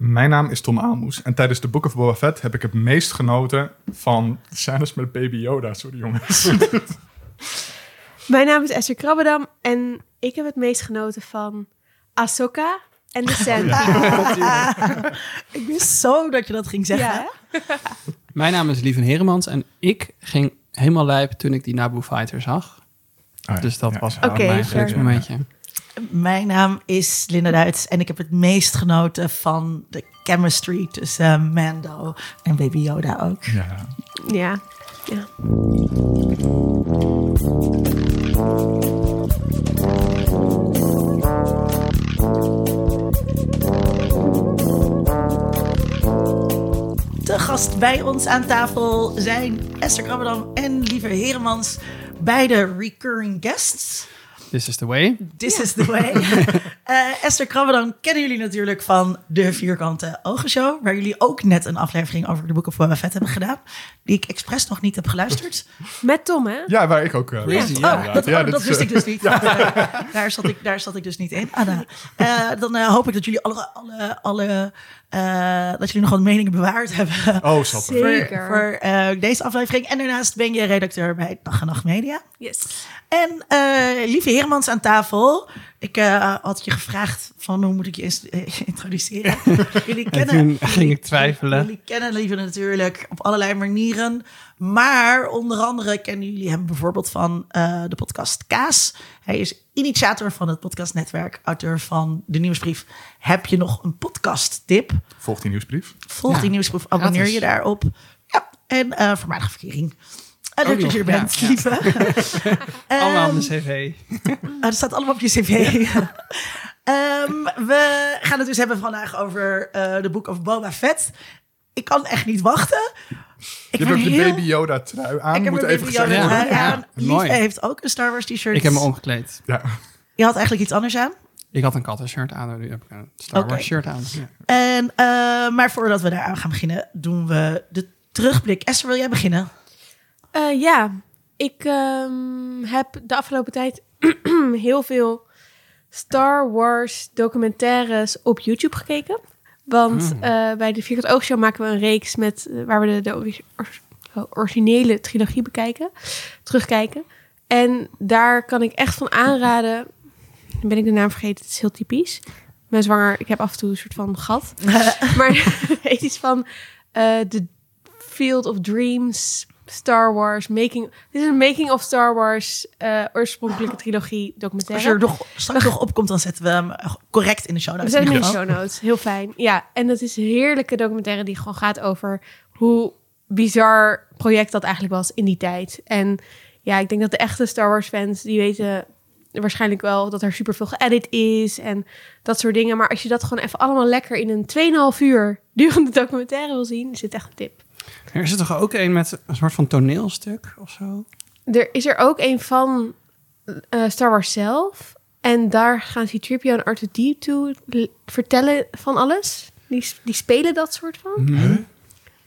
Mijn naam is Tom Aalmoes en tijdens de Book of Boba Fett heb ik het meest genoten van scènes met Baby Yoda. Sorry jongens. Mijn naam is Esther Krabbedam en ik heb het meest genoten van Ahsoka en de Sand People. Ik wist zo dat je dat ging zeggen. Ja. Mijn naam is Lieven Heremans en ik ging helemaal lijp toen ik die Naboo Fighter zag. Oh ja, Dus dat ja, was ja. wel Oké, mijn geluksmomentje. Mijn naam is Linda Duits en ik heb het meest genoten van de chemistry tussen eh, Mando en Baby Yoda ook. Ja. Ja. ja. Te gast bij ons aan tafel zijn Esther Krabberdam en Lieve Heremans, beide recurring guests. This is the way. This is the way. Eh, Esther Krabberdam kennen jullie natuurlijk van de Vierkante Ogenshow, waar jullie ook net een aflevering over de boeken voor Boba Fett hebben gedaan, die ik expres nog niet heb geluisterd. Met Tom, hè? ja, waar ik ook... Crazy, was. ja. Oh, dat, Ja, dat is, wist eh, ik dus niet. Daar, zat ik, daar zat ik dus niet in. Eh, dan eh, hoop ik dat jullie alle, alle, alle eh, dat jullie nog wat meningen bewaard hebben. Oh. Zeker. Voor, voor eh, deze aflevering. En daarnaast ben je redacteur bij Dag en Nacht Media. Yes. En eh, lieve Hermans aan tafel. Ik eh, had je gevraagd van hoe moet ik je introduceren. jullie En kennen, toen ging ik twijfelen. Jullie kennen Lieve natuurlijk op allerlei manieren. Maar onder andere kennen jullie hem bijvoorbeeld van eh, de podcast Kaas. Hij is initiator van het podcastnetwerk, auteur van de nieuwsbrief. Heb je nog een podcast tip? Volgt die nieuwsbrief. Volg Ja, die nieuwsbrief, abonneer gratis. je daarop. Ja, en eh voormalige verkering. En leuk Ook dat je er bent, ja, ja. lieve. Allemaal Ehm, op de cv. Ah, dat staat allemaal op je cv. Ehm, we gaan het dus hebben vandaag over eh, de Book of Boba Fett. Ik kan echt niet wachten. Ik Je hebt ook de Baby Yoda trui aan. Ik heb moet een even Yoda worden. trui ja, aan. heeft ook een Star Wars t-shirt. Ik heb me omgekleed. Ja. Je had eigenlijk iets anders aan. Ik had een kattenshirt aan en nu heb ik een Star. Wars shirt aan. Ja. En, eh, maar voordat we daar aan gaan beginnen, doen we de terugblik. Esther, wil jij beginnen? Eh, ja, ik ehm, heb de afgelopen tijd heel veel Star Wars documentaires op YouTube gekeken. Want eh, bij de Vierkant Oogshow maken we een reeks met, eh, waar we de, de ori- or- originele trilogie bekijken, terugkijken. En daar kan ik echt van aanraden. Dan ben ik de naam vergeten, het is heel typisch. Ik ben zwanger, ik heb af en toe een soort van gat. maar het iets van eh The Field of Dreams, Star Wars, Making... Dit is een Making of Star Wars eh, oorspronkelijke trilogie Als documentaire. je er nog, straks nog opkomt, dan zetten we hem eh, correct in de show We notes. zetten in hem in de show notes. Heel fijn. Ja, en dat is een heerlijke documentaire die gewoon gaat over hoe bizar project dat eigenlijk was in die tijd. En ja, ik denk dat de echte Star Wars fans, die weten waarschijnlijk wel dat er superveel geëdit is en dat soort dingen. Maar als je dat gewoon even allemaal lekker in een 2,5 uur durende documentaire wil zien, is dit echt een tip. Er is er toch ook een met een soort van toneelstuk of zo? Er is er ook een van eh, Star Wars zelf. En daar gaan C-3PO en R2-D2 l- vertellen van alles. Die, die spelen dat soort van.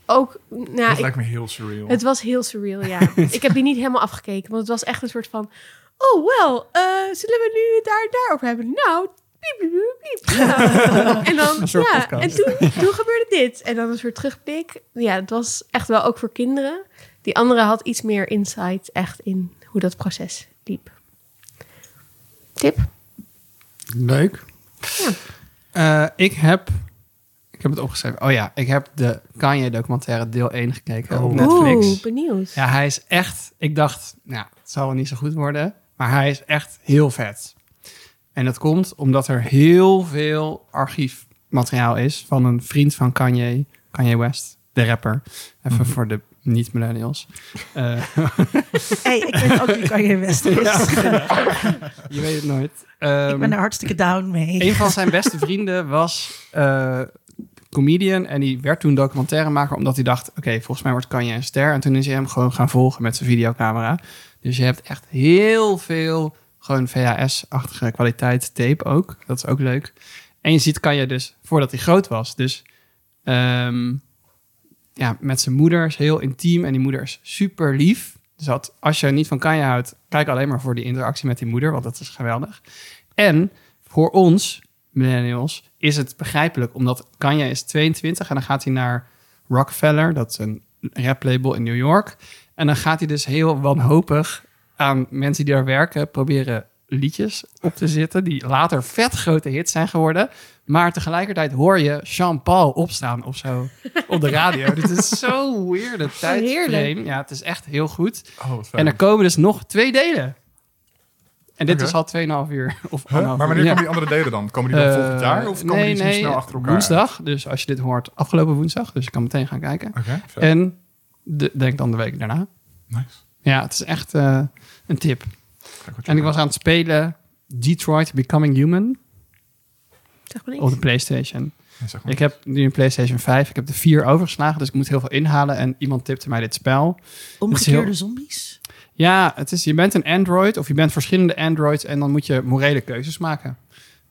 Ook, nou, Dat ik- lijkt me heel surreal. het was heel surreal, ja. ik heb die niet helemaal afgekeken, want het was echt een soort van... Oh, wel, eh, zullen we nu daar en daar over hebben? Nou, piep, piep, piep, piep. Ja. en dan, Een soort ja, podcast. en toen, toen gebeurde dit. En dan een soort terugblik. Ja, het was echt wel ook voor kinderen. Die andere had iets meer insight echt in hoe dat proces liep. Tip? Leuk. Ja. Eh, ik heb... Ik heb het opgeschreven. Oh ja, ik heb de Kanye documentaire deel 1 gekeken op Oh. Netflix. Oeh, benieuwd. Ja, hij is echt... Ik dacht, nou, het zal wel niet zo goed worden. Maar hij is echt heel vet. En dat komt omdat er heel veel archiefmateriaal is... van een vriend van Kanye, Kanye West, de rapper. Even voor de niet-millennials. Eh, Hey, ik weet ook wie kan je best is. je weet het nooit. Ehm, Ik ben er hartstikke down mee. Een van zijn beste vrienden was eh, comedian en die werd toen documentairemaker omdat hij dacht, oké, volgens mij wordt Kanye een ster. En toen is hij hem gewoon gaan volgen met zijn videocamera. Dus je hebt echt heel veel gewoon VHS-achtige kwaliteit tape ook. Dat is ook leuk. En je ziet Kanye dus voordat hij groot was. Dus ehm, ja, met zijn moeder is heel intiem en die moeder is super lief. Dus dat, als je niet van Kanye houdt, kijk alleen maar voor die interactie met die moeder, want dat is geweldig. En voor ons, millennials, is het begrijpelijk. Omdat Kanye is 22 en dan gaat hij naar Rockefeller, dat is een raplabel in New York. En dan gaat hij dus heel wanhopig aan mensen die daar werken proberen liedjes op te zitten die later vet grote hits zijn geworden. Maar tegelijkertijd hoor je Jean-Paul opstaan of zo op de radio. Dit is zo weird, de tijdframe. Heerlijk. Ja, het is echt heel goed. Oh. En er komen dus nog twee delen. En dit is al 2,5 uur. Of Huh? Maar uur. wanneer Ja. komen die andere delen dan? Komen die dan Eh, volgend jaar? Of komen nee, die nee, zo snel achter elkaar? woensdag. Dus als je dit hoort, afgelopen woensdag. Dus je kan meteen gaan kijken. En de, denk dan de week daarna. Nice. Ja, het is echt eh, een tip. En ik was aan het spelen Detroit Becoming Human Zeg maar op de. PlayStation. Ja, zeg maar. Ik heb nu een PlayStation 5. Ik heb de 4 overgeslagen, dus ik moet heel veel inhalen. En iemand tipte mij dit spel. Omgekeerde heel- zombies. Ja, het is, je bent een Android of je bent verschillende Androids en dan moet je morele keuzes maken.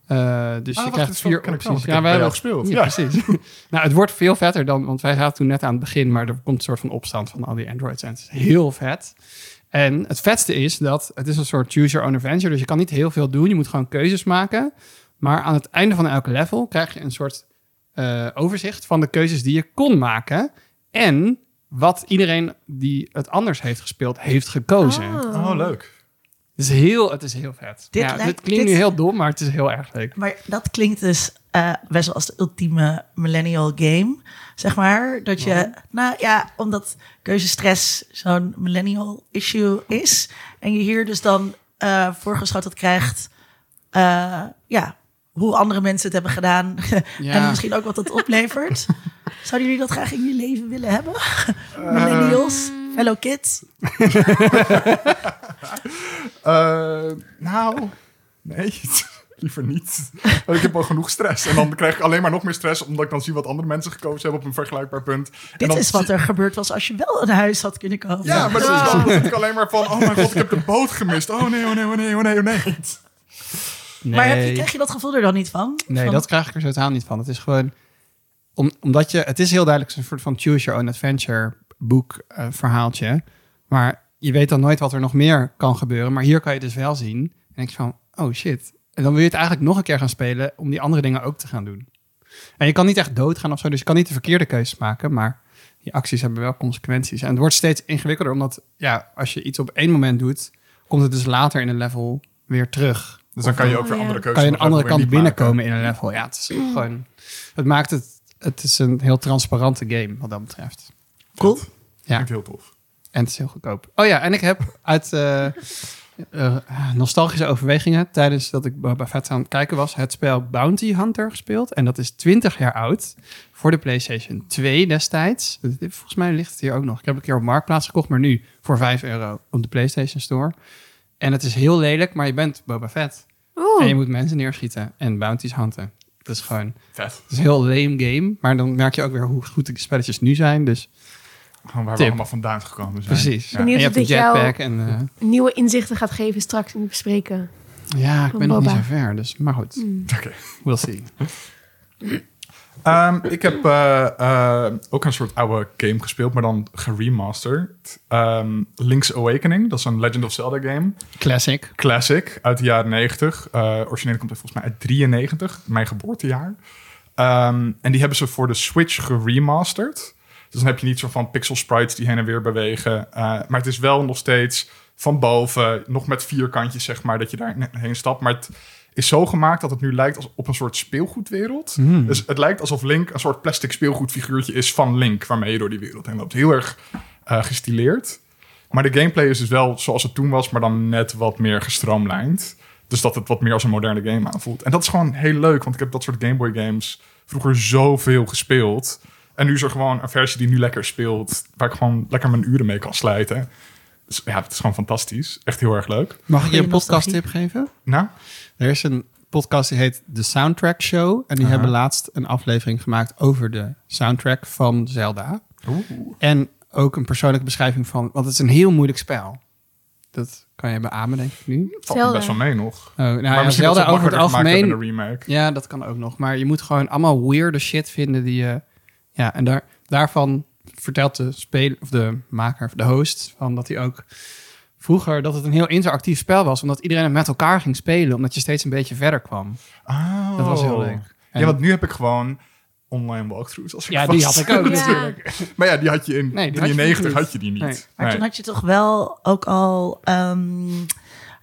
Eh, dus Ah, je wacht, krijgt vier ken ik wel, opties. bij jou hebben- gespeeld. Ja, Ja. precies. nou, het wordt veel vetter dan, want wij zaten toen net aan het begin, maar er komt een soort van opstand van al die Androids en het is heel vet. En het vetste is dat het is een soort choose your own adventure, dus je kan niet heel veel doen. Je moet gewoon keuzes maken. Maar aan het einde van elke level krijg je een soort eh, overzicht van de keuzes die je kon maken. En wat iedereen die het anders heeft gespeeld, heeft gekozen. Ah. Oh, leuk. Het is heel, het is heel vet. Dit ja, lijkt- dit klinkt dit- nu heel dom, maar het is heel erg leuk. Maar dat klinkt dus eh, best wel als de ultieme millennial game, zeg maar. Dat je, nou ja, omdat keuzestress zo'n millennial issue is. En je hier dus dan eh voorgeschoteld krijgt, eh, ja, hoe andere mensen het hebben gedaan. Ja. en misschien ook wat het oplevert. Zouden jullie dat graag in je leven willen hebben? Millennials, fellow kids. Eh, nou, nee. Liever niet. Want ik heb al genoeg stress. En dan krijg ik alleen maar nog meer stress... omdat ik dan zie wat andere mensen gekozen hebben... op een vergelijkbaar punt. En Dit dan is wat er gebeurd was als je wel een huis had kunnen kopen. Ja, maar Ja. dan zit ik alleen maar van... oh mijn god, ik heb de boot gemist. Oh nee, oh nee, oh nee, oh nee, oh nee. Nee, Maar heb je, krijg je dat gevoel er dan niet van? nee Van- dat krijg ik er totaal niet van. Het is gewoon... Om, omdat je... Het is heel duidelijk een soort van choose your own adventure boek eh, verhaaltje. Maar je weet dan nooit wat er nog meer kan gebeuren. Maar hier kan je dus wel zien. En denk je van, oh shit. En dan wil je het eigenlijk nog een keer gaan spelen... om die andere dingen ook te gaan doen. En je kan niet echt doodgaan of zo. Dus je kan niet de verkeerde keuzes maken. Maar die acties hebben wel consequenties. En het wordt steeds ingewikkelder. Omdat ja, als je iets op één moment doet... komt het dus later in een level weer terug. Dus dan kan je ook Oh, weer ja. andere keuzes kan je een andere kant weer binnenkomen in een level. Ja, het is gewoon... Het maakt het... Het is een heel transparante game wat dat betreft. Cool. Vet. Ja. Klinkt heel tof. En het is heel goedkoop. Oh ja, en ik heb uit eh, eh, nostalgische overwegingen... tijdens dat ik Boba Fett aan het kijken was... het spel Bounty Hunter gespeeld. En dat is 20 jaar oud. Voor de PlayStation 2 destijds. Volgens mij ligt het hier ook nog. Ik heb een keer op Marktplaats gekocht... maar nu voor 5 euro op de PlayStation Store. En het is heel lelijk, maar je bent Boba Fett. En je moet mensen neerschieten en bounties hunten. Dat is gewoon... Vet. Het is een heel lame game, maar dan merk je ook weer hoe goed de spelletjes nu zijn. Dus Gewoon waar Tip. we allemaal vandaan gekomen zijn. precies. Ja. Benieuwd En je of hebt een dit jou- jetpack en eh, Nieuwe inzichten gaat geven straks in het bespreken. ja, ik ben nog niet Boba. zo ver. Dus, maar goed, Mm. Oké. we'll see. Ehm, ik heb eh, eh, ook een soort oude game gespeeld, maar dan geremasterd. Ehm, Link's Awakening, dat is een Legend of Zelda game. Classic. Classic uit de jaren 90. Eh origineel komt het volgens mij uit 93, mijn geboortejaar. Ehm, en die hebben ze voor de Switch geremasterd. Dus dan heb je niet zo van pixel sprites die heen en weer bewegen. Eh, maar het is wel nog steeds van boven, nog met vierkantjes, zeg maar, dat je daarheen stapt. Maar het is zo gemaakt dat het nu lijkt als op een soort speelgoedwereld. Hmm. Dus het lijkt alsof Link een soort plastic speelgoedfiguurtje is van Link, waarmee je door die wereld heen loopt. Heel erg eh, gestileerd. Maar de gameplay is dus wel zoals het toen was, maar dan net wat meer gestroomlijnd. Dus dat het wat meer als een moderne game aanvoelt. En dat is gewoon heel leuk, want ik heb dat soort Game Boy games vroeger zoveel gespeeld. En nu is er gewoon een versie die nu lekker speelt, waar ik gewoon lekker mijn uren mee kan slijten. Dus ja, het is gewoon fantastisch. Echt heel erg leuk. Mag ik je een podcast tip geven? Nou, Er is een podcast die heet The Soundtrack Show. En die hebben laatst een aflevering gemaakt over de soundtrack van Zelda. En ook een persoonlijke beschrijving van... Want het is een heel moeilijk spel. Dat kan je beamen, denk ik nu. valt me Zelda. best wel mee nog. Oh, nou maar ja, Zelda ze over het algemeen... een remake. Ja, dat kan ook nog. Maar je moet gewoon allemaal weirde shit vinden die je... Ja, en daar, daarvan vertelt de speler of de maker of de host van dat hij ook vroeger dat het een heel interactief spel was. Omdat iedereen het met elkaar ging spelen. Omdat je steeds een beetje verder kwam. Oh. Dat was heel leuk. En- Ja, want nu heb ik gewoon online walkthroughs. Als ik Ja, die had ik ook Ja. natuurlijk. Maar ja, die had je in Nee, die had je 93 niet. had je die niet. Nee. Maar Nee. toen had je toch wel ook al... ehm,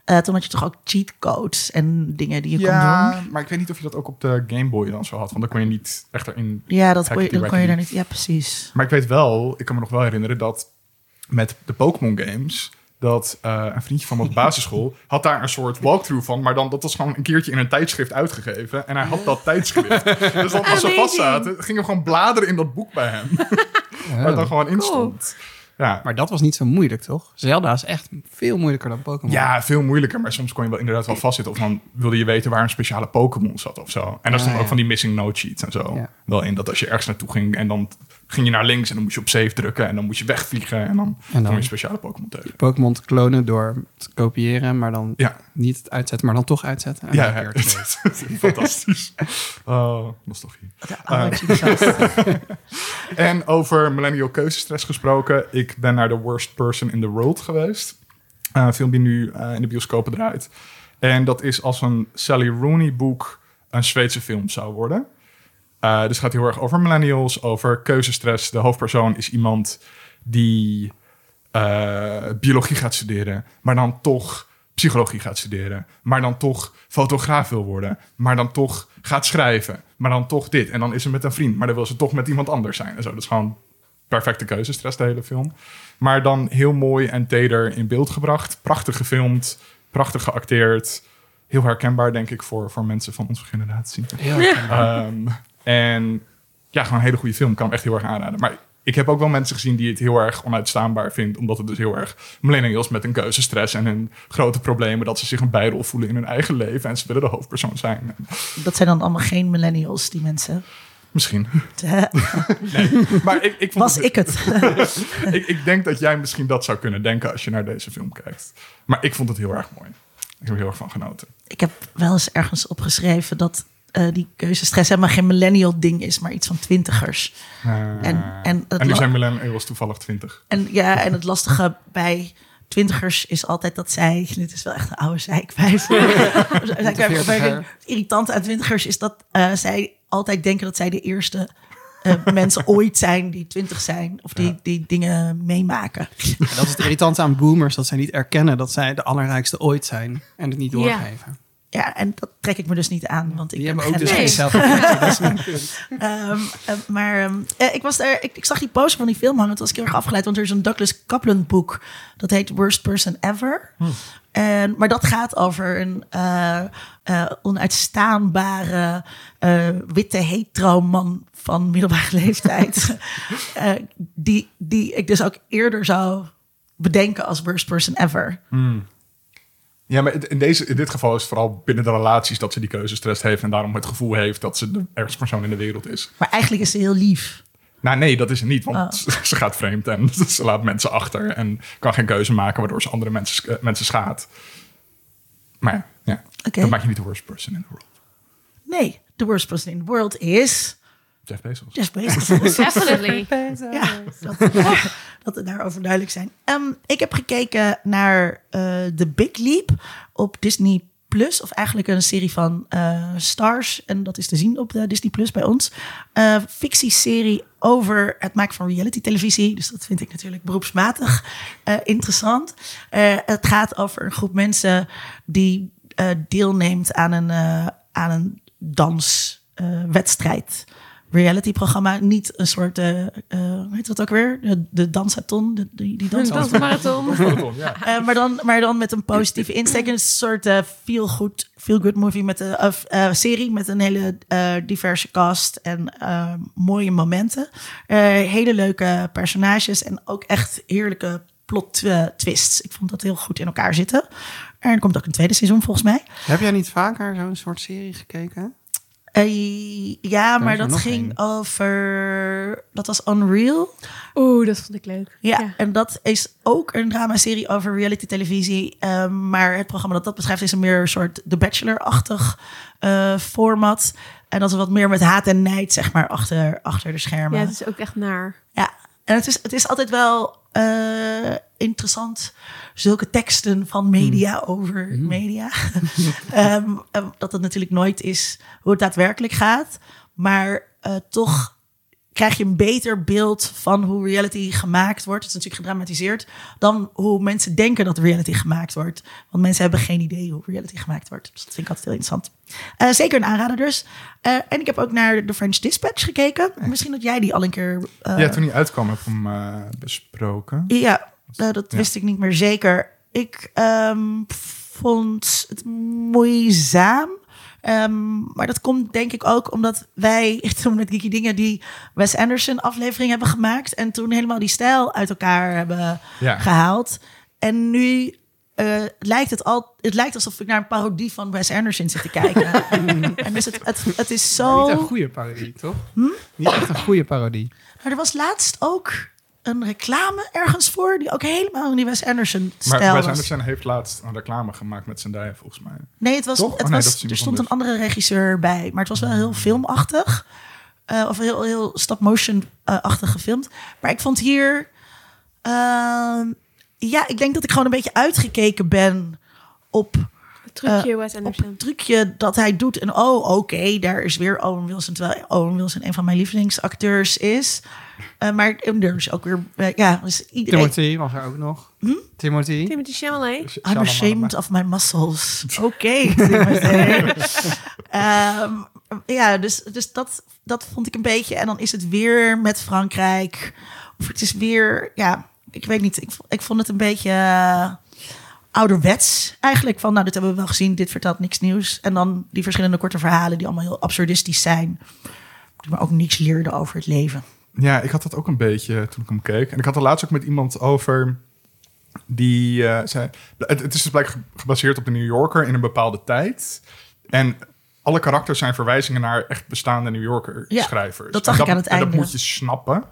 eh, toen had je toch ook cheatcodes en dingen die je kon ja, doen. maar ik weet niet of je dat ook op de Game Boy dan zo had. Want dan kon je niet echt erin Ja, dat kon je, dat kon je daar niet... Ja, precies. Maar ik weet wel, ik kan me nog wel herinneren dat met de Pokémon games, dat eh, een vriendje van de basisschool had daar een soort walkthrough van, maar dan dat was gewoon een keertje in een tijdschrift uitgegeven en hij had dat tijdschrift. dus dan als ze vast zaten, gingen we gewoon bladeren in dat boek bij hem, waar het dan gewoon in Cool. Ja. Maar dat was niet zo moeilijk, toch? Zelda is echt veel moeilijker dan Pokémon. Ja, veel moeilijker, maar soms kon je wel inderdaad wel vastzitten. Of dan wilde je weten waar een speciale Pokémon zat of zo. En daar Ah, stonden ook ja. van die missing note sheets en zo. Ja. Wel in dat als je ergens naartoe ging en dan ging je naar links en dan moest je op save drukken en dan moest je wegvliegen en dan, dan- kwam je een speciale Pokémon tegen. Pokémon te klonen door te kopiëren, maar dan Ja, niet het uitzetten, maar dan toch uitzetten. En ja, fantastisch. Oh, nostalgie. De oude cheatcodes. En over millennial keuzestress gesproken. Ik ben naar The Worst Person in the World geweest. Eh, een film die nu eh, in de bioscopen draait. En dat is als een Sally Rooney boek een Zweedse film zou worden. Eh, dus het gaat heel erg over millennials, over keuzestress. De hoofdpersoon is iemand die eh, biologie gaat studeren, maar dan toch psychologie gaat studeren, maar dan toch fotograaf wil worden, maar dan toch gaat schrijven, maar dan toch dit. En dan is ze met een vriend, maar dan wil ze toch met iemand anders zijn. En zo. Dat is gewoon perfecte keuzestress, de hele film. Maar dan heel mooi en teder in beeld gebracht. Prachtig gefilmd, prachtig geacteerd. Heel herkenbaar, denk ik, voor, voor mensen van onze generatie. Herkenbaar. En ja, gewoon een hele goede film. Ik kan hem echt heel erg aanraden. Maar ik heb ook wel mensen gezien die het heel erg onuitstaanbaar vinden. Omdat het dus heel erg millennials met een keuzestress en hun grote problemen. Dat ze zich een bijrol voelen in hun eigen leven. En ze willen de hoofdpersoon zijn. Dat zijn dan allemaal geen millennials, die mensen. Misschien. Eh, Maar ik, ik, vond Was het- ik het? ik, ik denk dat jij misschien dat zou kunnen denken als je naar deze film kijkt. Maar ik vond het heel erg mooi. Ik heb er heel erg van genoten. ik heb wel eens ergens opgeschreven dat eh, die keuzestress helemaal geen millennial ding is, maar iets van twintigers. Eh, En- en het en nu zijn millennials toevallig 20. En ja, en het lastige bij twintigers is altijd dat zij, dit is wel echt een oude zeikwijf. Irritante aan twintigers is dat eh, zij altijd denken dat zij de eerste eh, mensen ooit zijn die twintig zijn of die, Ja. die dingen meemaken. En dat is het irritante aan boomers, dat zij niet erkennen dat zij de allerrijkste ooit zijn en het niet doorgeven. Ja, en dat trek ik me dus niet aan, want ik Die hebben ook dus geen eh, maar eh, ik, was daar, ik, ik zag die poster van die film hangen. Toen was ik heel erg afgeleid, want er is een Douglas Coupland boek. Dat heet Worst Person Ever. En, maar dat gaat over een eh, eh, onuitstaanbare eh, witte hetero man van middelbare leeftijd. Die, die ik dus ook eerder zou bedenken als Worst Person Ever. Ja, maar in, deze, in dit geval is het vooral binnen de relaties dat ze die keuzestress heeft. En daarom het gevoel heeft dat ze de ergste persoon in de wereld is. Maar eigenlijk is ze heel lief. Nou nee, dat is het niet. Want Oh. ze gaat vreemd en ze laat mensen achter. En kan geen keuze maken waardoor ze andere mensen, eh, mensen schaadt. Maar ja, ja. Oké. dat maakt je niet de worst person in the world. Nee, the worst person in the world is Jeff Bezos. Jeff Bezos. Definitely. Ja, dat, dat we daarover duidelijk zijn. Ehm, ik heb gekeken naar eh The Big Leap op Disney Plus. Of eigenlijk een serie van eh, Stars. En dat is te zien op de Disney Plus bij ons. Eh fictieserie over het maken van reality televisie. Dus dat vind ik natuurlijk beroepsmatig eh, interessant. Eh, het gaat over een groep mensen die eh, deelneemt aan een, eh, aan een danswedstrijd reality-programma. Niet een soort, eh eh, hoe heet dat ook weer? De, de dansathon, de, die, die dans. Een dansmarathon. ja. Eh, maar, dan, maar dan met een positieve insteek. Een soort eh, feel-good feel good movie met een of, eh, serie met een hele eh, diverse cast en eh, mooie momenten. Eh, hele leuke personages en ook echt heerlijke plot twists. Ik vond dat heel goed in elkaar zitten. En er komt ook een tweede seizoen volgens mij. Heb jij niet vaker zo'n soort serie gekeken? Eh, ja, maar dat ging over. Dat was Unreal. Oeh, dat vond ik leuk. Ja, en dat is ook een dramaserie over reality televisie. Ehm, maar het programma dat dat beschrijft is een meer een soort The Bachelor-achtig eh, format. En dat is wat meer met haat en nijd, zeg maar, achter, achter de schermen. Ja, het is ook echt naar. Ja, en het is, het is altijd wel. Interessant. Zulke teksten van media over media. Ehm, eh, dat het natuurlijk nooit is hoe het daadwerkelijk gaat. Maar eh, toch krijg je een beter beeld van hoe reality gemaakt wordt. Het is natuurlijk gedramatiseerd. Dan hoe mensen denken dat reality gemaakt wordt. Want mensen hebben geen idee hoe reality gemaakt wordt. Dus dat vind ik altijd heel interessant. Eh, zeker een aanrader dus. Eh, en ik heb ook naar The French Dispatch gekeken. Misschien dat jij die al een keer... ja, toen die uitkwam heb ik hem besproken. ja, nou, dat Ja. wist ik niet meer zeker. Ik ehm, vond het moeizaam. Ehm, maar dat komt denk ik ook omdat wij toen met Geeky Dingen die Wes Anderson aflevering hebben gemaakt. En toen helemaal die stijl uit elkaar hebben Ja. gehaald. En nu eh, lijkt het al, het lijkt alsof ik naar een parodie van Wes Anderson zit te kijken. en dus het, het, het is zo. Niet een goede parodie, toch? Hm? Niet echt een goede parodie. Maar er was laatst ook een reclame ergens voor die ook helemaal in die Wes Anderson Maar stijl Wes was. Anderson heeft laatst een reclame gemaakt met Zendaya, volgens mij. Nee, het was, Toch? het Oh, nee, was er stond een andere regisseur bij, maar het was wel heel filmachtig. Eh, of heel, heel stop-motion-achtig gefilmd. Maar ik vond hier... ehm, ja, ik denk dat ik gewoon een beetje uitgekeken ben op trucje Wes op Anderson. het trucje dat hij doet. En oh, oké, daar is weer Owen Wilson. Terwijl Owen Wilson een van mijn lievelingsacteurs is. Eh, maar er is ook weer... eh, ja, dus iedereen... Timothy was er ook nog. Hm? Timothy. Timothy Chalamet. I'm ashamed of my muscles. Oké, Timothy. Ehm, ja, dus, dus dat, dat vond ik een beetje. En dan is het weer met Frankrijk. Of het is weer, ja, ik weet niet. Ik, ik vond het een beetje eh, ouderwets eigenlijk. Van, nou, dit hebben we wel gezien. Dit vertelt niks nieuws. En dan die verschillende korte verhalen die allemaal heel absurdistisch zijn. Maar ook niks leerden over het leven. Ja, ik had dat ook een beetje toen ik hem keek. En ik had er laatst ook met iemand over die eh, zei... Het, het is dus blijkbaar ge- gebaseerd op de New Yorker in een bepaalde tijd. En alle karakters zijn verwijzingen naar echt bestaande New Yorker Ja, schrijvers. dat En ik aan het en dat moet je snappen,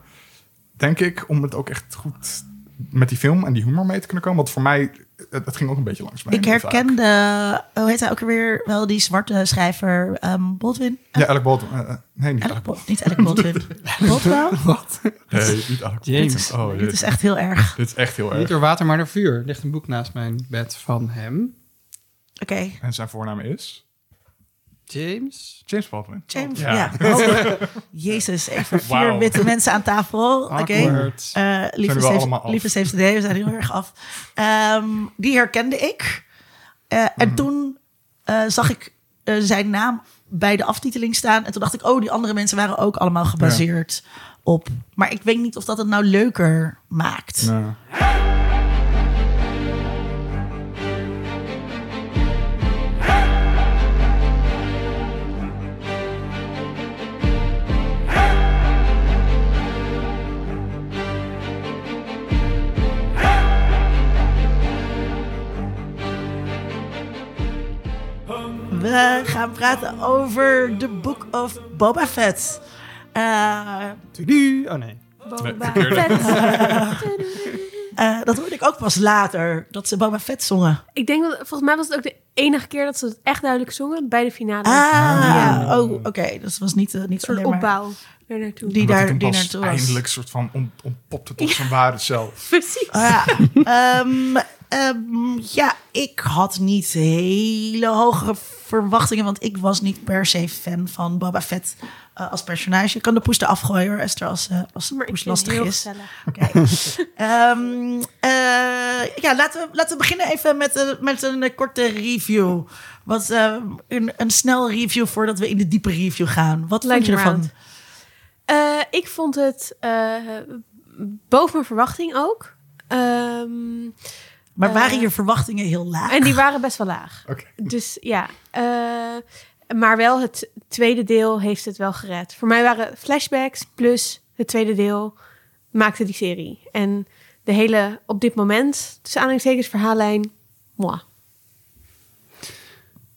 denk ik, om het ook echt goed met die film en die humor mee te kunnen komen. Want voor mij, het, het ging ook een beetje langs mij. Ik herkende, hoe heet hij ook weer? Wel die zwarte schrijver ehm Baldwin. Ja, Alec Baldwin. nee, niet Alec Baldwin. Niet Alec Baldwin. Baldwin? Wat? Nee, niet Alec James. Dit is, Oh, dit dit- is echt heel erg. Dit is echt heel Niet erg. door water, maar door vuur. Er ligt een boek naast mijn bed van hem. Oké, En zijn voornaam is? James. James Baldwin. James. Ja. Ja. Oh, Jezus, even vier witte mensen aan tafel. Oké. Awkward. Eh, lieve we zijn heel erg af. Ehm, die herkende ik. Eh, Mhm. En toen eh, zag ik eh, zijn naam bij de aftiteling staan. En toen dacht ik, oh, die andere mensen waren ook allemaal gebaseerd op. Maar ik weet niet of dat het nou leuker maakt. We gaan praten over The Book of Boba Fett. Eh, Tudu. Oh nee. Boba. Fett. eh, dat hoorde ik ook pas later, dat ze Boba Fett zongen. Ik denk dat, volgens mij was het ook de enige keer dat ze het echt duidelijk zongen bij de finale. Ah, Ja. oh, oké. Dus het was niet, eh, niet Een soort alleen maar naartoe. die omdat daar die pas naartoe was. eindelijk soort van on, ontpopte tot zijn ware zelf. Precies. Ah, ja. Ehm, ehm, ja, ik had niet hele hoge verwachtingen, want ik was niet per se fan van Boba Fett eh, als personage. Je kan de poes eraf gooien hoor, Esther, als, eh als Maar ik poes het lastig is. Ehm, eh, ja, laten we, laten we beginnen even met, een met een korte review. Wat, eh, een, een snel review voordat we in de diepe review gaan. Wat vond Lijkt je ervan? Eh, ik vond het eh, boven mijn verwachting ook. Ehm, Maar Eh, waren je verwachtingen heel laag? en die waren best wel laag. Dus ja, eh, maar wel het tweede deel heeft het wel gered. Voor mij waren flashbacks plus het tweede deel maakte die serie. En de hele, op dit moment, tussen aanhalingstekens, verhaallijn, moi.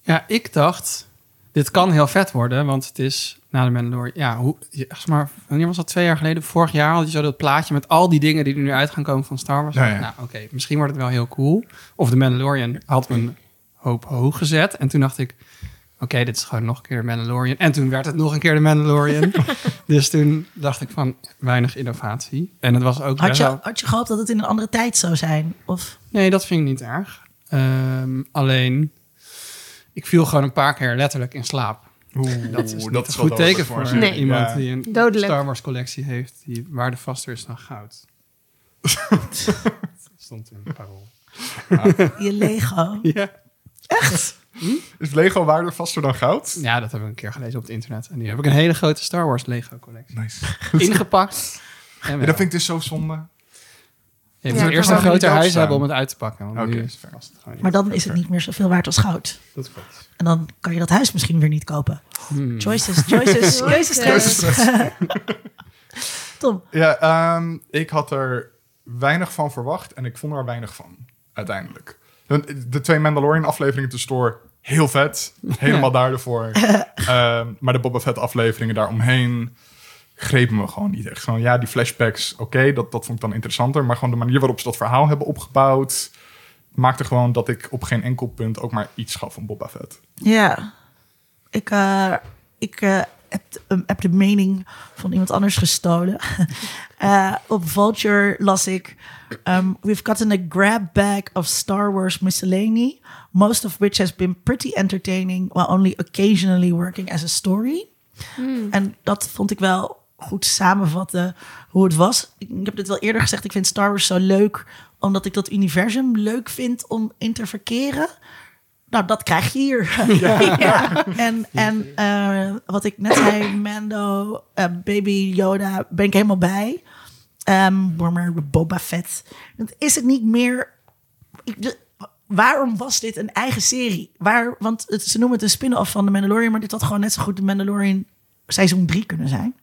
Ja, ik dacht, dit kan heel vet worden, want het is na de Mandalorian. Ja, hoe, ja, zeg maar, wanneer was dat? Twee jaar geleden? Vorig jaar had je zo dat plaatje met al die dingen die er nu uit gaan komen van Star Wars. Ja, ja. Nou, oké, misschien wordt het wel heel cool. Of de Mandalorian had me een hoop hoog gezet. En toen dacht ik, oké, dit is gewoon nog een keer de Mandalorian. En toen werd het nog een keer de Mandalorian. dus toen dacht ik van, weinig innovatie. En het was ook Had je, wel- had je gehoopt dat het in een andere tijd zou zijn? Of Nee, dat vind ik niet erg. Ehm, alleen, ik viel gewoon een paar keer letterlijk in slaap. Oeh, Dat is, een goed teken voor voor ze. Nee. iemand Ja. die een Dodelijk. Star Wars collectie heeft die waardevaster is dan goud. Stond in het parool. je Lego? Ja. Echt? Is Lego waardevaster dan goud? ja, dat heb ik een keer gelezen op het internet. En nu heb ik een hele grote Star Wars Lego collectie. Nice. Ingepakt. En Ja, dat vind ik dus zo zonde. Je moet Ja, eerst een groter huis hebben om het uit te pakken. Want nu is het. Maar dan is het niet meer zoveel waard als goud. Dat klopt. En dan kan je dat huis misschien weer niet kopen. Hmm. Choices, choices, keuzes. Tom, Ja, ehm, ik had er weinig van verwacht en ik vond er weinig van, uiteindelijk. De, de twee Mandalorian-afleveringen tussendoor, heel vet. Helemaal daar ervoor. Ehm, maar de Boba Fett-afleveringen daaromheen grepen me gewoon niet echt. Gewoon, ja, die flashbacks, oké, dat, dat vond ik dan interessanter. Maar gewoon de manier waarop ze dat verhaal hebben opgebouwd... maakte gewoon dat ik op geen enkel punt ook maar iets gaf van Boba Fett. ja. Ik, eh, ik eh, heb, de- heb de mening van iemand anders gestolen. Eh, op Vulture las ik... um, We've gotten a grab bag of Star Wars miscellany... most of which has been pretty entertaining... while only occasionally working as a story. En dat vond ik wel goed samenvatten hoe het was. Ik ik heb dit wel eerder gezegd. Ik vind Star Wars zo leuk omdat ik dat universum leuk vind om in te verkeren. Nou, dat krijg je hier. Ja. En, en eh, wat ik net zei, Mando, eh, Baby Yoda, ben ik helemaal bij. Ehm maar Boba Fett. Dat is het niet meer. Ik, de- waarom was dit een eigen serie? Waar, want het, ze noemen het een spin-off van The Mandalorian, maar dit had gewoon net zo goed de Mandalorian seizoen 3 kunnen zijn.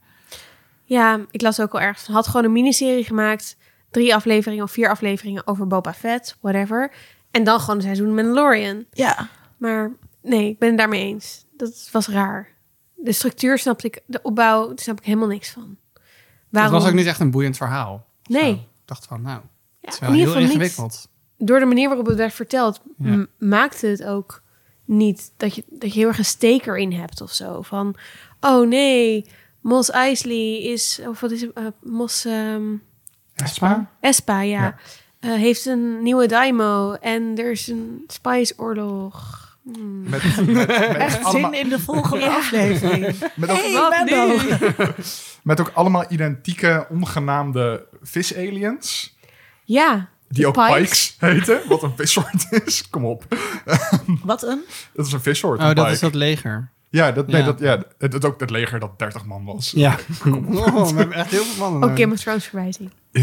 Ja, ik las ook al ergens. Had gewoon een miniserie gemaakt. Drie afleveringen of vier afleveringen over Boba Fett, whatever. En dan gewoon een seizoen Mandalorian. Ja, Maar nee, ik ben het daarmee eens. Dat was raar. De structuur snapte ik, de opbouw, daar snap ik helemaal niks van. Het Waarom? was ook niet echt een boeiend verhaal. Nee. Zo. Ik dacht van, nou, Ja, het is in heel geval niet. ingewikkeld. Door de manier waarop het werd verteld, Ja. maakte het ook niet dat je, dat je heel erg een steek erin hebt of zo. Van, oh nee, Mos Eisley is, of wat is het, eh, Mos ehm, Espa? Espa, ja, Ja. eh, heeft een nieuwe daimo en er is een Spice-oorlog. Hmm. Met, met, met, echt allemaal, zin in de volgende Ja. aflevering. met, ook, Hey, Wat Mando. nu? met ook allemaal identieke, ongenaamde vis-aliens. Ja, Die ook Pikes. pikes heten, wat een vissoort is. Kom op. Wat een? Dat is een vissoort. Oh, een dat pike. is dat leger. Ja, dat, nee, Ja. Dat, ja het, het, ook het leger dat 30 man was. Ja. Oh, we hebben echt heel veel mannen. ook Game of Thrones verwijzing.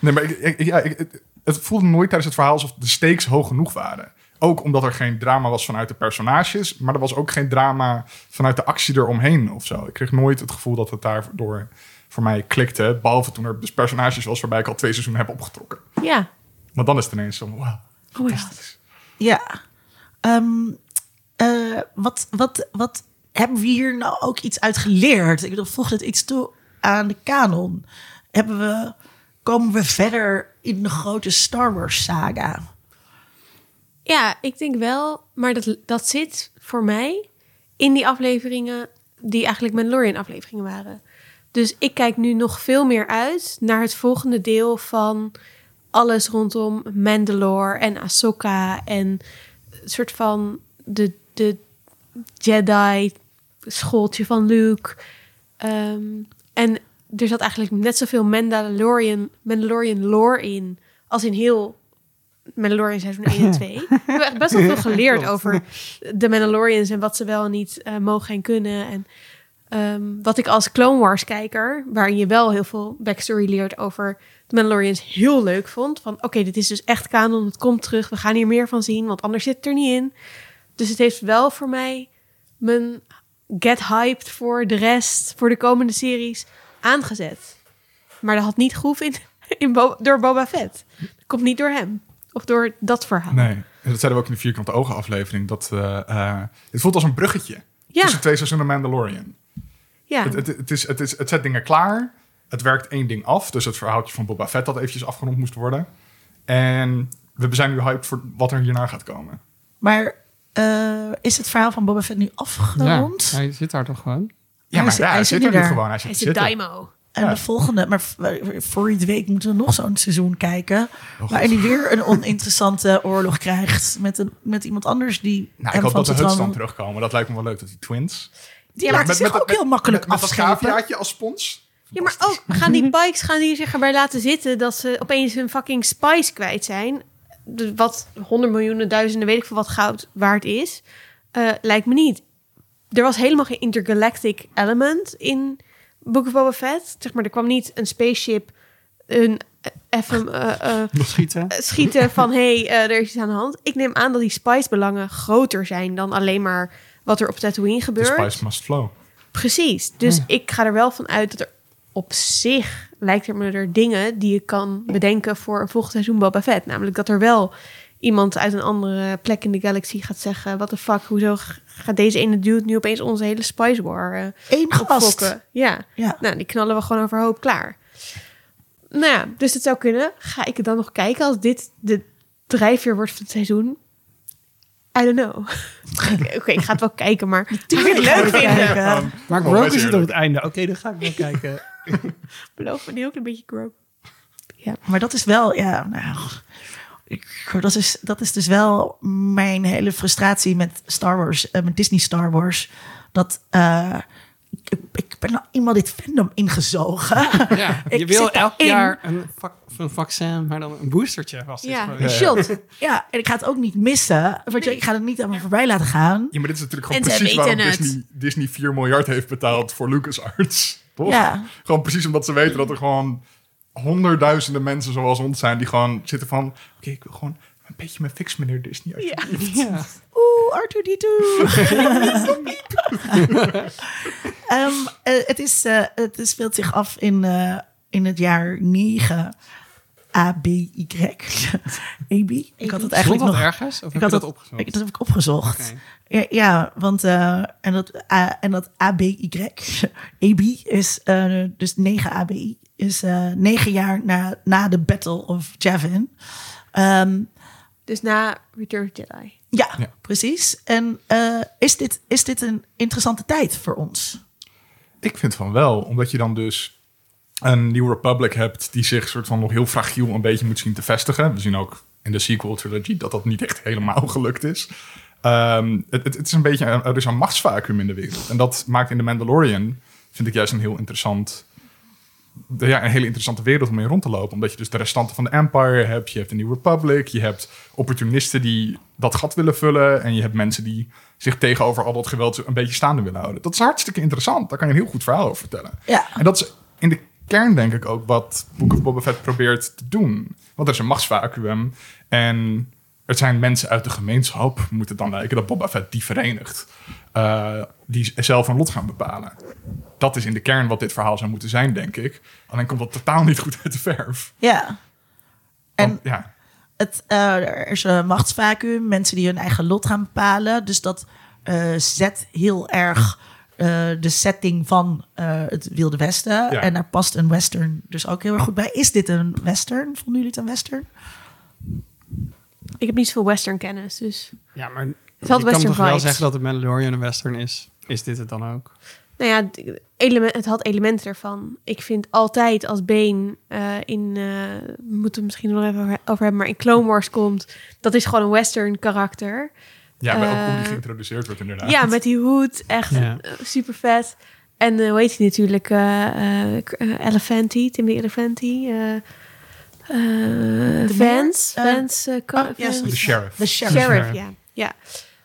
Nee, maar ik, ik- ja, ik, het, voelde nooit tijdens het verhaal alsof de stakes hoog genoeg waren. Ook omdat er geen drama was vanuit de personages, maar er was ook geen drama vanuit de actie eromheen of zo. Ik kreeg nooit het gevoel dat het daardoor voor mij klikte. Behalve toen er dus personages was waarbij ik al twee seizoenen heb opgetrokken. Ja. Want dan is het ineens zo, wow. Oh. Ja. Ehm, eh, wat, wat, wat hebben we hier nou ook iets uit geleerd? Ik bedoel, voegt het iets toe aan de kanon? Hebben we, komen we verder in de grote Star Wars saga? Ja, ik denk wel. Maar dat, dat zit voor mij in die afleveringen die eigenlijk Mandalorian afleveringen waren. Dus ik kijk nu nog veel meer uit naar het volgende deel van alles rondom Mandalore en Ahsoka en soort van de, de Jedi schooltje van Luke. Ehm, en er zat eigenlijk net zoveel Mandalorian, Mandalorian lore in als in heel Mandalorian seizoen 1 en 2. We hebben echt best wel veel geleerd over de Mandalorians en wat ze wel en niet eh, mogen en kunnen. En ehm, wat ik als Clone Wars kijker, waarin je wel heel veel backstory leert over de Mandalorians, heel leuk vond. Van oké, dit is dus echt canon, het komt terug, we gaan hier meer van zien, want anders zit het er niet in. Dus het heeft wel voor mij mijn get hyped voor de rest, voor de komende series, aangezet. Maar dat had niet gehoeven in, in Bo- door Boba Fett. Dat komt niet door hem. Of door dat verhaal. Nee, en dat zeiden we ook in de vierkante ogen aflevering. Dat, eh, eh, het voelt als een bruggetje Ja. tussen twee seizoenen Mandalorian. Ja, Het, het, het, is, het, is, het zet dingen klaar. Het werkt één ding af. Dus het verhaaltje van Boba Fett dat eventjes afgerond moest worden. En we zijn nu hyped voor wat er hierna gaat komen. Maar eh, is het verhaal van Boba Fett nu Ja, afgerond. hij zit daar toch gewoon? Ja, maar Hij zit- ja, hij hij zit zit er nu gewoon. Hij zit Hij zitten. Daimo. En Ja. de volgende, maar voor je week moeten we nog zo'n seizoen kijken. Oh, waarin hij weer een oninteressante oorlog krijgt met, een, met iemand anders die Nou, ik hoop dat de Huts dan terugkomen. Dat lijkt me wel leuk, dat die twins. Die laten zich ook heel makkelijk met, met dat afschepen. schaafjaartje als spons. Ja, maar ook gaan die bikes gaan die zich erbij laten zitten dat ze opeens hun fucking spice kwijt zijn. De- Wat honderd miljoenen, duizenden, weet ik veel wat goud waard is. Eh, lijkt me niet. Er was helemaal geen intergalactic element in Book of Boba Fett. Zeg maar, er kwam niet een spaceship een even eh, eh, Schieten. schieten van hé, hey, eh, er is iets aan de hand. Ik neem aan dat die spice-belangen groter zijn dan alleen maar wat er op Tatooine The gebeurt. spice must flow. Precies. Dus ik ga er wel van uit dat er op zich lijkt er me er dingen die je kan bedenken voor een volgend seizoen Boba Fett. Namelijk dat er wel iemand uit een andere plek in de galaxy gaat zeggen: wat de fuck, hoezo gaat deze ene dude nu opeens onze hele Spice War eh Eén gast. opfokken? Ja. Ja. Nou, die knallen we gewoon overhoop klaar. Nou ja, dus het zou kunnen. Ga ik het dan nog kijken als dit de drijfveer wordt van het seizoen? I don't know. Oké, ik ga het wel kijken, maar ik het leuk vinden? Kijken. Maar Oh, Grogu zit op het einde. Oké, dan ga ik wel kijken. Beloof me nu ook een beetje grow. Ja. Maar dat is wel, ja, nou, ik, dat, is, dat is dus wel mijn hele frustratie met Star Wars, eh, met Disney Star Wars. Dat eh, ik, ik ben nou eenmaal dit fandom ingezogen. Ja, Ik je wil zit elk jaar een, vac een vaccin, maar dan een boostertje was dit Ja, een shot. ja, en ik ga het ook niet missen. Want ik ga het niet aan me voorbij laten gaan. Ja, maar dit is natuurlijk gewoon En precies waarom. Disney, Disney 4 miljard heeft betaald voor LucasArts. Toch? Ja. Gewoon precies omdat ze weten dat er gewoon honderdduizenden mensen zoals ons zijn... die gewoon zitten van... Oké, ik wil gewoon een beetje mijn fix, meneer Disney. alsjeblieft. Ja. Oeh, R2D2. Ehm, eh, het, is, eh, het is- speelt zich af in, eh, in het jaar 9 ABY. AB? Ik had het Stond eigenlijk dat nog... ergens? Of Ik heb had je dat, opgezocht? ik, dat heb ik opgezocht. Ja, ja, want eh, en, dat, A- en dat ABY, AB is eh, dus 9 ABI, is eh, negen jaar na, na de Battle of Javin. Ehm, Dus na Return of Jedi. ja, Ja. precies. En eh, is, dit, is dit een interessante tijd voor ons? Ik vind van wel, omdat je dan dus een New Republic hebt die zich soort van nog heel fragiel een beetje moet zien te vestigen. We zien ook in de sequel trilogy dat dat niet echt helemaal gelukt is. Ehm, het, het, is een beetje, een- er is een machtsvacuum in de wereld. En dat maakt in The Mandalorian, vind ik juist een heel interessant, ja, een hele interessante wereld om in rond te lopen. Omdat je dus de restanten van de Empire hebt, je hebt de New Republic, je hebt opportunisten die dat gat willen vullen. En je hebt mensen die zich tegenover al dat geweld een beetje staande willen houden. Dat is hartstikke interessant. Daar kan je een heel goed verhaal over vertellen. Ja. En dat is in de kern denk ik ook wat Book of Boba Fett probeert te doen. Want er is een machtsvacuum en het zijn mensen uit de gemeenschap, moet het dan lijken, dat Boba Fett die verenigt. Eh, die zelf een lot gaan bepalen. Dat is in de kern wat dit verhaal zou moeten zijn, denk ik. Alleen komt dat totaal niet goed uit de verf. Ja. En Want, ja, het, eh, er is een machtsvacuum, mensen die hun eigen lot gaan bepalen. Dus dat eh, zet heel erg eh, de setting van eh, het Wilde Westen. Ja. En daar past een western dus ook heel erg goed bij. Is dit een western? Vonden jullie het een western? Ik heb niet zoveel western kennis, dus... Ja, maar had kan western toch wel vibes. zeggen dat het Mandalorian een western is? Is dit het dan ook? Nou ja, het element, het had elementen ervan. Ik vind altijd als Bane eh, in... eh, we moeten het misschien nog even over- over hebben, maar in Clone Wars komt... Dat is gewoon een western karakter. Ja maar ook hoe die Eh, geïntroduceerd wordt inderdaad. Ja, met die hoed. Echt Ja. super vet. En eh, hoe heet hij natuurlijk? eh eh, eh, Elefanti, Tim de Elefanti. eh eh, Vance. Eh, Vance. eh, Co- oh. De sheriff. De sheriff. Ja. ja.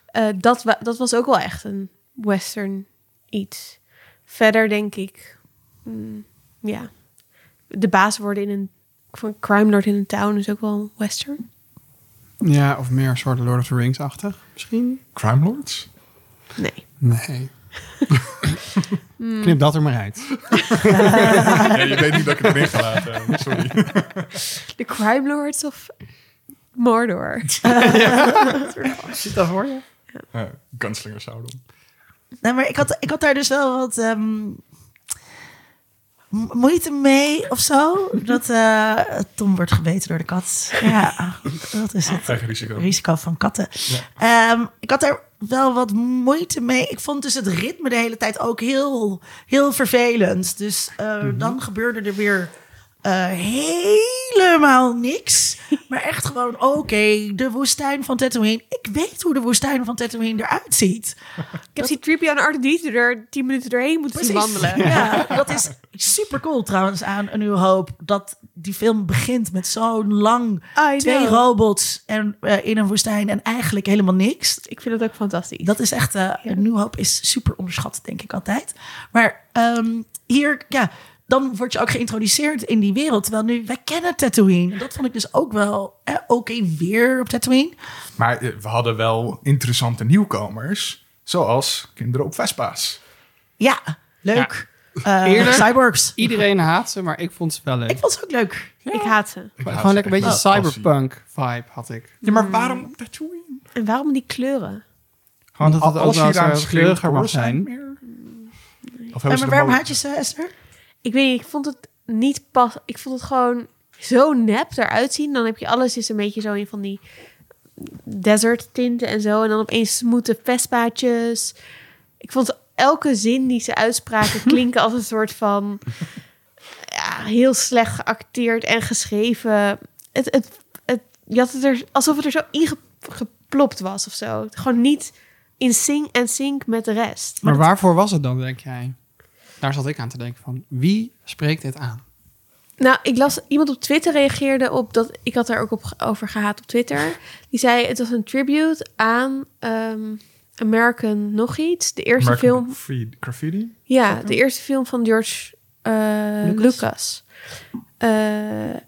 Eh, dat, wa- dat was ook wel echt een western iets. Verder denk ik, mm, ja, de baas worden in een van crime lord in een town is ook wel western. Ja, of meer een soort Lord of the Rings-achtig misschien? Crime Lords? Nee. Nee. Knip dat er maar uit. ja, je weet niet dat ik het erin ga laten. Sorry. De crime lords of Mordor. Zit dat voor je? Uh, Gunslinger Sauron. Nee, maar ik had, ik had daar dus wel wat... ehm, moeite mee of zo. Dat eh, Tom wordt gebeten door de kat. Ja, dat is het Eigen risico. risico van katten. Ehm, ik had er wel wat moeite mee. Ik vond dus het ritme de hele tijd ook heel, heel vervelend. Dus eh, dan gebeurde er weer eh, helemaal niks. Maar echt gewoon, oké, de woestijn van Tatooine. Ik weet hoe de woestijn van Tatooine eruit ziet. Ik heb die Trippy aan R2D er tien minuten doorheen moeten zien wandelen. Ja, dat is super cool trouwens aan Een Nieuwe Hoop. Dat die film begint met zo'n lang I twee know. robots en, eh, in een woestijn en eigenlijk helemaal niks. Ik vind dat ook fantastisch. Dat is echt, Een Nieuwe Hoop is super onderschat, denk ik altijd. Maar ehm, hier, ja, dan word je ook geïntroduceerd in die wereld. Terwijl nu, wij kennen Tatooine. En dat vond ik dus ook wel eh, oké weer op Tatooine. Maar eh, we hadden wel interessante nieuwkomers. Zoals kinderen op Vespa's. Ja, leuk. Eh, Eerlijk? cyborgs. Iedereen haat ze, maar ik vond ze wel leuk. Ik vond ze ook leuk. Ik haat ze. Ik haat Gewoon lekker een beetje wel. cyberpunk vibe had ik. Ja, maar waarom op Tatooine? En waarom die kleuren? Gewoon Omdat het ook alles hier aan kleuriger mag zijn. meer? Of maar waarom had je ze, Esther? Ik weet niet, ik vond het niet pas. Ik vond het gewoon zo nep eruit zien. Dan heb je alles is een beetje zo in van die desert tinten en zo. En dan opeens smoete vespaatjes. Ik vond elke zin die ze uitspraken klinken als een soort van ja, heel slecht geacteerd en geschreven. Het, het, het, je had het er alsof het er zo ingeplopt was of zo. Gewoon niet in sync en sync met de rest. Maar waarvoor was het dan, denk jij? Daar zat ik aan te denken van, wie spreekt dit aan? Nou, ik las iemand op Twitter reageerde op dat ik had daar ook op over gehaat op Twitter. Die zei het was een tribute aan ehm, American nog iets, de eerste American film. Graffiti-? Ja, de eerste film van George eh, Lucas? Lucas. Eh,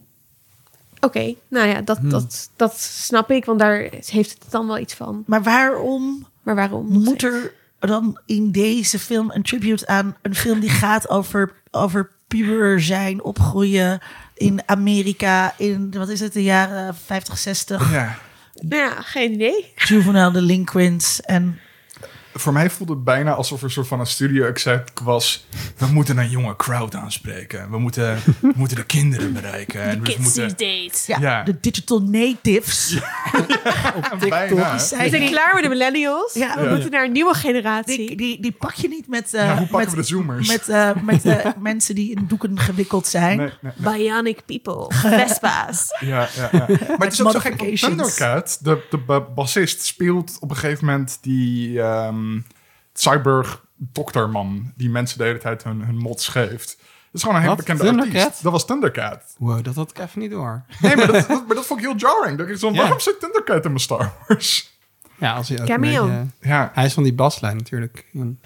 Oké, nou ja, dat, dat, dat snap ik, want daar heeft het dan wel iets van. Maar waarom Maar waarom? moet er dan in deze film een tribute aan een film die gaat over, over puber zijn, opgroeien in Amerika in, wat is het, de jaren 50, 60, Ja. Nou ja, geen idee. juvenile delinquents en Voor mij voelde het bijna alsof er een soort van een studio exec was. We moeten een jonge crowd aanspreken. We moeten, we moeten de kinderen bereiken. En we moeten, ja, Ja. de digital natives. bijna. Die We zijn klaar met de millennials. Ja. we Ja. moeten naar een nieuwe generatie. die, die, die pak je niet met, eh, Ja, hoe pakken met, we de zoomers? met, eh, met eh, mensen die in doeken gewikkeld zijn. Nee, nee, nee. Bionic people. Vespa's. Ja, ja, ja. Maar het is ook zo gek. Thundercat, de, de ba- bassist, speelt op een gegeven moment die ehm, cyborg dokterman. Die mensen de hele tijd hun, hun mods geeft. Dat is gewoon een hele Wat? bekende Thundercat? artiest. Dat was Thundercat. Wow, dat had ik even niet door. Nee, maar dat, dat, maar dat vond ik heel jarring. Dat ik zo, Ja. waarom zit Thundercat in mijn Star Wars? Ja, als hij ook Cameo. een beetje- Ja, Hij is van die baslijn natuurlijk. Een-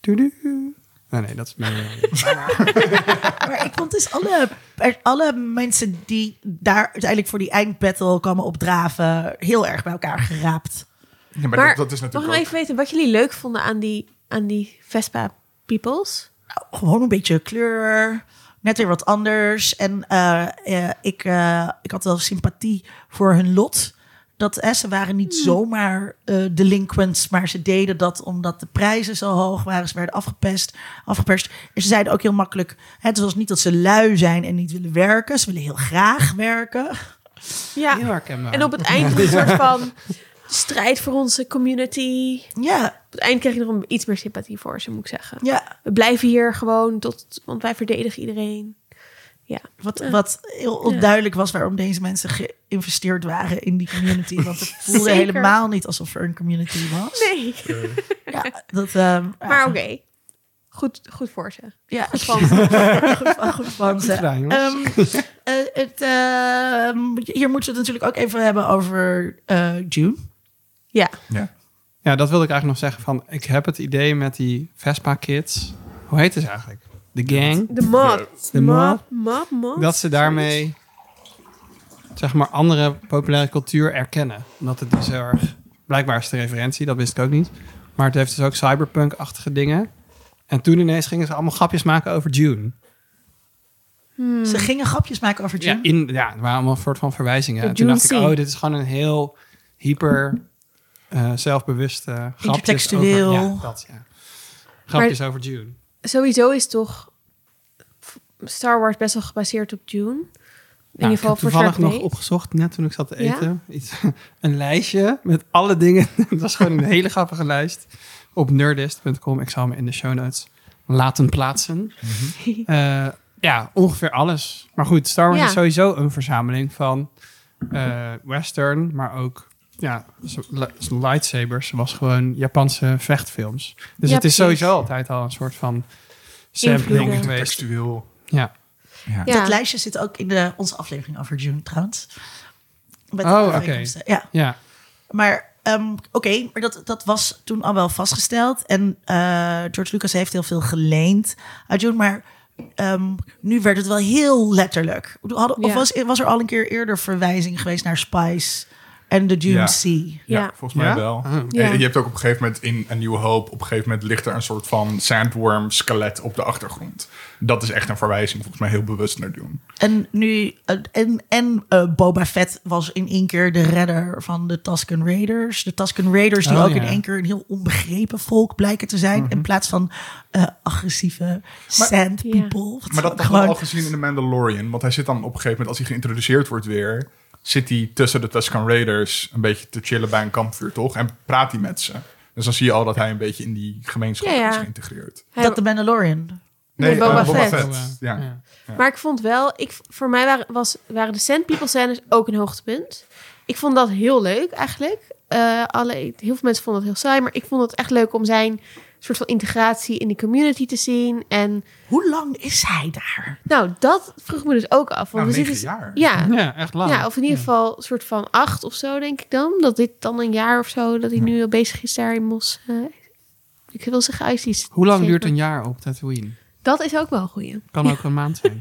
Doedoe. Nee, nee, dat is meer... Maar ik vond dus alle, er- alle mensen die daar uiteindelijk voor die eindbattle kwamen opdraven, heel erg bij elkaar geraapt. Ja maar, Maar dat, dat is Mag ik natuurlijk nog even weten wat jullie leuk vonden aan die, aan die Vespa peoples? Nou, gewoon een beetje kleur, net weer wat anders. En eh, eh, ik, eh, ik had wel sympathie voor hun lot. Dat eh, ze waren niet zomaar eh, delinquents, maar ze deden dat omdat de prijzen zo hoog waren. Ze werden afgepest, afgeperst. En ze zeiden ook heel makkelijk: hè, het was niet dat ze lui zijn en niet willen werken. Ze willen heel graag werken. Ja. En op het eind een soort van strijd voor onze community. Ja, Op het eind kreeg je nog een, iets meer sympathie voor ze, moet ik zeggen. ja. We blijven hier gewoon tot, want wij verdedigen iedereen. Ja. Wat, wat heel onduidelijk was waarom deze mensen geïnvesteerd waren in die community. Want het voelde Zeker. helemaal niet alsof er een community was. Nee. Ja, dat, ehm, Maar oké. Goed, goed voor ze. Ja, Goed van ze. goed, van- goed van ze. gedaan, jongens. Het, hier moeten we het natuurlijk ook even hebben over eh, June. Ja. Ja. Ja, dat wilde ik eigenlijk nog zeggen. Van, ik heb het idee met die Vespa Kids. Hoe heet ze eigenlijk? De gang. De mod. De mod. Mod, mod. Dat ze daarmee, zeg maar, andere populaire cultuur erkennen. Omdat het dus heel erg... Blijkbaar is het een referentie, dat wist ik ook niet. Maar het heeft dus ook cyberpunk-achtige dingen. En toen ineens gingen ze allemaal grapjes maken over June. Ze gingen grapjes maken over June. Ja, in, ja, er waren allemaal een soort van verwijzingen. De En toen dacht ik, oh, dit is gewoon een heel hyper uh, zelfbewuste grapjes Intertextueel. over... Ja, dat, ja. Grapjes over June. Sowieso is toch... Star Wars best wel gebaseerd op Dune. In Ja, ieder ik geval heb voor toevallig zover ik nog weet. opgezocht, net toen ik zat te Ja? eten. Iets, een lijstje met alle dingen. Het was gewoon een hele grappige lijst. Op nerdist.com. Ik zal hem in de show notes laten plaatsen. Eh, ja, ongeveer alles. Maar goed, Star Wars Ja. is sowieso een verzameling van eh, western, maar ook ja, lightsabers. was gewoon Japanse vechtfilms. Dus Ja, het is precies. sowieso altijd al een soort van sampling geweest. Textueel. Ja. Ja. Dat lijstje zit ook in de, onze aflevering over June trouwens. Met de Oh, oké. Ja, Ja, maar ehm, oké, maar dat, dat was toen al wel vastgesteld. En eh, George Lucas heeft heel veel geleend uit June, maar ehm, nu werd het wel heel letterlijk. Hadden, Of was, was er al een keer eerder verwijzing geweest naar Spice en de Dune Ja. Sea? Ja, Ja. volgens mij Ja? wel. Ja. En je hebt ook op een gegeven moment in een nieuwe hoop, op een gegeven moment ligt er een soort van sandworm skelet op de achtergrond. Dat is echt een verwijzing, volgens mij heel bewust naar doen. En nu, eh, en, en eh, Boba Fett was in één keer de redder van de Tusken Raiders. De Tusken Raiders, die Oh, ook ja. in één keer een heel onbegrepen volk blijken te zijn. Mhm. In plaats van eh, agressieve sand people. Maar dat, gewoon- hebben we al gezien in de Mandalorian. Want hij zit dan op een gegeven moment, als hij geïntroduceerd wordt weer, zit hij tussen de Tusken Raiders een beetje te chillen bij een kampvuur, toch? En praat hij met ze. Dus dan zie je al dat hij een beetje in die gemeenschap Ja, ja. is geïntegreerd. Dat de Mandalorian. Nee, Boba eh, Fett. Fett. Ja. Ja. Maar ik vond wel, ik, voor mij waren, was, waren de Sand People scènes ook een hoogtepunt. Ik vond dat heel leuk eigenlijk. Eh, alle, heel veel mensen vonden het heel saai, maar ik vond het echt leuk om zijn soort van integratie in de community te zien. En Hoe lang is hij daar? nou, dat vroeg me dus ook af. Want Nou, we negen zitten, jaar. Ja, Ja, echt lang. ja, of in ieder geval een soort van acht of zo, denk ik dan. Dat dit dan een jaar of zo, dat hij nu al bezig is daar in Mos. eh, ik wil zeggen, IC's. Hoe lang duurt een jaar op Tatooine? Dat is ook wel een goeie. Kan ook een maand zijn.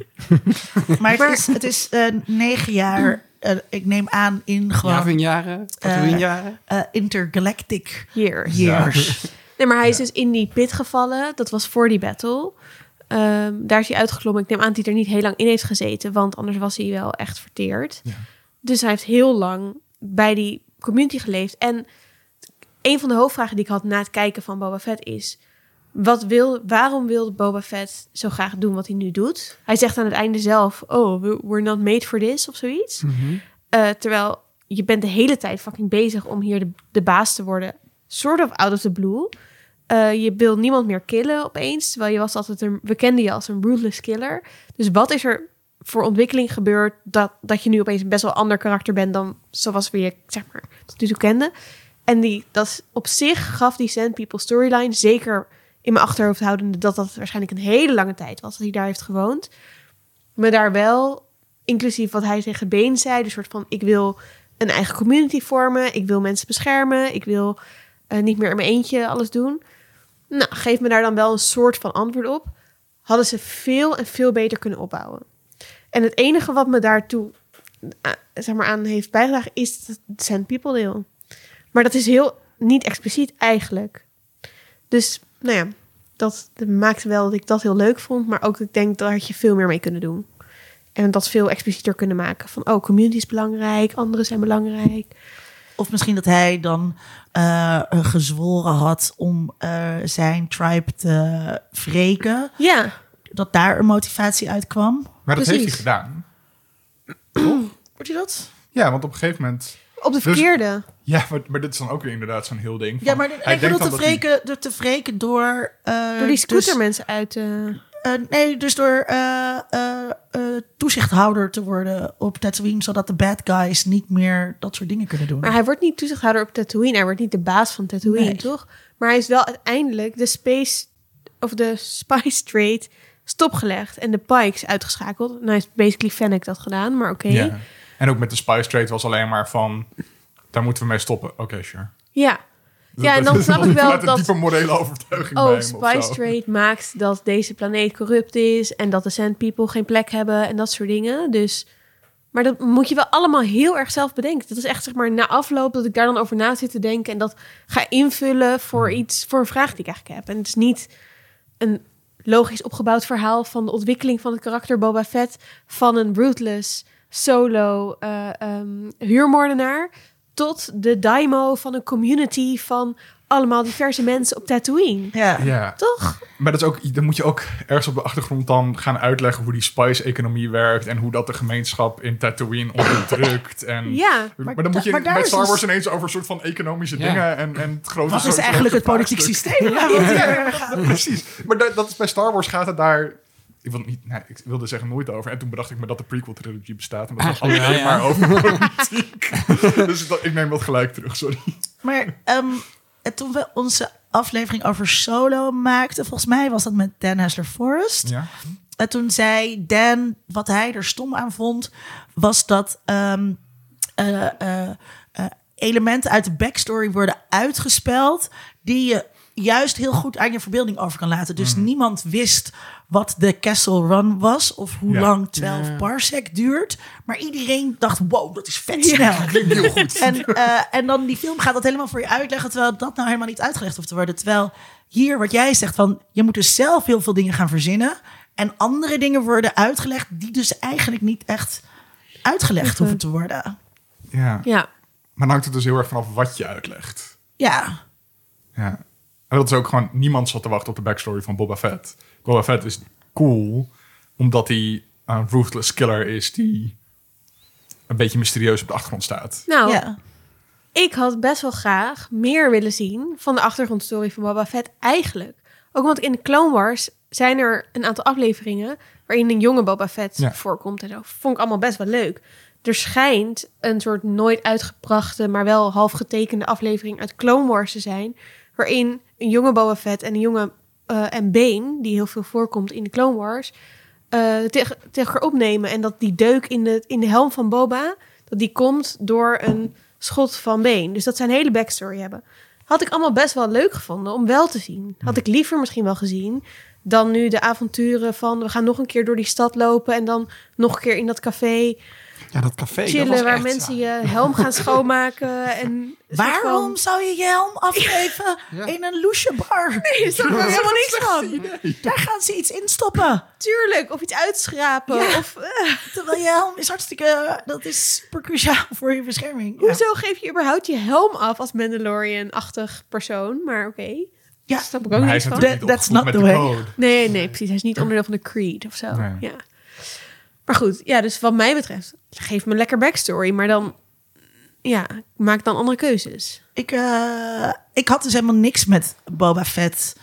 Maar het is, het is eh, negen jaar, eh, ik neem aan, in gewoon Javinjaren? Tatooine-jaren? eh, intergalactic Years. years. Nee, maar hij is dus in die pit gevallen. Dat was voor die battle. Ehm, daar is hij uitgeklommen. Ik neem aan dat hij er niet heel lang in heeft gezeten. Want anders was hij wel echt verteerd. Ja. Dus hij heeft heel lang bij die community geleefd. En een van de hoofdvragen die ik had na het kijken van Boba Fett is... Wat wil, waarom wilde Boba Fett zo graag doen wat hij nu doet? Hij zegt aan het einde zelf... Oh, we- we're not made for this of zoiets. Mhm. Eh, terwijl je bent de hele tijd fucking bezig om hier de, de baas te worden. Sort of out of the blue. Eh, je wil niemand meer killen opeens. Terwijl je was altijd een... We kenden je als een ruthless killer. Dus wat is er voor ontwikkeling gebeurd... dat, dat je nu opeens een best wel ander karakter bent... dan zoals we je, zeg maar, tot nu toe kenden. En die, dat op zich gaf die Sand People storyline... zeker in mijn achterhoofd houdende... dat dat waarschijnlijk een hele lange tijd was... dat hij daar heeft gewoond. Me daar wel inclusief wat hij tegen Been zei, de soort van ik wil een eigen community vormen, ik wil mensen beschermen, ik wil eh, niet meer in mijn eentje alles doen. Nou, geef me daar dan wel een soort van antwoord op. Hadden ze veel en veel beter kunnen opbouwen. En het enige wat me daartoe eh, zeg maar, aan heeft bijgedragen is het Sand People deel. Maar dat is heel niet expliciet eigenlijk. Dus, nou ja, dat maakte wel dat ik dat heel leuk vond. Maar ook ik denk, had je veel meer mee kunnen doen. En dat veel explicieter kunnen maken. Van, oh, community is belangrijk, anderen zijn belangrijk. Of misschien dat hij dan eh, gezworen had om eh, zijn tribe te wreken. Ja, Dat daar een motivatie uit kwam. Maar dat heeft hij gedaan. Wordt je dat? Ja, want op een gegeven moment... op de Dus- verkeerde. Ja, maar, maar dit is dan ook weer inderdaad zo'n heel ding. Ja, van- maar hij ik denkt bedoel te dat hij- wreken, door te wreken door... eh, Door die scooter dus- mensen uit... eh, nee, dus door eh, eh, eh, toezichthouder te worden op Tatooine, zodat de bad guys niet meer dat soort dingen kunnen doen. Maar hij wordt niet toezichthouder op Tatooine. Hij wordt niet de baas van Tatooine, Nee. toch? Maar hij is wel uiteindelijk de space... of de Spice Trade stopgelegd. En de Pikes uitgeschakeld. Nou heeft basically Fennec dat gedaan, maar oké. Ja. En ook met de Spice Trade was alleen maar van... Daar moeten we mee stoppen. Oké, sure. Ja. Ja, en dan snap ik wel dat- diepe morele overtuiging Oh, Spice. Trade maakt dat deze planeet corrupt is en dat de Sand People geen plek hebben en dat soort dingen. Dus, maar dat moet je wel allemaal heel erg zelf bedenken. Dat is echt zeg maar na afloop dat ik daar dan over na zit te denken en dat ga invullen voor iets, voor een vraag die ik eigenlijk heb. En het is niet een logisch opgebouwd verhaal van de ontwikkeling van het karakter Boba Fett van een ruthless solo ehm, huurmoordenaar tot de daimo van een community van allemaal diverse mensen op Tatooine. Ja. Ja. Toch? Maar dat is ook, dan moet je ook ergens op de achtergrond dan gaan uitleggen hoe die spice-economie werkt en hoe dat de gemeenschap in Tatooine onderdrukt. En, Ja. Maar, dan moet je maar met Star dus- Wars ineens over een soort van economische Ja. dingen en, en het grote Wat is eigenlijk het politiek systeem? Ja? Ja, precies. Maar dat, dat is bij Star Wars gaat het daar. Ik, wil niet, nee, ik wilde zeggen nooit over. En toen bedacht ik me dat de prequel-trilogie bestaat. En dat gaat Eigenlijk alleen ja. maar over politiek. dus dat, ik neem dat gelijk terug, sorry. Maar ehm, en toen we onze aflevering over Solo maakten, volgens mij was dat met Dan Hessler Forrest. Ja. En toen zei Dan, wat hij er stom aan vond, was dat ehm, eh, eh, eh, elementen uit de backstory worden uitgespeld die je juist heel goed aan je verbeelding over kan laten. Dus niemand wist wat de Castle Run was of hoe Ja. lang 12 Ja. parsec duurt. Maar iedereen dacht, wow, dat is vet snel. Klinkt heel goed. En, eh, en dan die film gaat dat helemaal voor je uitleggen, terwijl dat nou helemaal niet uitgelegd hoeft te worden. Terwijl hier wat jij zegt van, je moet dus zelf heel veel dingen gaan verzinnen. En andere dingen worden uitgelegd die dus eigenlijk niet echt uitgelegd hoeven te worden. Ja. Ja. Maar dan hangt het dus heel erg vanaf wat je uitlegt. Ja, Ja. En dat is ook gewoon... Niemand zat te wachten op de backstory van Boba Fett. Boba Fett is cool omdat hij een ruthless killer is die een beetje mysterieus op de achtergrond staat. Nou, ja. ik had best wel graag meer willen zien van de achtergrondstory van Boba Fett eigenlijk. Ook want in de Clone Wars zijn er een aantal afleveringen waarin een jonge Boba Fett Ja. voorkomt en zo. Vond ik allemaal best wel leuk. Er schijnt een soort nooit uitgebrachte, maar wel half getekende aflevering uit Clone Wars te zijn, waarin een jonge Boba Fett en een jonge eh, en Bane, die heel veel voorkomt in de Clone Wars, eh, tegen, elkaar opnemen. En dat die deuk in de, in de helm van Boba, dat die komt door een schot van Bane. Dus dat zijn hele backstory hebben. Had ik allemaal best wel leuk gevonden om wel te zien. Had ik liever misschien wel gezien dan nu de avonturen van... we gaan nog een keer door die stad lopen... en dan nog een keer in dat café Ja, dat café. dat chillen... was waar echt mensen je helm gaan schoonmaken. En Waarom van- zou je je helm afgeven Ja. in een loesje bar? Nee, daar snap ik helemaal niks van. Daar gaan ze iets instoppen. Tuurlijk, of iets uitschrapen. Ja. Of, eh, Terwijl je helm is hartstikke... Dat is super cruciaal voor je bescherming. Ja. Hoezo geef je überhaupt je helm af als Mandalorian-achtig persoon? Maar oké, Ja. daar snap ik ook is van. That- niet that's not the de way. code. Nee, nee, precies. Hij is niet onderdeel van de creed of zo. Nee. Ja. Maar goed, ja, dus wat mij betreft, geef me lekker backstory, maar dan, ja, maak dan andere keuzes. Ik, eh, ik had dus helemaal niks met Boba Fett.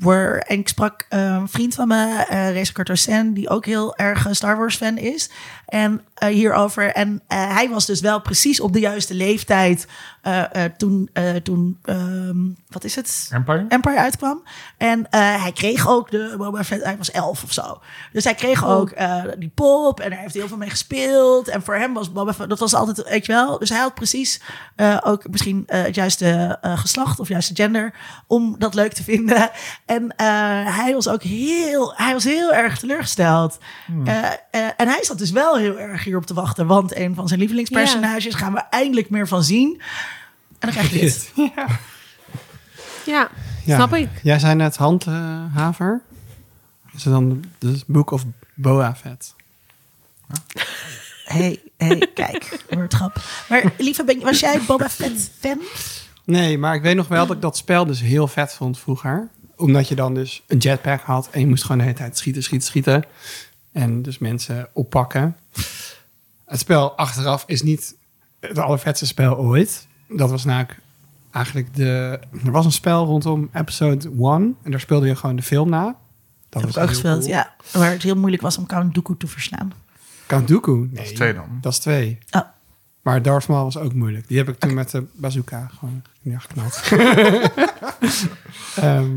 En ik sprak eh, een vriend van me, eh Reza Cartosen, die ook heel erg een Star Wars fan is. En eh, hierover. En eh, hij was dus wel precies op de juiste leeftijd eh, toen, toen ehm, wat is het? Empire? Empire uitkwam. En hij kreeg ook de Boba Fett, hij was elf of zo. Dus hij kreeg Oh. ook die pop en daar heeft hij heel veel mee gespeeld. En voor hem was Boba Fett, dat was altijd, weet je wel. Dus hij had precies ook misschien het juiste geslacht of juiste gender om dat leuk te vinden. En hij was ook heel, hij was heel erg teleurgesteld. Eh, en hij zat dus wel heel erg hierop te wachten, want een van zijn lievelingspersonages gaan we eindelijk meer van zien. En dan krijg je dit. Ja, Ja. snap ik. Jij zei net handhaver. Is het dan de Book of Boa Fett? hey, hey, kijk, woordgrap. Maar lieve, ben, was jij Boba Fett fan? Nee, maar ik weet nog wel dat ik dat spel dus heel vet vond vroeger. Omdat je dan dus een jetpack had en je moest gewoon de hele tijd schieten, schieten, schieten. En dus mensen oppakken. Het spel achteraf is niet het allervetste spel ooit. Dat was namelijk eigenlijk de... Er was een spel rondom episode 1 en daar speelde je gewoon de film na. Dat heb was ik ook gespeeld, cool. ja. Waar het heel moeilijk was om Count Dooku te verslaan. Count Dooku? Nee, Dat is twee dan. Dat is twee. Oh. Maar Darth Maul was ook moeilijk. Die heb ik toen met de bazooka gewoon neergeknald. Ehm,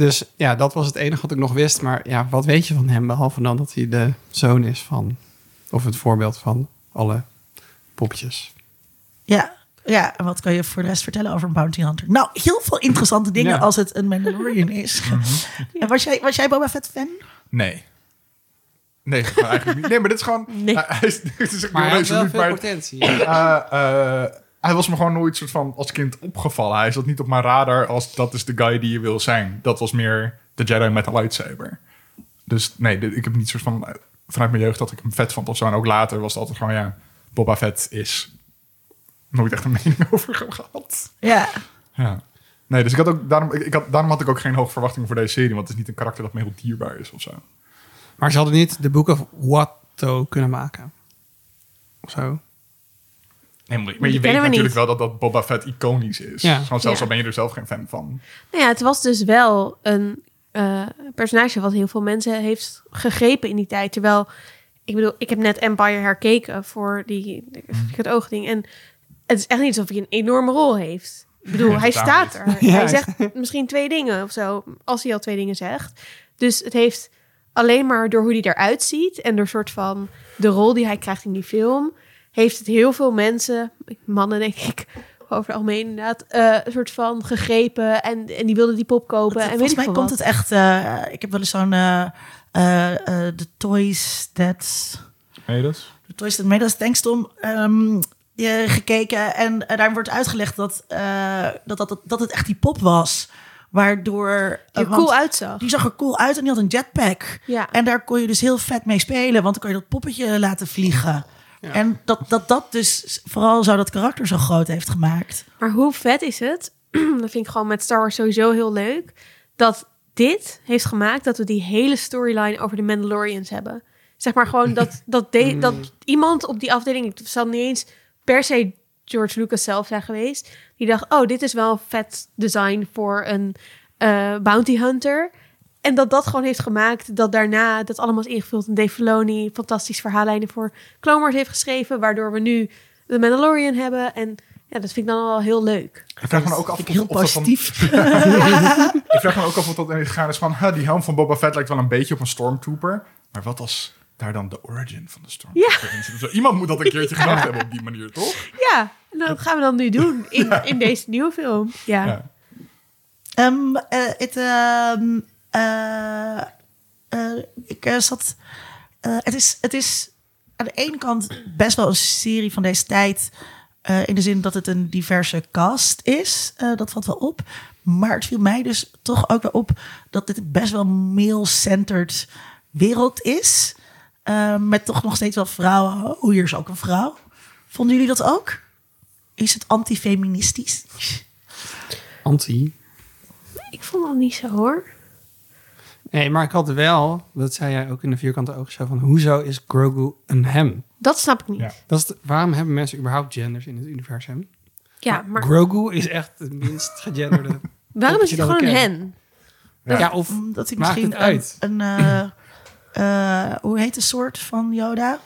dus ja, dat was het enige wat ik nog wist. Maar ja, wat weet je van hem? Behalve dan dat hij de zoon is van... Of het voorbeeld van alle popjes. Ja, ja, en wat kan je voor de rest vertellen over een bounty hunter? Nou, heel veel interessante dingen Ja. als het een Mandalorian is. En was jij, was jij Boba Fett fan? Nee. Nee, eigenlijk niet. Nee, maar dit is gewoon... Nee. Hij, hij is, het is echt Maar hij had wel veel maar, potentie. eh, eh, hij was me gewoon nooit soort van als kind opgevallen. Hij zat niet op mijn radar als dat is de guy die je wil zijn. Dat was meer de Jedi met een lightsaber. Dus nee, dit- ik heb niet soort van... eh, Vanuit mijn jeugd dat ik hem vet vond of zo. En ook later was het altijd gewoon, ja, Boba Fett is. nooit echt een mening over gehad. Ja. Ja. Nee, dus ik had ook, daarom, ik, ik had, daarom had ik ook geen hoge verwachtingen voor deze serie. Want het is niet een karakter dat me heel dierbaar is of zo. Maar ze hadden niet de Book of Watto kunnen maken. Of zo. Nee, maar, je weet we natuurlijk niet. wel dat, dat Boba Fett iconisch is. Ja. Gewoon zelfs Ja. al ben je er zelf geen fan van. Nou ja, het was dus wel een eh, personage wat heel veel mensen heeft gegrepen in die tijd. Terwijl, ik bedoel, ik heb net Empire herkeken voor die het oogding. En het is echt niet alsof hij een enorme rol heeft. Ik bedoel, hij staat er. Ja. Hij zegt misschien twee dingen of zo, als hij al twee dingen zegt. Dus het heeft alleen maar door hoe hij eruit ziet en door soort van de rol die hij krijgt in die film, heeft het heel veel mensen, mannen denk ik, over het algemeen inderdaad, eh, een soort van gegrepen en, en die wilden die pop kopen. en weet Volgens mij komt wat. het echt... eh, ik heb wel eens zo'n... eh eh, The Toys That... De Toys That Us Tankstorm ehm, eh, gekeken. En daar wordt uitgelegd dat, eh, dat, dat, dat, dat het echt die pop was. Waardoor... Die er cool uitzag. Die zag er cool uit en die had een jetpack. Ja. En daar kon je dus heel vet mee spelen. Want dan kon je dat poppetje laten vliegen. Ja. En dat, dat dat dus vooral zo dat karakter zo groot heeft gemaakt. Maar hoe vet is het? dat vind ik gewoon met Star Wars sowieso heel leuk. Dat dit heeft gemaakt dat we die hele storyline over de Mandalorians hebben. Zeg maar gewoon dat, dat, de, dat iemand op die afdeling, het zal niet eens per se George Lucas zelf zijn geweest, die dacht, oh, dit is wel een vet design voor een eh, bounty hunter. En dat dat gewoon heeft gemaakt dat daarna dat allemaal is ingevuld. En Dave Filoni fantastisch verhaallijnen voor Clone Wars heeft geschreven, waardoor we nu de Mandalorian hebben. En ja, dat vind ik dan wel heel leuk. Ik vraag me ook af of, of dat van- positief. ik vraag me ook af of dat gegaan is van... huh, die helm van Boba Fett lijkt wel een beetje op een Stormtrooper. Maar wat als daar dan de origin van de Stormtrooper in zit? Iemand moet dat een keertje gedacht hebben op die manier, toch? Ja, en dat gaan we dan nu doen in, in deze nieuwe film. Ja. Ja. Het, eh, ik eh, zat. eh, het, is, het is aan de ene kant best wel een serie van deze tijd. eh, in de zin dat het een diverse cast is. Eh, dat valt wel op. Maar het viel mij dus toch ook wel op dat dit best wel male-centered wereld is. Eh, met toch nog steeds wel vrouwen. Oh, hier is ook een vrouw. Vonden jullie dat ook? Is het antifeministisch? Anti. Ik vond dat niet zo hoor. Nee, maar ik had wel, dat zei jij ook in de vierkante ogen, zo van hoezo is Grogu een hem? Dat snap ik niet. Ja. Ja, Dat is de- waarom hebben mensen überhaupt genders in het universum? maar Grogu is echt het minst gegenderde. waarom is het dat gewoon een hen? Ja. Ja, of Omdat hij maakt misschien het uit? een, een eh, eh, hoe heet de soort van Yoda?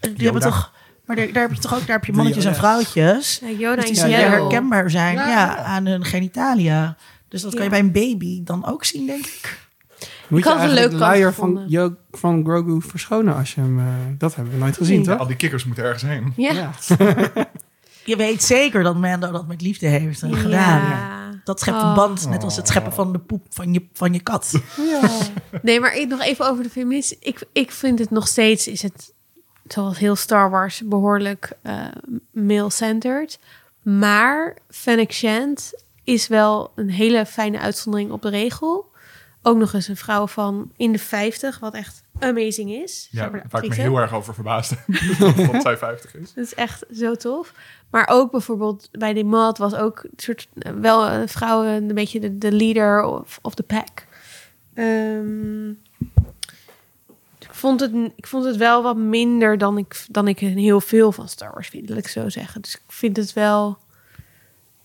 Eh, Die hebben toch, maar daar, daar heb je toch ook, daar heb je mannetjes en vrouwtjes. Ja, Yoda Dus en die Ja, zeer ja. herkenbaar zijn Ja, ja, ja. aan hun genitalia. Dus dat kan Ja. je bij een baby dan ook zien, denk ik. Moet je had een leuk de luier van, van Grogu verschonen als je hem... eh, dat hebben we nooit gezien, Nee. Ja, toch? al die kikkers moeten ergens heen. Ja. Je weet zeker dat Mando dat met liefde heeft gedaan. Dat schept een Oh. band, net als het scheppen van de poep van je, van je kat. Nee, maar ik, nog even over de feminist. Ik, ik vind het nog steeds, is het zoals heel Star Wars, behoorlijk eh male-centered. Maar Fennec Shand is wel een hele fijne uitzondering op de regel. Ook nog eens een vrouw van in de 50, wat echt amazing is. Ja, waar ik me heel erg over verbaasde. dat zij 50 is. Dat is echt zo tof. Maar ook bijvoorbeeld bij die mod was ook een soort, eh, wel een vrouw een beetje de, de leader of, of the pack. Ehm, ik, vond het, ik vond het wel wat minder dan ik, dan ik heel veel van Star Wars vind, wil ik zo zeggen. Dus ik vind het wel...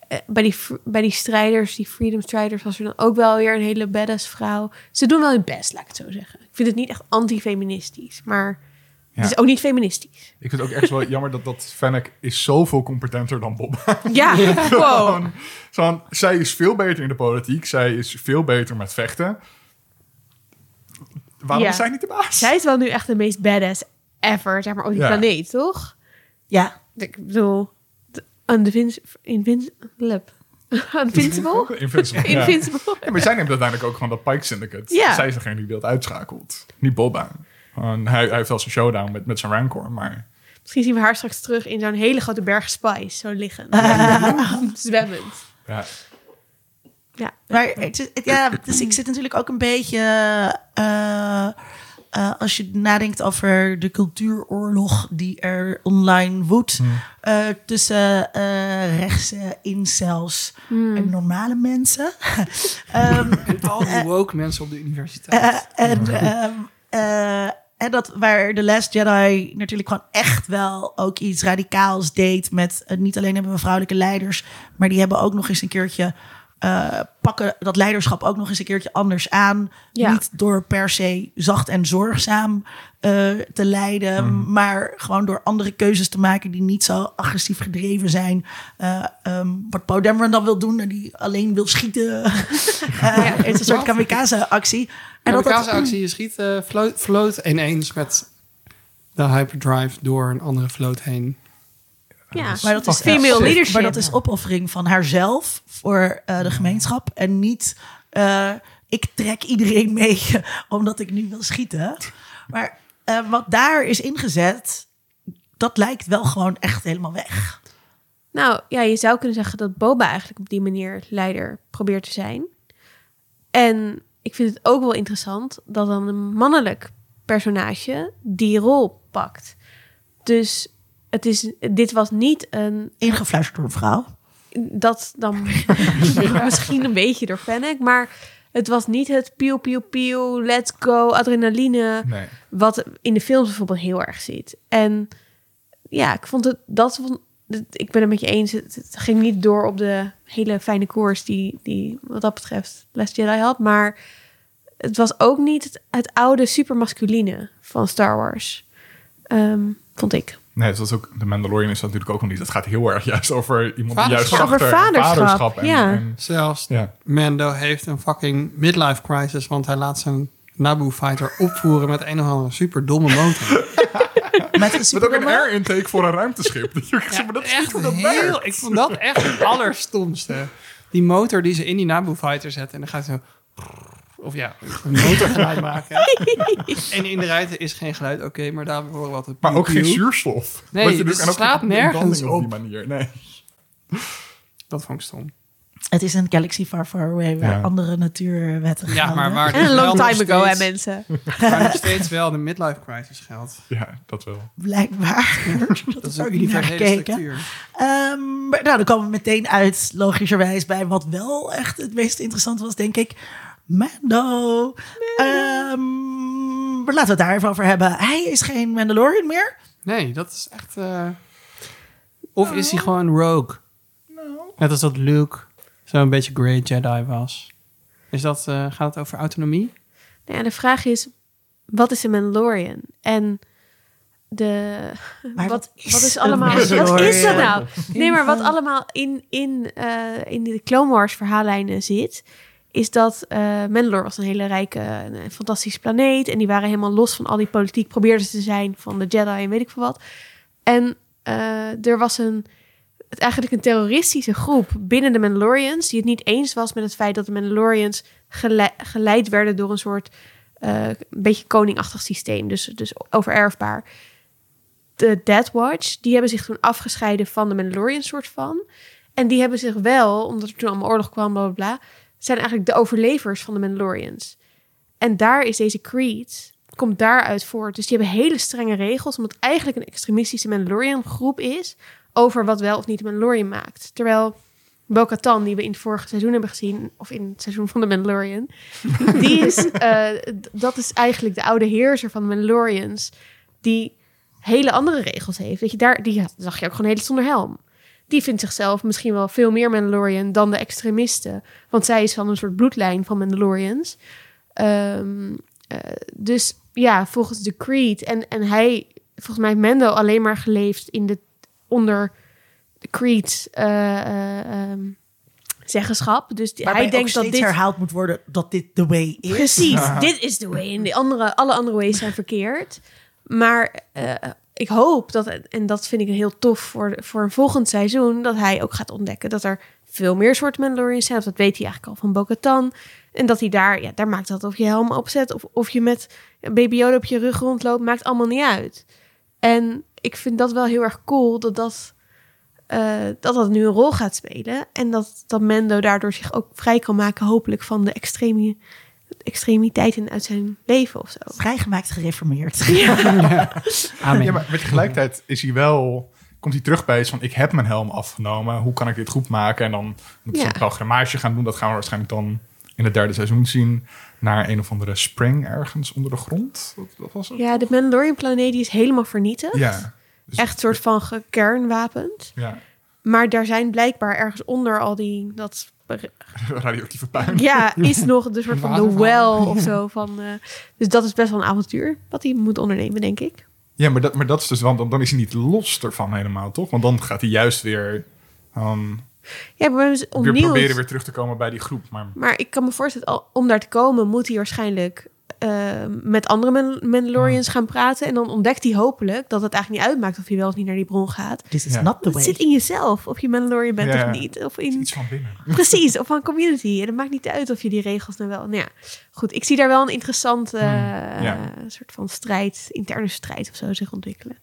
eh, Bij die, bij die strijders, die freedom striders, was er dan ook wel weer een hele badass vrouw. Ze doen wel hun best, laat ik het zo zeggen. Ik vind het niet echt anti-feministisch, maar Ja. het is ook niet feministisch. Ik vind het ook echt wel jammer dat, dat Fennec is zoveel competenter dan Bob. Ja. Gewoon, zo'n- zij is veel beter in de politiek. Zij is veel beter met vechten. Waarom Ja. is zij niet de baas? Zij is wel nu echt de meest badass ever, zeg maar, op die Ja. planeet, toch? Ja, Ik bedoel, de- Undevins- Invin- lip. Invincible? Invincible. ja. Invincible. Ja, maar zij neemt uiteindelijk ook gewoon dat Pike Syndicate. Ja. Zij is degene die dat uitschakelt. Niet Boba. Gewoon, hij, hij heeft wel zijn showdown met, met zijn Rancor, maar... Misschien zien we haar straks terug in zo'n hele grote berg spice, zo liggen. Zwemmend. Ja, Ja. maar het, is- het- ja, dus ik zit natuurlijk ook een beetje. eh, eh, als je nadenkt over de cultuuroorlog die er online woedt eh, tussen eh rechtse incels en normale mensen. Ehm, En al die woke mensen op de universiteit. en, ehm, eh, en dat waar The Last Jedi natuurlijk gewoon echt wel ook iets radicaals deed met niet alleen hebben we vrouwelijke leiders, maar die hebben ook nog eens een keertje eh, pakken dat leiderschap ook nog eens een keertje anders aan. Ja. Niet door per se zacht en zorgzaam eh, te leiden, maar gewoon door andere keuzes te maken die niet zo agressief gedreven zijn. Eh, ehm, wat Dameron dan wil doen, en die alleen wil schieten. Eh, Het is een soort kamikaze-actie. En dat dat- de actie je schiet, float, float ineens met de hyperdrive door een andere float heen. Ja, Maar dat is female ja, leadership. Maar dat is opoffering van haarzelf voor eh, de gemeenschap. En niet, eh, ik trek iedereen mee omdat ik nu wil schieten. Maar eh, wat daar is ingezet, dat lijkt wel gewoon echt helemaal weg. Nou ja, je zou kunnen zeggen dat Boba eigenlijk op die manier leider probeert te zijn. En ik vind het ook wel interessant dat dan een mannelijk personage die rol pakt. Dus het is, dit was niet een Ingefluisterd door een vrouw. dat dan misschien een beetje door Fennec, maar het was niet het pieuw, pieuw, pieuw, let's go, adrenaline, Nee. wat in de films bijvoorbeeld heel erg ziet. En ja, ik vond het, dat vond, ik ben het met je eens, het, het ging niet door op de hele fijne koers die, die wat dat betreft Last Jedi had, maar het was ook niet het, het oude supermasculine van Star Wars, Ehm, vond ik. Nee, dat is ook, de Mandalorian is dat natuurlijk ook nog niet. Het gaat heel erg juist over iemand die juist Vaderschap. zachter Over en vaderschap, en, ja. en- Zelfs ja. Mando heeft een fucking midlife crisis, want hij laat zijn Naboo fighter opvoeren met een of andere super domme motor. Met een Met ook een air intake voor een ruimteschip. Dat zeg maar dat is hoe dat heel, werkt. ik vond dat echt het allerstomste. Die motor die ze in die Naboo fighter zetten en dan gaat zo of ja, een motorgeluid maken. en in de ruimte is geen geluid, oké, maar daar horen we wat het Maar ook geen zuurstof. Nee, dus het slaat nergens op. die manier. Nee. Dat vond ik stom. Het is een galaxy far, far away waar Ja. andere natuurwetten Ja, maar waar En een wel long time ago, hè steeds- mensen. waar nog steeds wel de midlife crisis geldt. Ja, dat wel. Blijkbaar. Dat is ook een niet gekeken. structuur. Ehm, maar nou, dan komen we meteen uit, logischerwijs, bij wat wel echt het meest interessant was, denk ik. Mando. Ehm, maar laten we het daar even over hebben. Hij is geen Mandalorian meer. Nee, dat is echt... eh, Of is hij gewoon rogue? Net als dat Luke zo'n beetje great Jedi was. Is dat, eh, gaat het over autonomie? Nou ja, de vraag is, wat is een Mandalorian? En de... Maar wat, wat is wat is een allemaal... Wat is dat nou? Nee, maar wat allemaal in, in, eh, in de Clone Wars verhaallijnen zit... is dat eh Mandalore was een hele rijke, een fantastische planeet... en die waren helemaal los van al die politiek... probeerden ze te zijn van de Jedi en weet ik veel wat. En eh, er was een... Eigenlijk een terroristische groep binnen de Mandalorians... die het niet eens was met het feit dat de Mandalorians gele- geleid werden door een soort eh, een beetje koningachtig systeem, dus, dus overerfbaar. De Death Watch, die hebben zich toen afgescheiden van de Mandalorian soort van. En die hebben zich wel, omdat er toen allemaal oorlog kwam, bla bla bla, zijn eigenlijk de overlevers van de Mandalorians. En daar is deze Creed, komt daaruit voort. Dus die hebben hele strenge regels, omdat het eigenlijk een extremistische Mandalorian groep is over wat wel of niet de Mandalorian maakt. Terwijl Bo-Katan, die we in het vorige seizoen hebben gezien, of in het seizoen van de Mandalorian, die is, eh, dat is eigenlijk de oude heerser van de Mandalorians, die hele andere regels heeft. Weet je, daar die zag je ook gewoon hele zonder helm. Die vindt zichzelf misschien wel veel meer Mandalorian dan de extremisten, want zij is van een soort bloedlijn van Mandalorians. Ehm, eh, dus ja, volgens de Creed en, en hij, volgens mij heeft Mando alleen maar geleefd in de onder de Creed eh, eh, ehm, zeggenschap. Dus die- Waarbij hij denkt ook dat dit herhaald moet worden dat dit the way is. Precies, dit is de way. En de andere, alle andere ways zijn verkeerd. Maar eh, ik hoop dat, en dat vind ik heel tof voor, voor een volgend seizoen, dat hij ook gaat ontdekken dat er veel meer soorten Mandalorians zijn. Dat weet hij eigenlijk al van Bo-Katan. En dat hij daar, ja, daar maakt dat of je helm opzet of, of je met Baby Yoda op je rug rondloopt, maakt allemaal niet uit. En ik vind dat wel heel erg cool dat dat, eh, dat, dat nu een rol gaat spelen. En dat, dat Mendo daardoor zich ook vrij kan maken, hopelijk, van de extreme extremiteiten uit zijn leven of zo. Vrijgemaakt gereformeerd. Amen. Ja, maar met tegelijkertijd is hij wel... Komt hij terug bij iets van, ik heb mijn helm afgenomen. Hoe kan ik dit goed maken? En dan moet Ja. zo'n programmage gaan doen. Dat gaan we waarschijnlijk dan in het derde seizoen zien. Naar een of andere spring ergens onder de grond. Wat, wat was het? Ja, de Mandalorian planeet die is helemaal vernietigd. Ja. Dus- Echt een soort van gekernwapend. ja. Maar daar zijn blijkbaar ergens onder al die... Dat, Radioactieve puin. ja, is nog de soort van de well of zo. Van, eh, dus dat is best wel een avontuur wat hij moet ondernemen, denk ik. Ja, maar dat, maar dat is dus, want dan, is hij niet los ervan helemaal, toch? Want dan gaat hij juist weer, ehm, Ja, dus weer proberen weer terug te komen bij die groep. Maar Maar ik kan me voorstellen, om daar te komen, moet hij waarschijnlijk eh, met andere Man- Mandalorians gaan praten. En dan ontdekt hij hopelijk dat het eigenlijk niet uitmaakt of hij wel of niet naar die bron gaat. This is Ja. not the Het way. zit in jezelf, of je Mandalorian bent Ja, of niet. Of in, iets van binnen. precies, of van community. En het maakt niet uit of je die regels nou wel... Nou ja, goed. Ik zie daar wel een interessante Hmm, eh, soort van strijd, interne strijd of zo zich ontwikkelen.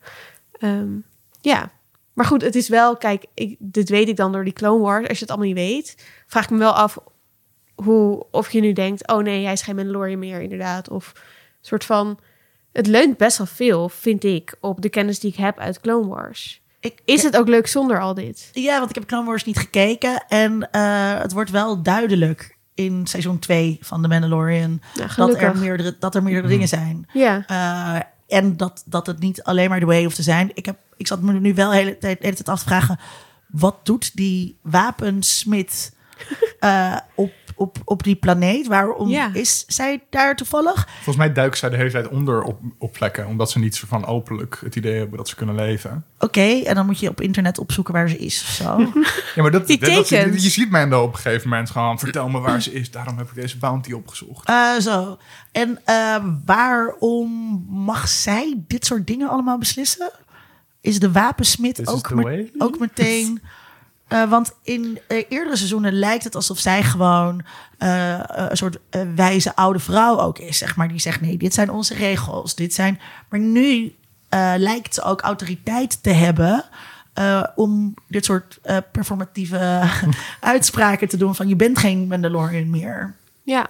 Ehm, ja, maar goed, het is wel... Kijk, ik, dit weet ik dan door die Clone Wars. Als je het allemaal niet weet, vraag ik me wel af hoe, of je nu denkt, oh nee, hij is geen Mandalorian meer, inderdaad. Of een soort van, het leunt best wel veel, vind ik, op de kennis die ik heb uit Clone Wars. Ik, Is het ook leuk zonder al dit? Ja, want ik heb Clone Wars niet gekeken. En eh, het wordt wel duidelijk in seizoen 2 van The Mandalorian... Nou, dat er meerdere, dat er meerdere dingen zijn. Ja, Eh, en dat, dat het niet alleen maar de way hoeft te zijn. Ik, heb, ik zat me nu wel de hele tijd, de hele tijd af te vragen... wat doet die wapensmid eh, op, op, op die planeet? Waarom Ja. is zij daar toevallig? Volgens mij duiken zij de hele tijd onder op, op plekken. Omdat ze niet zo van openlijk het idee hebben dat ze kunnen leven. Oké, en dan moet je op internet opzoeken waar ze is of zo. Ja, maar dat, Die dat, je ziet Mando op een gegeven moment gewoon... vertel me waar ze is, daarom heb ik deze bounty opgezocht. Eh, zo. En eh, waarom mag zij dit soort dingen allemaal beslissen? Is de wapensmid ook, ook meteen... eh, want in eh, eerdere seizoenen lijkt het alsof zij gewoon eh, een soort wijze oude vrouw ook is. Zeg maar, die zegt: nee, dit zijn onze regels. Dit zijn. Maar nu eh, lijkt ze ook autoriteit te hebben. eh, om dit soort performatieve uitspraken te doen: van je bent geen Mandalorian meer. ja.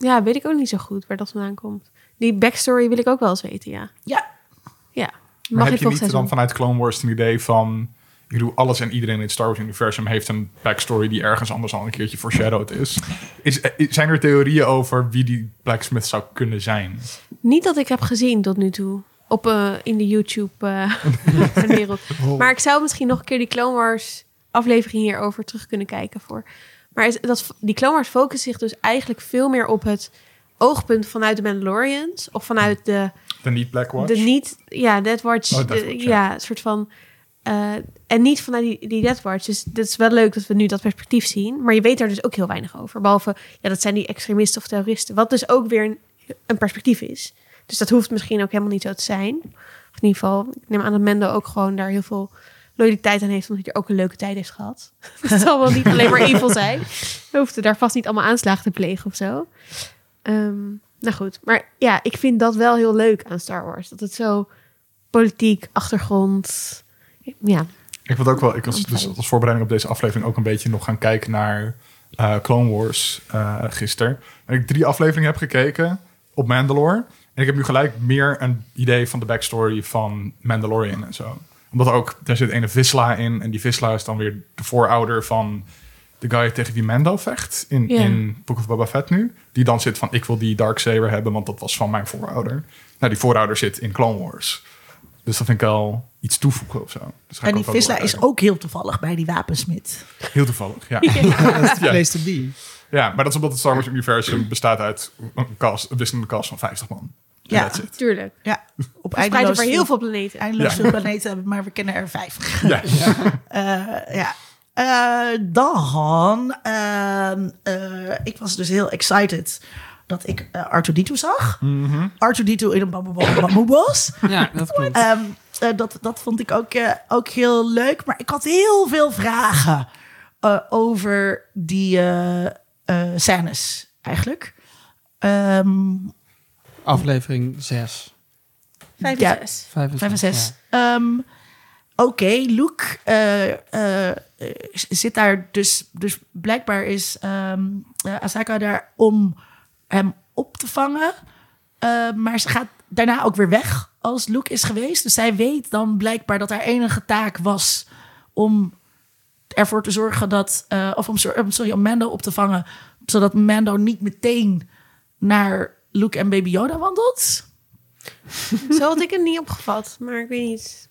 Ja, weet ik ook niet zo goed waar dat vandaan komt. Die backstory wil ik ook wel eens weten, ja. Ja, Ja, Maar heb ik je niet dan vanuit Clone Wars een idee van... Ik bedoel, alles en iedereen in het Star Wars-universum heeft een backstory die ergens anders al een keertje foreshadowed is. is. eh, Zijn er theorieën over wie die Blacksmith zou kunnen zijn? Niet dat ik heb gezien tot nu toe. Op, eh, in de YouTube-wereld. Maar ik zou misschien nog een keer die Clone Wars aflevering hierover terug kunnen kijken voor. Maar is, dat, die Clone Wars focust zich dus eigenlijk veel meer op het oogpunt vanuit de Mandalorians. Of vanuit de, De niet Black Watch? de niet... Ja, Death Watch. Oh, Death de- Watch, ja, een soort van... eh, en niet vanuit die, die Death Watch. Dus het is wel leuk dat we nu dat perspectief zien. Maar je weet daar dus ook heel weinig over. Behalve, ja, dat zijn die extremisten of terroristen. Wat dus ook weer een, een perspectief is. Dus dat hoeft misschien ook helemaal niet zo te zijn. Of in ieder geval, ik neem aan dat Mendo ook gewoon daar heel veel loyaliteit aan heeft. Omdat hij er ook een leuke tijd heeft gehad. Het zal wel niet alleen maar evil zijn. We hoefden daar vast niet allemaal aanslagen te plegen of zo. Ehm, nou goed, maar ja, ik vind dat wel heel leuk aan Star Wars. Dat het zo politiek, achtergrond... Ja, Ik wil ook wel, ik was dus als voorbereiding op deze aflevering ook een beetje nog gaan kijken naar eh, Clone Wars eh gisteren. En ik drie afleveringen heb gekeken op Mandalore. En ik heb nu gelijk meer een idee van de backstory van Mandalorian en zo. Omdat er ook, daar zit een Visla in. En die Visla is dan weer de voorouder van de guy tegen wie Mando vecht in, in Book of Boba Fett nu. Die dan zit van, ik wil die Darksaber hebben, want dat was van mijn voorouder. Nou, die voorouder zit in Clone Wars. Dus dat vind ik wel iets toevoegen of zo. Dus en die Visla is ook heel toevallig bij die wapensmid. Heel toevallig, ja. Ja. place to be. ja, maar dat is omdat het Star Wars universum bestaat uit een, cast, een wisselende cast van 50 man. Ja. Ja, tuurlijk. Ja, op eindeloos over heel veel, planeten. eindeloos Ja. veel planeten, maar we kennen er vijf. Ja. Eh, ja. Eh, dan, ehm, eh, ik was dus heel excited dat ik uh, R2-D2 zag. Mhm. R2-D2 in een bamboe- bamboebos. Ja, dat klopt. Ehm, eh, dat, dat vond ik ook, eh, ook heel leuk. Maar ik had heel veel vragen eh, over die eh, eh, scènes eigenlijk. Ehm, Aflevering 6. Vijf Ja. en zes. 5 en Vijf en zes. Ehm, Oké, Luke eh, eh, zit daar dus, dus blijkbaar is ehm eh, Asaka daar om hem op te vangen. Eh, maar ze gaat daarna ook weer weg als Luke is geweest. Dus zij weet dan blijkbaar dat haar enige taak was om ervoor te zorgen dat... eh, of om, sor- om- sorry, om Mando op te vangen. Zodat Mando niet meteen naar Luke en Baby Yoda wandelt. Zo had ik het niet opgevat, maar ik weet niet.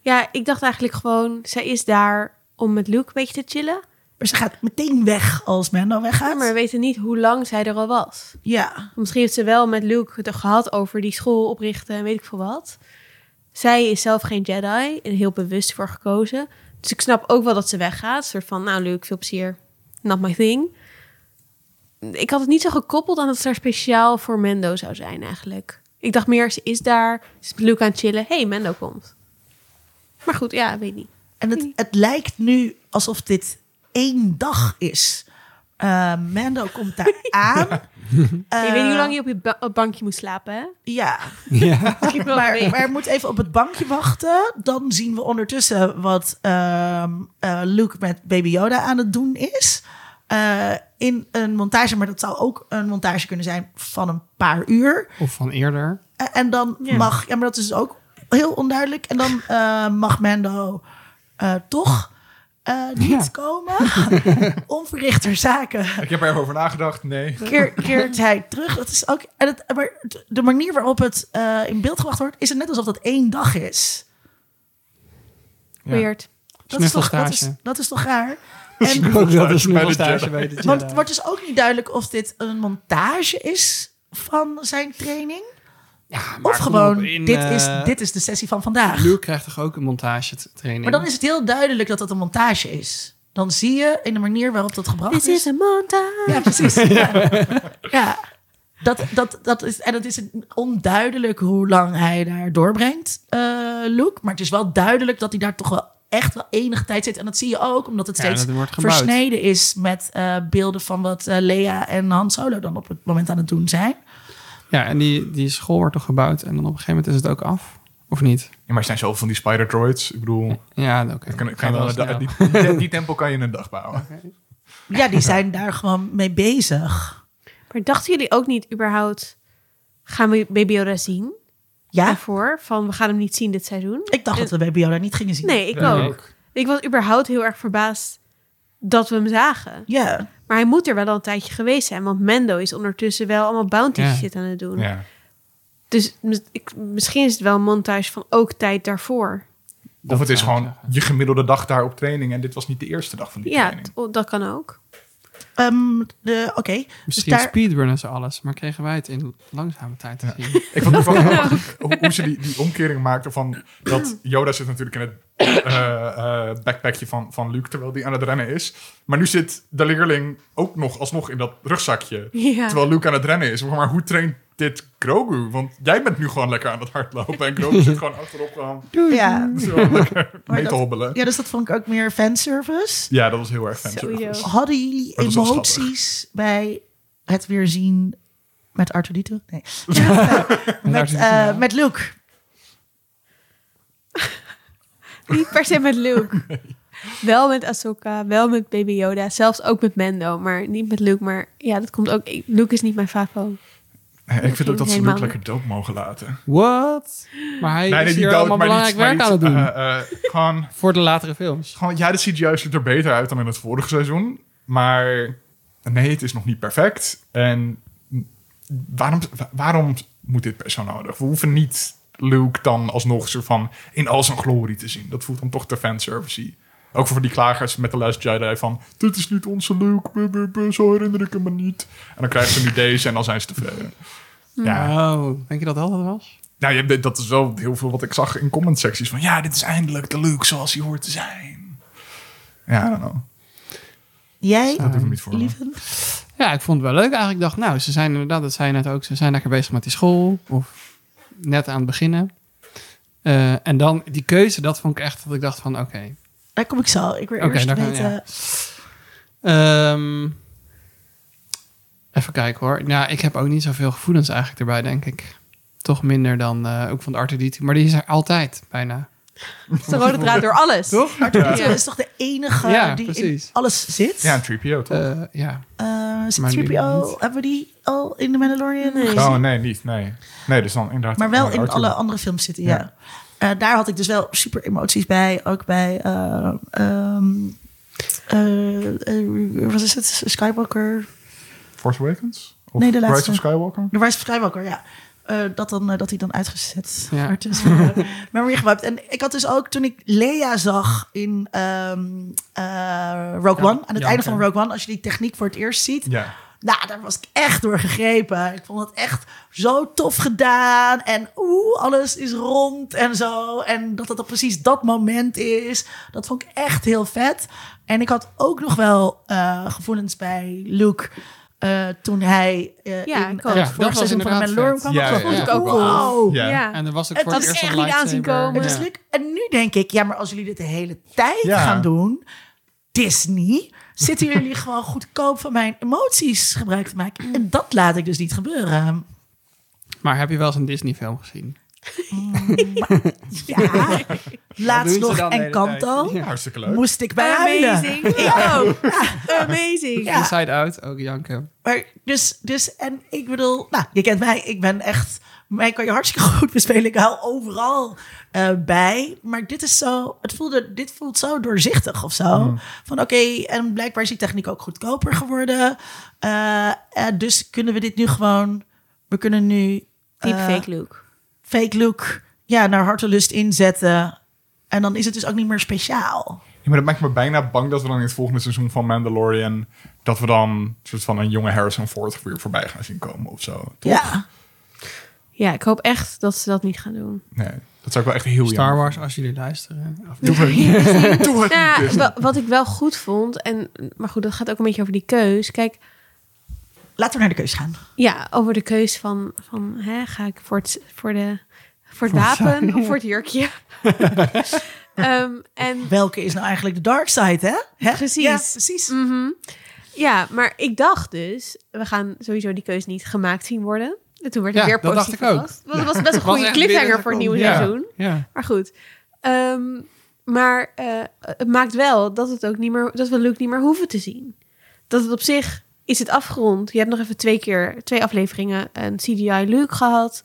Ja, ik dacht eigenlijk gewoon, zij is daar om met Luke een beetje te chillen. Maar ze gaat meteen weg als Mando weggaat. Ja, maar we weten niet hoe lang zij er al was. Ja, Misschien heeft ze wel met Luke het er gehad over die school oprichten en weet ik veel wat. Zij is zelf geen Jedi en heel bewust voor gekozen. Dus ik snap ook wel dat ze weggaat. Een soort van, nou Luke, veel plezier. Not my thing. Ik had het niet zo gekoppeld aan dat ze er speciaal voor Mendo zou zijn eigenlijk. Ik dacht meer, ze is daar, ze is Luke aan het chillen. hey, Mendo komt. Maar goed, ja, weet niet. en het, het lijkt nu alsof dit één dag is. Eh, Mando komt daar aan. je weet niet hoe Eh, lang je op je ba- op bankje moet slapen, hè? Ja, Ja. Maar, moet even op het bankje wachten. Dan zien we ondertussen wat ehm, eh, Luke met Baby Yoda aan het doen is. Eh, in een montage, maar dat zou ook een montage kunnen zijn van een paar uur. Of van eerder. Eh, en dan Ja. mag, ja, maar dat is ook heel onduidelijk. En dan eh, mag Mando eh, toch eh, niet Ja. komen. Onverrichter zaken Ik heb er even over nagedacht. Nee. keer, keert hij terug. Dat is ook, en het, maar de manier waarop het eh, in beeld gebracht wordt, is het net alsof dat één dag is. Ja. Weird. Dat is, toch, dat, is, dat is toch raar? En Ook dat is bij de want het wordt dus ook niet duidelijk of dit een montage is van zijn training. Ja, maar Of gewoon, in, dit, eh, is, dit is de sessie van vandaag. Luke krijgt toch ook een montage training? Maar dan is het heel duidelijk dat dat een montage is. Dan zie je in de manier waarop dat gebracht Dit is een montage. Ja, precies. Ja. ja. Dat, dat, dat is, en het is onduidelijk hoe lang hij daar doorbrengt, eh Luke. Maar het is wel duidelijk dat hij daar toch wel echt wel enige tijd zit. En dat zie je ook, omdat het Ja, steeds versneden is met eh, beelden van wat eh, Lea en Han Solo dan op het moment aan het doen zijn. Ja, en die, die school wordt toch gebouwd en dan op een gegeven moment is het ook af? Of niet? Ja, maar er zijn zoveel van die spider droids. Ik bedoel, Ja, oké. kan, kan wel da- die, die, die tempo kan je in een dag bouwen. Ja, die zijn daar gewoon mee bezig. Maar dachten jullie ook niet überhaupt... Gaan we Baby Yoda zien? Ja, Daarvoor? Van, we gaan hem niet zien dit seizoen? ik dacht dat we Baby Yoda niet gingen zien. Nee, ik Ja, ook. Ik was überhaupt heel erg verbaasd dat we hem zagen. Ja, Maar hij moet er wel al een tijdje geweest zijn. Want Mendo is ondertussen wel allemaal bounty Ja. shit aan het doen. Ja. Dus ik, misschien is het wel een montage van ook tijd daarvoor. Of het is gewoon je gemiddelde dag daar op training. En dit was niet de eerste dag van die Ja, training. t- dat kan ook. Ehm, de- oké. Dus Misschien daar- speedrunnen ze alles, maar kregen wij het in langzame tijd te zien. Ik vond het wel hoe, hoe ze die, die omkering maakten van dat Yoda zit natuurlijk in het eh, eh, backpackje van, van Luke terwijl die aan het rennen is. Maar nu zit de leerling ook nog alsnog in dat rugzakje. Ja. Terwijl Luke aan het rennen is. Maar hoe traint dit Grogu? Want jij bent nu gewoon lekker aan het hardlopen. En Grogu zit gewoon achterop gewoon Ja. zo lekker mee te dat- hobbelen. ja, dus dat vond ik ook meer fanservice. Ja, dat was heel erg fanservice. Hadden jullie emoties bij het weer zien met Arthur Dito? Nee. met, eh, met Luke. Niet per se met Luke. Wel met Ahsoka, wel met Baby Yoda. Zelfs ook met Mendo, maar niet met Luke. Maar ja, dat komt ook... Luke is niet mijn favo. Ik vind ook dat ze Luke lekker dood mogen laten. What? Maar hij is hier allemaal belangrijk werk aan het doen. eh, eh, gewoon voor de latere films. Gewoon, ja, de CGI ziet er beter uit dan in het vorige seizoen. Maar nee, het is nog niet perfect. En waarom, wa- waarom moet dit per se nodig? We hoeven niet Luke dan alsnog zo van in al zijn glorie te zien. Dat voelt dan toch te fanservice Ook voor die klagers met de Last Jedi van... dit is niet onze Luke, buh, buh, buh, zo herinner ik hem me niet. En dan krijgen ze nu deze en dan zijn ze tevreden. Ja, Oh, denk je dat dat was? nou, je hebt- dat is wel heel veel wat ik zag in comment secties van... ja, dit is eindelijk de Luke zoals hij hoort te zijn. Ja, I don't know. Jij, Dat hoef ik niet voor me. lieve? Ja, ik vond het wel leuk eigenlijk. Ik dacht, nou, ze zijn inderdaad, dat zei je net ook, ze zijn lekker bezig met die school. Of net aan het beginnen. Eh, en dan die keuze, dat vond ik echt dat ik dacht van, oké. Daar kom ik zo. Ik wil eerst weten... ja. Ehm, even kijken hoor. Nou, ik heb ook niet zoveel gevoelens eigenlijk erbij, denk ik. Toch minder dan, eh, ook van de R2-D2. Maar die is er altijd, bijna. Is de rode draad door alles. Toch? R2D2 Ja. is toch de enige Ja, die in precies. alles zit? Ja, een 3PO toch? Eh, ja. Eh, nu 3PO, niet. hebben we die al in The Mandalorian Nee. gezien? oh, nee, niet. Nee. Nee, dus dan inderdaad... Maar wel in R2. alle andere films zitten, ja. Ja. Eh, daar had ik dus wel super emoties bij. Ook bij... eh, ehm, eh, eh, wat is het? Skywalker? Force Awakens? Of Nee, de laatste. Rise of Skywalker? De Rise of Skywalker, ja. Eh, dat, dan, dat hij dan uitgezet Ja. werd. Dus, uh, memory gewiped. En ik had dus ook, toen ik Leia zag in ehm, eh, Rogue One... aan het einde van Rogue One, als je die techniek voor het eerst ziet... Ja. Nou, daar was ik echt door gegrepen. Ik vond het echt zo tof gedaan. En oeh, alles is rond en zo. En dat het dan precies dat moment is. Dat vond ik echt heel vet. En ik had ook nog wel eh, gevoelens bij Luke... eh, toen hij eh Ja, in ik eh, Ja, het dat was van Mandalorian kwam. Ja, dat vond ja, ik ja. ook wow. Ja. Ja. En dan was ook Het voor het ik eerst echt niet aan zien lightsaber. komen. En, Ja. dus Luke- en nu denk ik, ja, maar als jullie dit de hele tijd Ja. gaan doen, Disney, zitten jullie gewoon goedkoop van mijn emoties gebruik te maken. En dat laat ik dus niet gebeuren. Maar heb je wel eens een Disney film gezien? Ja, laatst nog en Kanto? Ja. Hartstikke leuk. moest ik bij huilen. Amazing. Ik ook. Amazing. Ja. Inside Out, ook janken. Maar dus, dus, en ik bedoel, nou, je kent mij, ik ben echt, mij kan je hartstikke goed bespelen. Ik hou overal eh, bij. Maar dit is zo, het voelde, dit voelt zo doorzichtig of zo. Van oké, en blijkbaar is die techniek ook goedkoper geworden. Eh, eh, dus kunnen we dit nu gewoon, we kunnen nu Deepfake look. fake look, ja, naar hartelust inzetten. En dan is het dus ook niet meer speciaal. Ja, maar dat maakt me bijna bang dat we dan in het volgende seizoen van Mandalorian... dat we dan een soort van een jonge Harrison Ford weer voorbij gaan zien komen of zo. Ja, Ja, ik hoop echt dat ze dat niet gaan doen. Nee, dat zou ik wel echt heel Star jammer Wars, als jullie luisteren. Doe het niet. Doe het Nou, niet. ja, wa- wat ik wel goed vond, en, maar goed, dat gaat ook een beetje over die keus. Kijk, laten we naar de keus gaan. ja, over de keus van, van hè, ga ik voor het, voor de, voor het wapen of voor het jurkje? Ehm, en Welke is nou eigenlijk de dark side, hè? Hè? Precies. Ja, precies. Mhm. Ja, maar ik dacht dus, we gaan sowieso die keus niet gemaakt zien worden. En toen werd ik Ja, weer dat dacht positief ik ook. Want het was best een goede cliffhanger voor het een nieuwe seizoen. Ja. Maar goed. Ehm, maar eh, het maakt wel dat het ook niet meer, dat we Luke niet meer hoeven te zien. Dat het op zich is het afgerond. Je hebt nog even twee keer, twee afleveringen een CGI Luke gehad.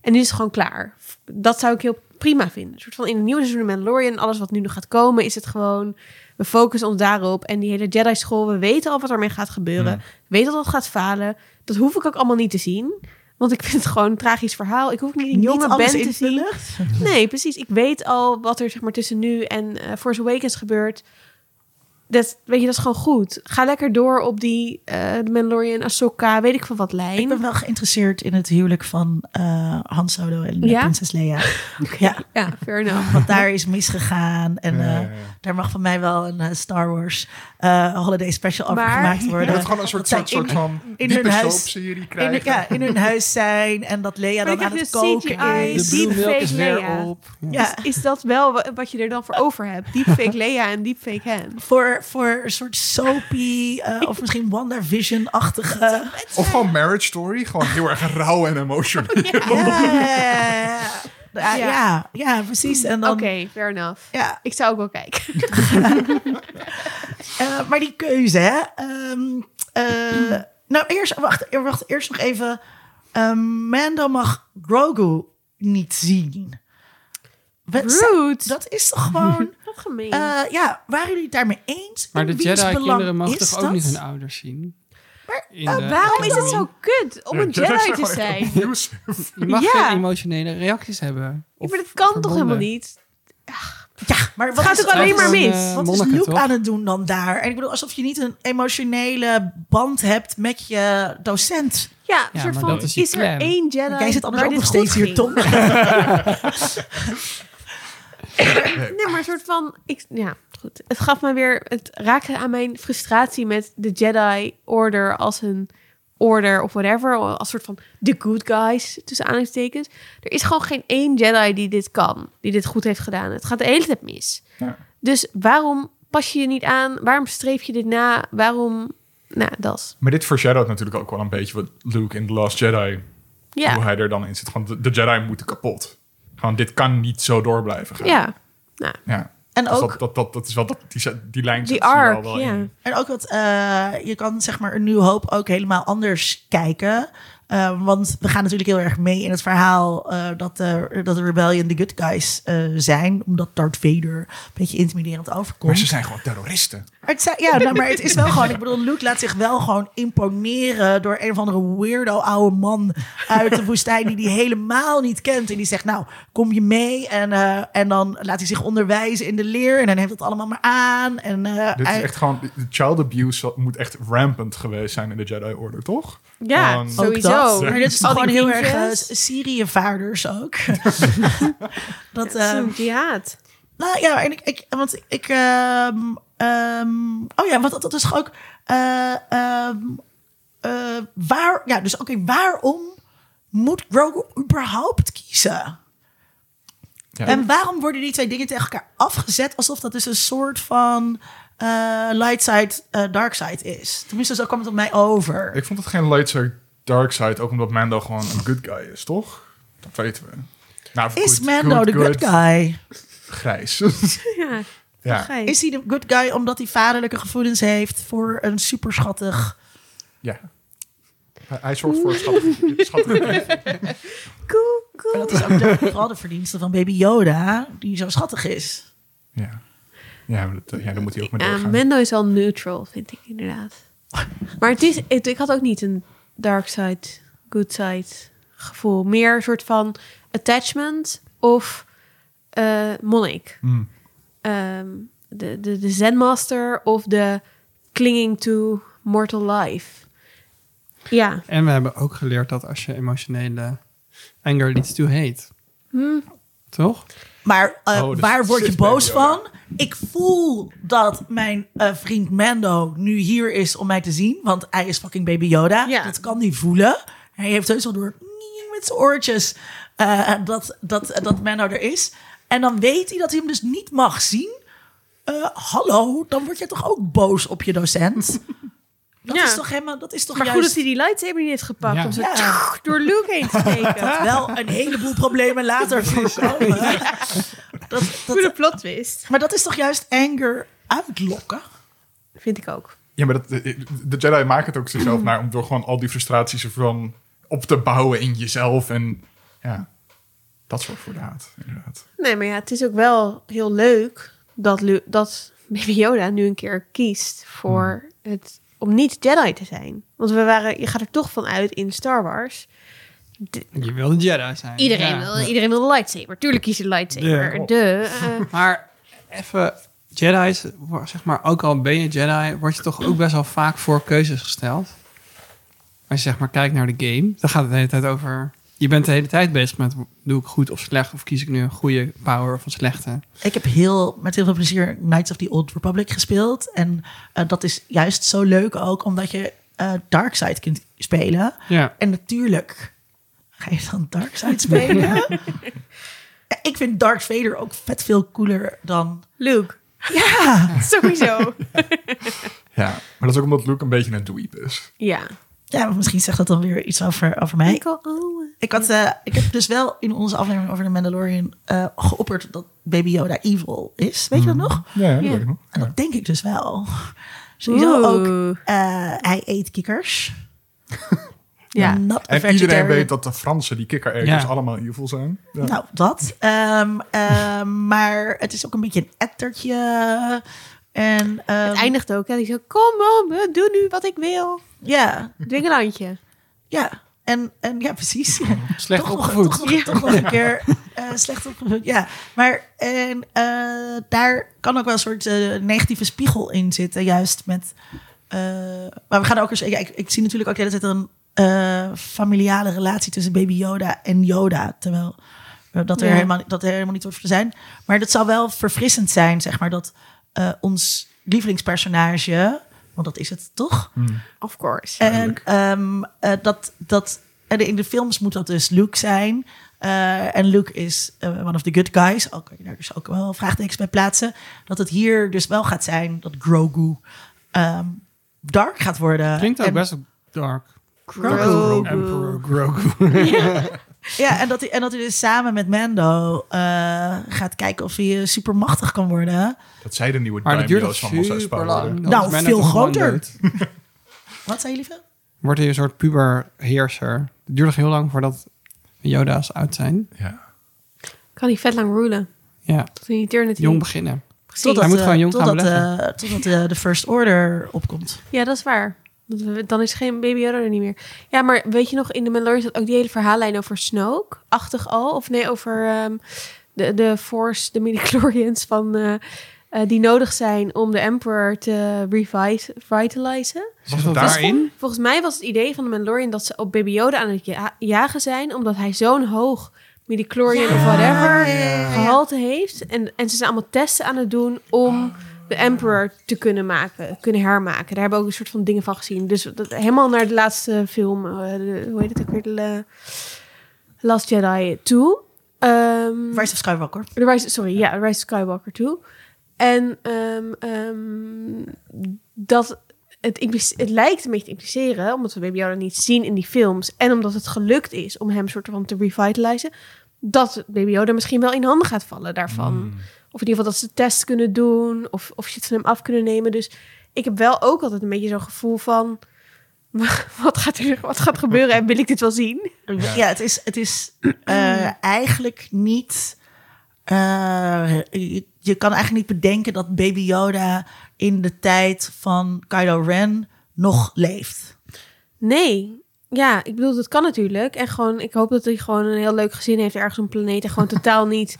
En nu is het gewoon klaar. Dat zou ik heel prima vinden. Een soort van in het nieuwe seizoen Mandalorian, alles wat nu nog gaat komen, is het gewoon. We focussen ons daarop. En die hele Jedi-school, we weten al wat ermee gaat gebeuren. We weten dat het gaat falen. Dat hoef ik ook allemaal niet te zien. Want ik vind het gewoon een tragisch verhaal. Ik hoef niet een jonge Ben te zien. Nee, precies. Ik weet al wat er zeg maar, tussen nu en eh Force Awakens gebeurt. Dat, weet je, dat is gewoon goed. Ga lekker door op die eh The Mandalorian, Ahsoka, weet ik veel wat lijn. Ik ben wel geïnteresseerd in het huwelijk van eh Han Solo en Ja? prinses Leia. ja, Ja, fair enough. wat daar is misgegaan. En Ja, eh, ja, daar mag van mij wel een Star Wars eh, holiday special over Maar- gemaakt worden. Dat het gewoon een soort, soort, in- van in hun huis- in, krijgen. ja, in hun huis zijn en dat Leia Maar dan aan het dus koken CGI is. De Deepfake is Leia. op. Ja, Is dat wel wa- wat je er dan voor over hebt? Deepfake Leia en deepfake Han. voor, voor een soort soapy eh, of misschien WandaVision-achtige... Of gewoon Marriage Story. Gewoon heel erg rauw en emotioneel. Ja, ja, ja, precies. En Oké, dan, fair enough. ja, Ik zou ook wel kijken. Eh, maar die keuze, hè? Ehm, eh, nou, eerst, wacht, wacht, eerst nog even. Ehm, Mando mag Grogu niet zien. Rude. Dat is toch gewoon... Gemeen. eh, ja, waren jullie het daarmee eens? Maar de Jedi-kinderen mogen toch ook dat? niet hun ouders zien? In eh, de Waarom is het zo kut om een Jedi te zijn? Je mag Ja. geen emotionele reacties hebben. Ja, Of maar dat kan toch helemaal niet? Ja, maar wat gaat ook alleen maar is- mis. Eh, Wat is Luke toch? aan het doen dan daar? En ik bedoel, alsof je niet een emotionele band hebt met je docent. Ja, een soort maar van, is er één Jedi Jij zit anders ook nog steeds hier? Tom. Nee, maar een soort van... Ik, ja, goed. Het gaf me weer... Het raakte aan mijn frustratie met de Jedi Order als een order of whatever. Als soort van the good guys, tussen aanhalingstekens. Er is gewoon geen één Jedi die dit kan. Die dit goed heeft gedaan. Het gaat de hele tijd mis. Ja. Dus waarom pas je je niet aan? Waarom streef je dit na? Waarom... Nou, dat is... Maar dit foreshadowt natuurlijk ook wel een beetje wat Luke in The Last Jedi... hoe Ja, hij er dan in zit. Gewoon de, de Jedi moeten kapot. Gewoon, dit kan niet zo door blijven gaan. ja. Nou, Ja. En Dus ook dat, dat, dat, dat is wel dat, die, die lijn die zit er wel arc, wel ja. in. En ook wat, eh, je kan zeg maar een nieuw hoop ook helemaal anders kijken. Eh, want we gaan natuurlijk heel erg mee in het verhaal eh, dat, de, dat de Rebellion de good guys eh, zijn. Omdat Darth Vader een beetje intimiderend overkomt. Maar ze zijn gewoon terroristen. Het, zijn- ja, nou, maar het is wel gewoon, ik bedoel, Luke laat zich wel gewoon imponeren door een of andere weirdo oude man uit de woestijn die hij helemaal niet kent. En die zegt, nou, kom je mee? En, eh, en dan laat hij zich onderwijzen in de leer en dan heeft het allemaal maar aan. En, eh, Dit is echt gewoon... De child abuse moet echt rampant geweest zijn in de Jedi Order, toch? Ja, sowieso. dat. Maar dit is toch gewoon heel erg uh, Syrië-vaarders ook. dat, Het is een jihad. Nou ja, en ik, ik want ik, ehm, ehm, oh ja, want dat, is ook, eh, ehm, eh, waar, ja, dus oké, waarom moet Grogu überhaupt kiezen? Ja. En waarom worden die twee dingen tegen elkaar afgezet alsof dat dus een soort van eh, light side, dark side is? Tenminste, zo kwam het op mij over. Ik vond het geen light side, dark side, ook omdat Mando gewoon een good guy is, toch? Dat weten we. Nou, is goed, Mando de good good, guy? Grijs. Ja, ja. Is hij de good guy omdat hij vaderlijke gevoelens heeft voor een superschattig... ja. Hij, hij zorgt voor schattig. schattig Cool, Maar cool. dat is ook de, vooral de verdienste van baby Yoda, die zo schattig is. ja. Ja, maar dat, ja, daar moet hij ook mee Ja, doorgaan. Mendo is wel neutral, vind ik inderdaad. Maar het is, ik, ik had ook niet een dark side, good side gevoel. Meer een soort van attachment of eh monnik. Hmm. Ehm, de, de, de zenmaster of de clinging to mortal life. Ja. En we hebben ook geleerd dat als je emotionele anger leads to hate. Hm. Toch? Maar eh, Oh, dus waar word je boos van? Ik voel dat mijn eh, vriend Mando nu hier is om mij te zien. Want hij is fucking baby Yoda. Ja. Dat kan hij voelen. Hij heeft heus wel door met zijn oortjes dat, dat, dat Mando er is. En dan weet hij dat hij hem dus niet mag zien. Eh, hallo, dan word je toch ook boos op je docent? Dat Ja. is toch helemaal, dat is toch Maar goed dat hij die lightsaber niet heeft gepakt Ja. om zo Ja. door Luke heen te steken. wel een heleboel problemen later voorkomen. Dat, Goede dat, plot twist. maar dat is toch juist anger uitlokken? Vind ik ook. Ja, maar dat, de de Jedi maken het ook zichzelf naar om door gewoon al die frustraties ervan op te bouwen in jezelf. En ja, dat zorgt voor de haat, inderdaad. Nee, maar ja, het is ook wel heel leuk dat, Lu- dat Baby Yoda nu een keer kiest voor het, om niet Jedi te zijn. Want we waren, je gaat er toch van uit in Star Wars. Je wil een Jedi zijn. Iedereen, Ja. wil, iedereen wil de lightsaber. Tuurlijk kies je de lightsaber. De, eh, Maar even, Jedi's, zeg maar, ook al ben je Jedi, word je toch ook best wel vaak voor keuzes gesteld. Als je zeg maar kijkt naar de game, dan gaat het de hele tijd over... Je bent de hele tijd bezig met, doe ik goed of slecht? Of kies ik nu een goede power of een slechte? Ik heb heel, met heel veel plezier Knights of the Old Republic gespeeld. En eh, dat is juist zo leuk ook, omdat je eh Darkseid kunt spelen. Ja. En natuurlijk ga je dan Darkseid spelen. Ja, ik vind Darth Vader ook vet veel cooler dan... Luke. Ja, Sowieso. Ja, maar dat is ook omdat Luke een beetje een dweeb is. ja. Ja misschien zegt dat dan weer iets over, over mij. Michael Owen. Ik, had, eh, ik heb dus wel in onze aflevering over de Mandalorian eh geopperd dat Baby Yoda evil is. Weet je dat nog? Ja, dat Ja. weet ik nog. En Ja. dat denk ik dus wel. Sowieso ook, eh, hij eet kikkers. Ja. En iedereen weet dat de Fransen, die kikkereters, Ja. allemaal evil zijn. Ja. Nou, dat. Ehm, ehm, maar het is ook een beetje een ettertje. En ehm, Het eindigt ook. Hè. Die zo, kom op, doe nu wat ik wil. ja, Dwingelandje. ja. En, en ja, precies. Slecht toch nog, opgevoed. Toch, nog- toch nog een keer eh, slecht opgevoed. Ja, maar en, eh, daar kan ook wel een soort eh, negatieve spiegel in zitten. Juist met... eh, maar we gaan ook eens... Ja, ik, ik zie natuurlijk ook de hele tijd een eh, familiale relatie tussen baby Yoda en Yoda. Terwijl dat er, Ja. helemaal, dat er helemaal niet hoeft te zijn. Maar dat zou wel verfrissend zijn, zeg maar, dat eh, ons lievelingspersonage... Want dat is het toch? Of course. En ehm, eh, dat, dat, en in de films moet dat dus Luke zijn. Eh, en Luke is one of the good guys. Al kan je daar dus ook wel vraagtekens bij plaatsen. Dat het hier dus wel gaat zijn dat Grogu ehm, dark gaat worden. Klinkt ook En best dark. Grogu. Emperor Grogu. Ja, en dat hij, en dat hij dus samen met Mando eh, gaat kijken of hij eh, supermachtig kan worden. Dat zij de nieuwe Maar dat duurt daimyo's van Mos Espa super worden. lang. Nou, veel groter. Wat zei je lieve? Wordt hij een soort puberheerser. Het duurt nog heel lang voordat Yoda's uit zijn. Ja. Kan hij vet lang rulen. Ja, Tot in Eternity. jong beginnen. Precies. Totdat, Hij moet gewoon jong gaan totdat, eh, totdat de First Order opkomt. Ja, dat is waar. Dan is geen Baby Yoda er niet meer. Ja, maar weet je nog, in de Mandalorian zat ook die hele verhaallijn over Snoke. Achtig al. Of nee, over ehm, de, de Force, de midichlorians van... eh, eh, die nodig zijn om de Emperor te revi- revitalizen. Was het daarin? Volgens mij was het idee van de Mandalorian dat ze op Baby Yoda aan het ja- jagen zijn, omdat hij zo'n hoog midichlorian of whatever gehalte heeft. En, en ze zijn allemaal testen aan het doen om de Emperor te kunnen maken, kunnen hermaken. Daar hebben we ook een soort van dingen van gezien. Dus dat, helemaal naar de laatste film, eh, de- hoe heet het ook weer, de La- Last Jedi toe. Ehm, Rise of Skywalker. The Rise, sorry, ja, Rise of Skywalker toe. En ehm, ehm, dat het, het lijkt een beetje te impliceren, omdat we Baby Yoda niet zien in die films en omdat het gelukt is om hem soort van te revitalizen, dat Baby Yoda misschien wel in handen gaat vallen daarvan. Hmm. Of in ieder geval dat ze tests kunnen doen of, of shit van hem af kunnen nemen. Dus ik heb wel ook altijd een beetje zo'n gevoel van, wat gaat er wat gaat gebeuren en wil ik dit wel zien? Ja, het is, het is eh, eigenlijk niet. eh, je, je kan eigenlijk niet bedenken dat Baby Yoda in de tijd van Kylo Ren nog leeft. Nee. Ja, ik bedoel, dat kan natuurlijk. En gewoon, ik hoop dat hij gewoon een heel leuk gezin heeft ergens op een planeet. En gewoon totaal niet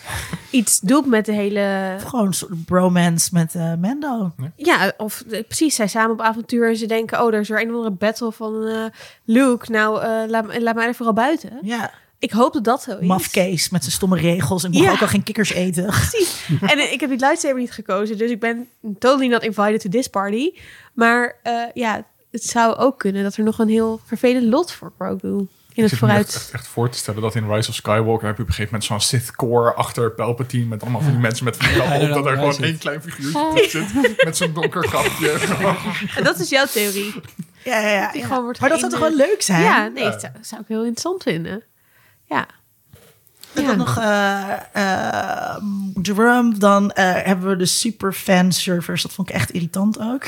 iets doet met de hele... Gewoon een soort bromance met eh, Mando. Ja, of eh, precies, zij samen op avontuur en ze denken... Oh, er is weer een of andere battle van eh, Luke. Nou, eh, laat, laat mij er vooral buiten. Ja, Ik hoop dat dat zo is. mafkees met zijn stomme regels en mag Ja. ook al geen kikkers eten. Precies. en ik heb die lightsaber niet gekozen. Dus ik ben totally not invited to this party. Maar eh, ja, het zou ook kunnen dat er nog een heel vervelend lot voor Grogu... in het vooruit... echt, echt voor te stellen dat in Rise of Skywalker heb je op een gegeven moment zo'n Sith core achter Palpatine met allemaal van die mensen met van die kappen Ja, op, dat er gewoon één klein figuurtje zit met zo'n donker kapje. En dat is jouw theorie. Ja, ja, ja. Die ja. gewoon wordt Maar dat zou toch wel leuk zijn? Ja, nee, dat zou, zou ik heel interessant vinden. Ja. En Ja. dan nog eh eh, Jerome, dan eh, hebben we de super fan servers. Dat vond ik echt irritant ook.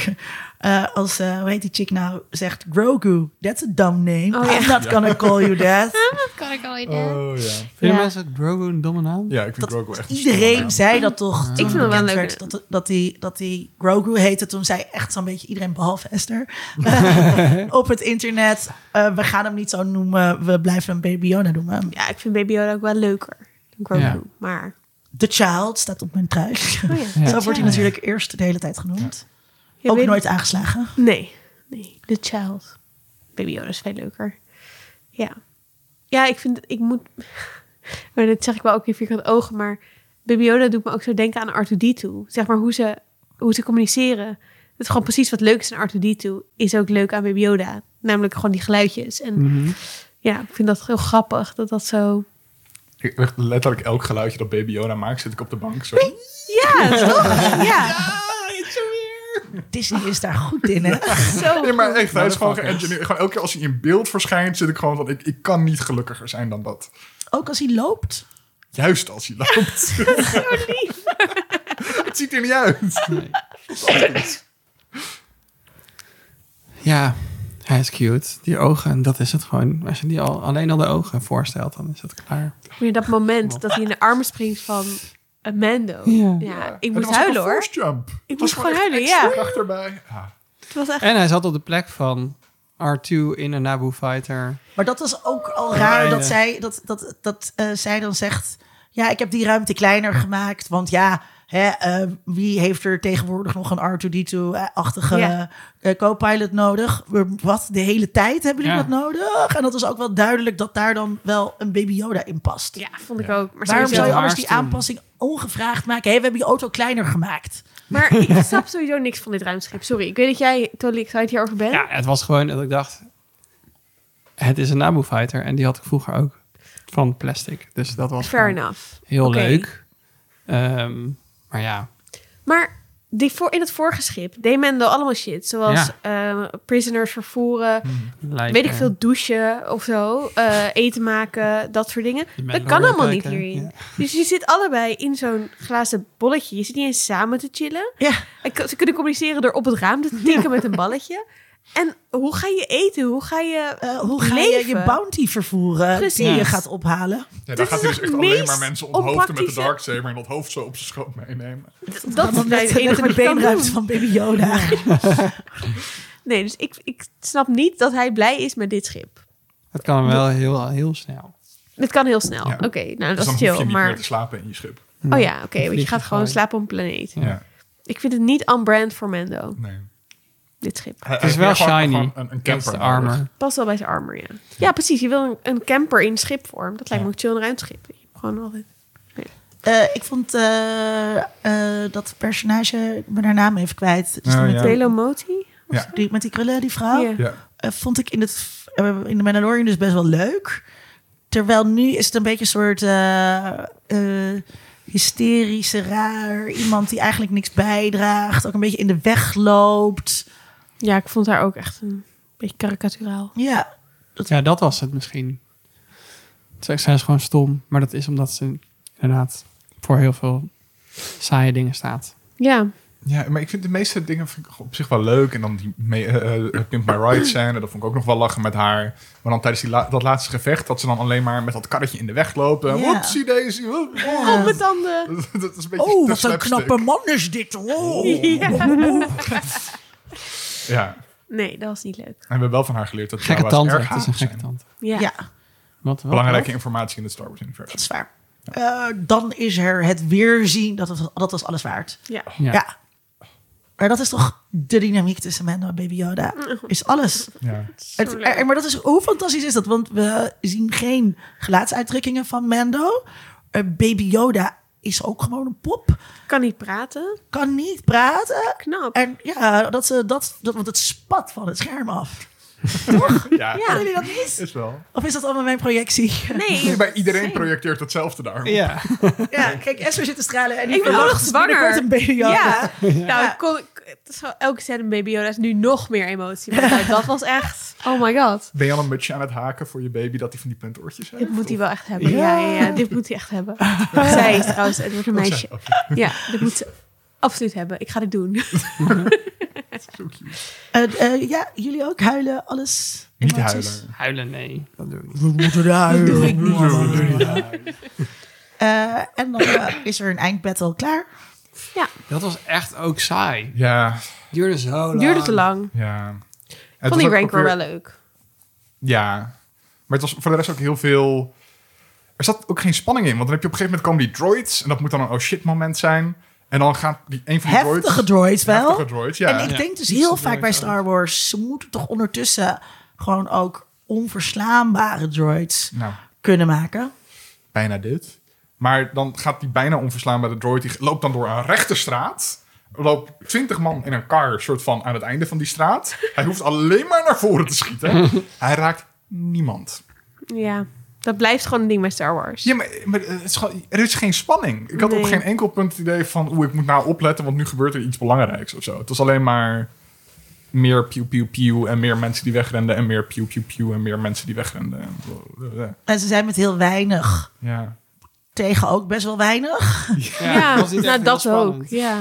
Eh, als, eh hoe heet die chick nou, zegt Grogu, that's a dumb name. Oh, ja. I'm not gonna call you that. Kan ik al Oh ja. Vinden Ja. mensen Grogu een domme naam? Ja, ik vind Dat Grogu echt Iedereen naam. zei dat toch toen vind het wel leuk, dat, dat, die, dat die Grogu heette. Toen zei echt zo'n beetje iedereen, behalve Esther, op het internet. eh, we gaan hem niet zo noemen, we blijven hem Baby Yoda noemen. Ja, ik vind Baby Yoda ook wel leuker dan Grogu. Ja. Maar, The Child staat op mijn trui. oh ja. Ja. Zo wordt hij natuurlijk eerst de hele tijd genoemd. Ja, Ook nooit aangeslagen. Nee, nee. The Child. Baby Yoda is veel leuker. Ja. Ja, ik vind, ik moet... Maar dat zeg ik wel ook in vierkante ogen, maar Baby Yoda doet me ook zo denken aan R2-D2. Zeg maar hoe ze, hoe ze communiceren. Het is gewoon precies wat leuk is aan R2-D2. Is ook leuk aan Baby Yoda. Namelijk gewoon die geluidjes. En Mhm. ja, ik vind dat heel grappig dat dat zo... Ik- echt Letterlijk elk geluidje dat Baby Yoda maakt, zit ik op de bank. Zo. Ja, toch? Ja, Disney is daar goed in, hè? zo Nee, maar echt, hij is gewoon geëngineerd. Gewoon elke keer als hij in beeld verschijnt, zit ik gewoon van... Ik, ik kan niet gelukkiger zijn dan dat. Ook als hij loopt. Juist als hij loopt. Zo lief. Het ziet er niet uit. Nee. Ja, hij is cute. Die ogen, dat is het gewoon. Als je die al, alleen al de ogen voorstelt, dan is het klaar. Meer dat moment dat hij in de armen springt van Amando. Ja. Ja, ik moest huilen hoor. jump. Het moest was gewoon huilen, ja. Het was echt... En hij zat op de plek van R2 in een Naboo Fighter. Maar dat was ook al raar dat, zij, dat, dat, dat eh, zij dan zegt... Ja, ik heb die ruimte kleiner gemaakt. Want ja, hè, eh, wie heeft er tegenwoordig nog een R2-D2-achtige Ja. eh, co-pilot nodig? Wat, de hele tijd hebben jullie Ja. dat nodig? En dat is ook wel duidelijk dat daar dan wel een Baby Yoda in past. Ja, vond ik ook. Maar, Waarom zou je anders die aanpassing ongevraagd maken? Hé, we hebben je auto kleiner gemaakt. maar ik snap sowieso niks van dit ruimteschip. Sorry, ik weet dat jij totally excited hierover bent. Ja, het was gewoon dat ik dacht... Het is een Naboo Fighter. En die had ik vroeger ook. Van plastic. Dus dat was Fair enough. heel leuk. Ehm, maar ja, Maar die voor, in het vorige schip deed Mendo allemaal shit. Zoals eh, prisoners vervoeren, Lijken. weet ik veel, douchen of zo. eh, eten maken, dat soort dingen. Dat kan allemaal niet hierin. ja. Dus je zit allebei in zo'n glazen bolletje. Je zit niet eens samen te chillen. Ja. En ze kunnen communiceren door op het raam te tikken met een balletje. En hoe ga je eten? Hoe ga je Eh, hoe ga je je bounty vervoeren die je Precies. gaat ophalen? Ja, daar gaat hij dus het echt alleen maar mensen onthoofden met de Darksaber en dat hoofd zo op zijn schoot meenemen. Dat is het net, wat de beenruimte van Baby Yoda. Nee, dus ik, ik snap niet dat hij blij is met dit schip. Het kan wel heel, heel snel. Dit kan heel snel. Ja. Oké, nou Dus dat dan is hoef je chill. niet meer Maar te slapen in je schip. oh ja, oké, want je gaat gewoon slapen op een planeet. Ja. Ik vind het niet on-brand voor Mendo, Nee. Dit schip. Hij- Het is wel shiny. Een, camper. de armor. nodig. Past wel bij zijn armor, ja. Ja, precies. Je wil een, een camper in schipvorm. Dat lijkt me ook chill een ruimteschip. Gewoon altijd. Eh, ik vond eh, eh, dat personage, ik ben haar naam even kwijt. Dus Oh, ja. met? Ja. die, met die krullen, die vrouw. Ja. eh, vond ik in, het, in de Mandalorian dus best wel leuk. Terwijl nu is het een beetje een soort eh, eh, hysterische, raar. Iemand die eigenlijk niks bijdraagt. Ook een beetje in de weg loopt. Ja, ik vond haar ook echt een beetje karikaturaal. Ja, Ja, dat was het misschien. Ze zijn dus gewoon stom. Maar dat is omdat ze inderdaad voor heel veel saaie dingen staat. Ja, Ja, maar ik vind de meeste dingen vind ik op zich wel leuk. En dan die me- eh, eh, Pimp My Ride scène, dat vond ik ook nog wel lachen met haar. Maar dan tijdens die la- dat laatste gevecht, dat ze dan alleen maar met dat karretje in de weg lopen. Ja. Whoopsie daisy. oh, mijn tanden. Dat is een beetje Oh, wat een knappe man is dit. Oh. Ja. Ja, Nee, dat was niet leuk. en we hebben wel van haar geleerd dat Gekke Jawa's tante. erg Het is een gekke tante. Ja. Ja, Wat, wat, Belangrijke wat? informatie in het Star Wars universum. dat is waar. Eh, dan is er het weerzien. Dat, was- dat was alles waard. Ja. Ja. Ja. Maar dat is toch de dynamiek tussen Mando en Baby Yoda. Is alles. Ja. Het, er- maar dat is, hoe fantastisch is dat? Want we zien geen gelaatsuitdrukkingen van Mando. Eh, Baby Yoda is ook gewoon een pop. Kan niet praten. Kan niet praten. Knap. En ja, dat ze dat, dat, want het spat van het scherm af. Ja, Ja. Jullie dat niet? is wel. Of is dat allemaal mijn projectie? Nee. Bij iedereen Same. projecteert hetzelfde daar. Ja. Ja, kijk, Esther zit te stralen en Ik ben ook nog verwacht zwanger. een Baby Yoda. Ja. Nou, kon, elke scène een Baby Yoda is nu nog meer emotie. Maar dat was echt... Oh my god. Ben je al een mutsje aan het haken voor je baby dat hij van die puntoortjes heeft? Dit moet hij wel echt hebben. Ja, ja, ja. Dit moet hij echt hebben. Zij is trouwens, het wordt een meisje. Ja, dit moet ze absoluut hebben. Ik ga dit doen. Eh, eh, ja, jullie ook huilen, alles. Niet emoties? huilen. Huilen, nee. Dat doe ik niet. We moeten huilen. Doe ik niet. Eh, en dan is er een eindbattle klaar. Dat was echt ook saai. Ja, Duurde zo lang. Duurde te lang. ja. Ik vond die weer- wel leuk. Ja, maar het was voor de rest ook heel veel... Er zat ook geen spanning in, want dan heb je op een gegeven moment komen die droids... en dat moet dan een oh shit moment zijn. En dan gaat die, een van die Heftige droids... droids wel. Heftige droids, ja. en ik Ja. denk dus heel vaak bij Star Wars... ze moeten toch ondertussen gewoon ook onverslaanbare droids Nou, kunnen maken. bijna dit. Maar dan gaat die bijna onverslaanbare droid... die loopt dan door een rechte straat... Er loopt twintig man in een car, soort van aan het einde van die straat. Hij hoeft alleen maar naar voren te schieten. Hij raakt niemand. Ja, dat blijft gewoon een ding bij Star Wars. Ja, maar, maar het is gewoon, er is geen spanning. Ik had op geen enkel punt het idee van... oeh, ik moet nou opletten, want nu gebeurt er iets belangrijks of zo. Het was alleen maar meer piu piu piu... en meer mensen die wegrenden... en meer piu piu piu en meer mensen die wegrenden. En ze zijn met heel weinig Ja. tegen ook best wel weinig. Ja, het was niet nou dat ook. Ja.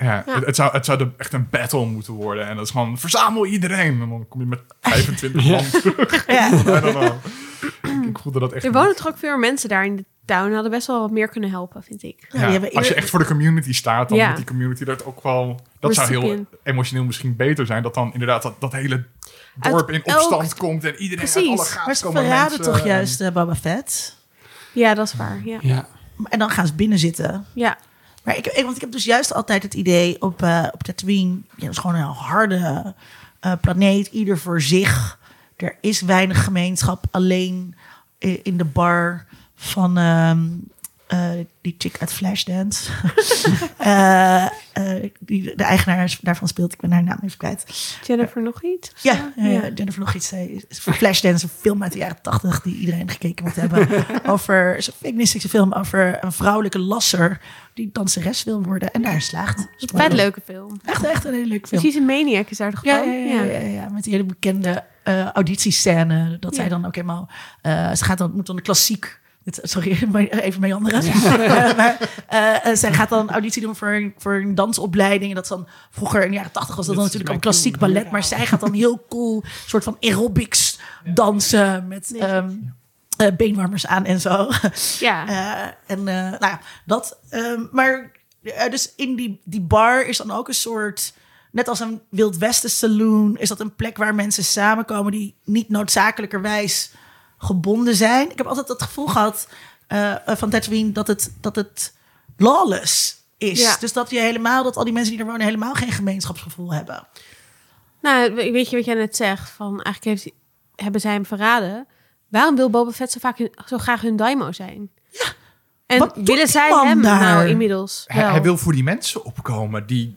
Ja, Ja. Het, het zou, het zou de- echt een battle moeten worden. En dat is gewoon, verzamel iedereen. En dan kom je met 25 man terug. Ja. Ik voelde dat echt Er wonen toch ook veel meer mensen daar in de town. Hadden best wel wat meer kunnen helpen, vind ik. Ja, als je echt voor de community staat, dan Ja. moet die community dat ook wel... Dat zou heel emotioneel misschien beter zijn. Dat dan inderdaad dat, dat hele dorp in elk- opstand komt. En iedereen uit alle gaten Maar ze komen verraden mensen toch en- juist eh, Boba Fett. Ja, dat is waar. Ja. Ja. En dan gaan ze binnen zitten. ja. Maar ik, ik, want ik heb dus juist altijd het idee op, eh op Tatooine... Dat is gewoon een harde eh, planeet, ieder voor zich. Er is weinig gemeenschap, alleen in de bar van, ehm, eh, die chick uit Flashdance. Eh, die de eigenaar daarvan speelt. Ik ben haar naam even kwijt. Jennifer nog iets? Ja, Jennifer nog iets. Flashdance, een film uit de jaren tachtig die iedereen gekeken moet hebben. over een feministische film over een vrouwelijke lasser die danseres wil worden en daar slaagt. Vet leuke film. Echt, echt een hele leuke film. Precies een Maniac is daar toch Ja, ja, ja, ja, met die hele bekende auditiescène. Dat zij dan ook helemaal... ze gaat dan, moet dan een klassiek... Sorry, maar even meanderen. Eh, maar eh, eh, zij gaat dan auditie doen voor een, voor een dansopleiding. En dat is dan vroeger in de jaren tachtig was dat dan natuurlijk mijn ook klassiek ballet. Maar zij gaat dan heel cool soort van aerobics dansen met Nee. ehm, eh, beenwarmers aan en zo. Ja. Eh, en eh, nou ja, dat. ehm, maar eh, dus in die, die bar is dan ook een soort. Net als een Wild Westen saloon, is dat een plek waar mensen samenkomen die niet noodzakelijkerwijs gebonden zijn. Ik heb altijd het gevoel gehad eh, eh, van Tatooine dat het, dat het lawless is. Ja. Dus dat je helemaal, dat al die mensen die er wonen helemaal geen gemeenschapsgevoel hebben. Nou, we- weet je wat jij net zegt? Van eigenlijk heeft, hebben zij hem verraden. Waarom wil Boba Fett zo, vaak hun- zo graag hun daimo zijn? Ja. En Wat willen zij hem daar? nou inmiddels Hij, wel? hij wil voor die mensen opkomen die.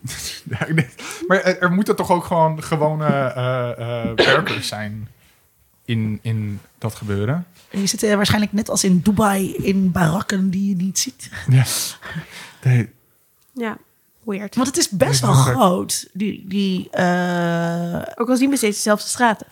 Maar er, er moeten toch ook gewoon gewone eh, eh, werkers zijn in, in dat gebeuren. En je zit eh, waarschijnlijk net als in Dubai in barakken die je niet ziet. Ja. Nee, Ja, weird. Want het is best wel groot. Die, die eh, Ook al zien we steeds dezelfde straten.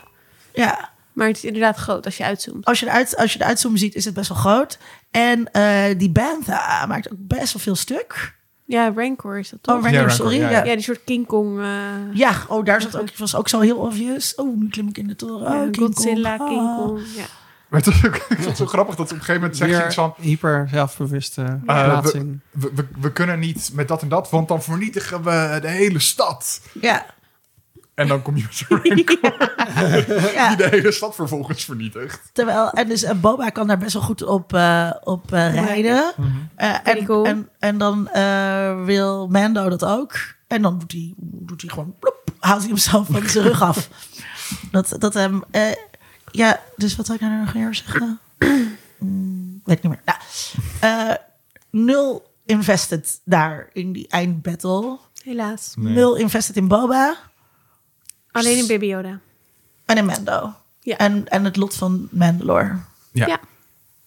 ja, Maar het is inderdaad groot als je uitzoomt. als je, eruit, als je de uitzoomen ziet, is het best wel groot. En eh, die Bantha maakt ook best wel veel stuk. Ja, Rancor is dat toch? Oh, Rancor, Rancor, sorry. ja, Ja, ja, ja. die soort King Kong. eh oh, daar zat ook, was ook zo heel obvious. Oh, nu klim ik in de toren. Oh, ja, King Godzilla, Kong. King Ah. Kong. Ja. maar het ook, ik vond het zo grappig dat op een gegeven moment zegt je iets van... hyper zelfbewuste plaatsing. we, we, we kunnen niet met dat en dat, want dan vernietigen we de hele stad. Ja, En dan kom je met zo'n Rancor ja. die de hele stad vervolgens vernietigt. Terwijl, en dus en Boba kan daar best wel goed op, eh, op eh, rijden. Eh, Pretty en, cool. en, en dan eh, wil Mando dat ook. En dan doet hij, doet hij gewoon, plop, haalt hij hemzelf van zijn rug af. Dat, dat hem, eh, ja, dus wat zou ik nou nog meer zeggen? Hmm, weet ik niet meer. Nou, eh, nul invested daar in die eindbattle. Helaas. Nee. Nul invested in Boba Alleen in Baby Yoda. en in Mando. Ja. En, en het lot van Mandalore. Ja. Ja.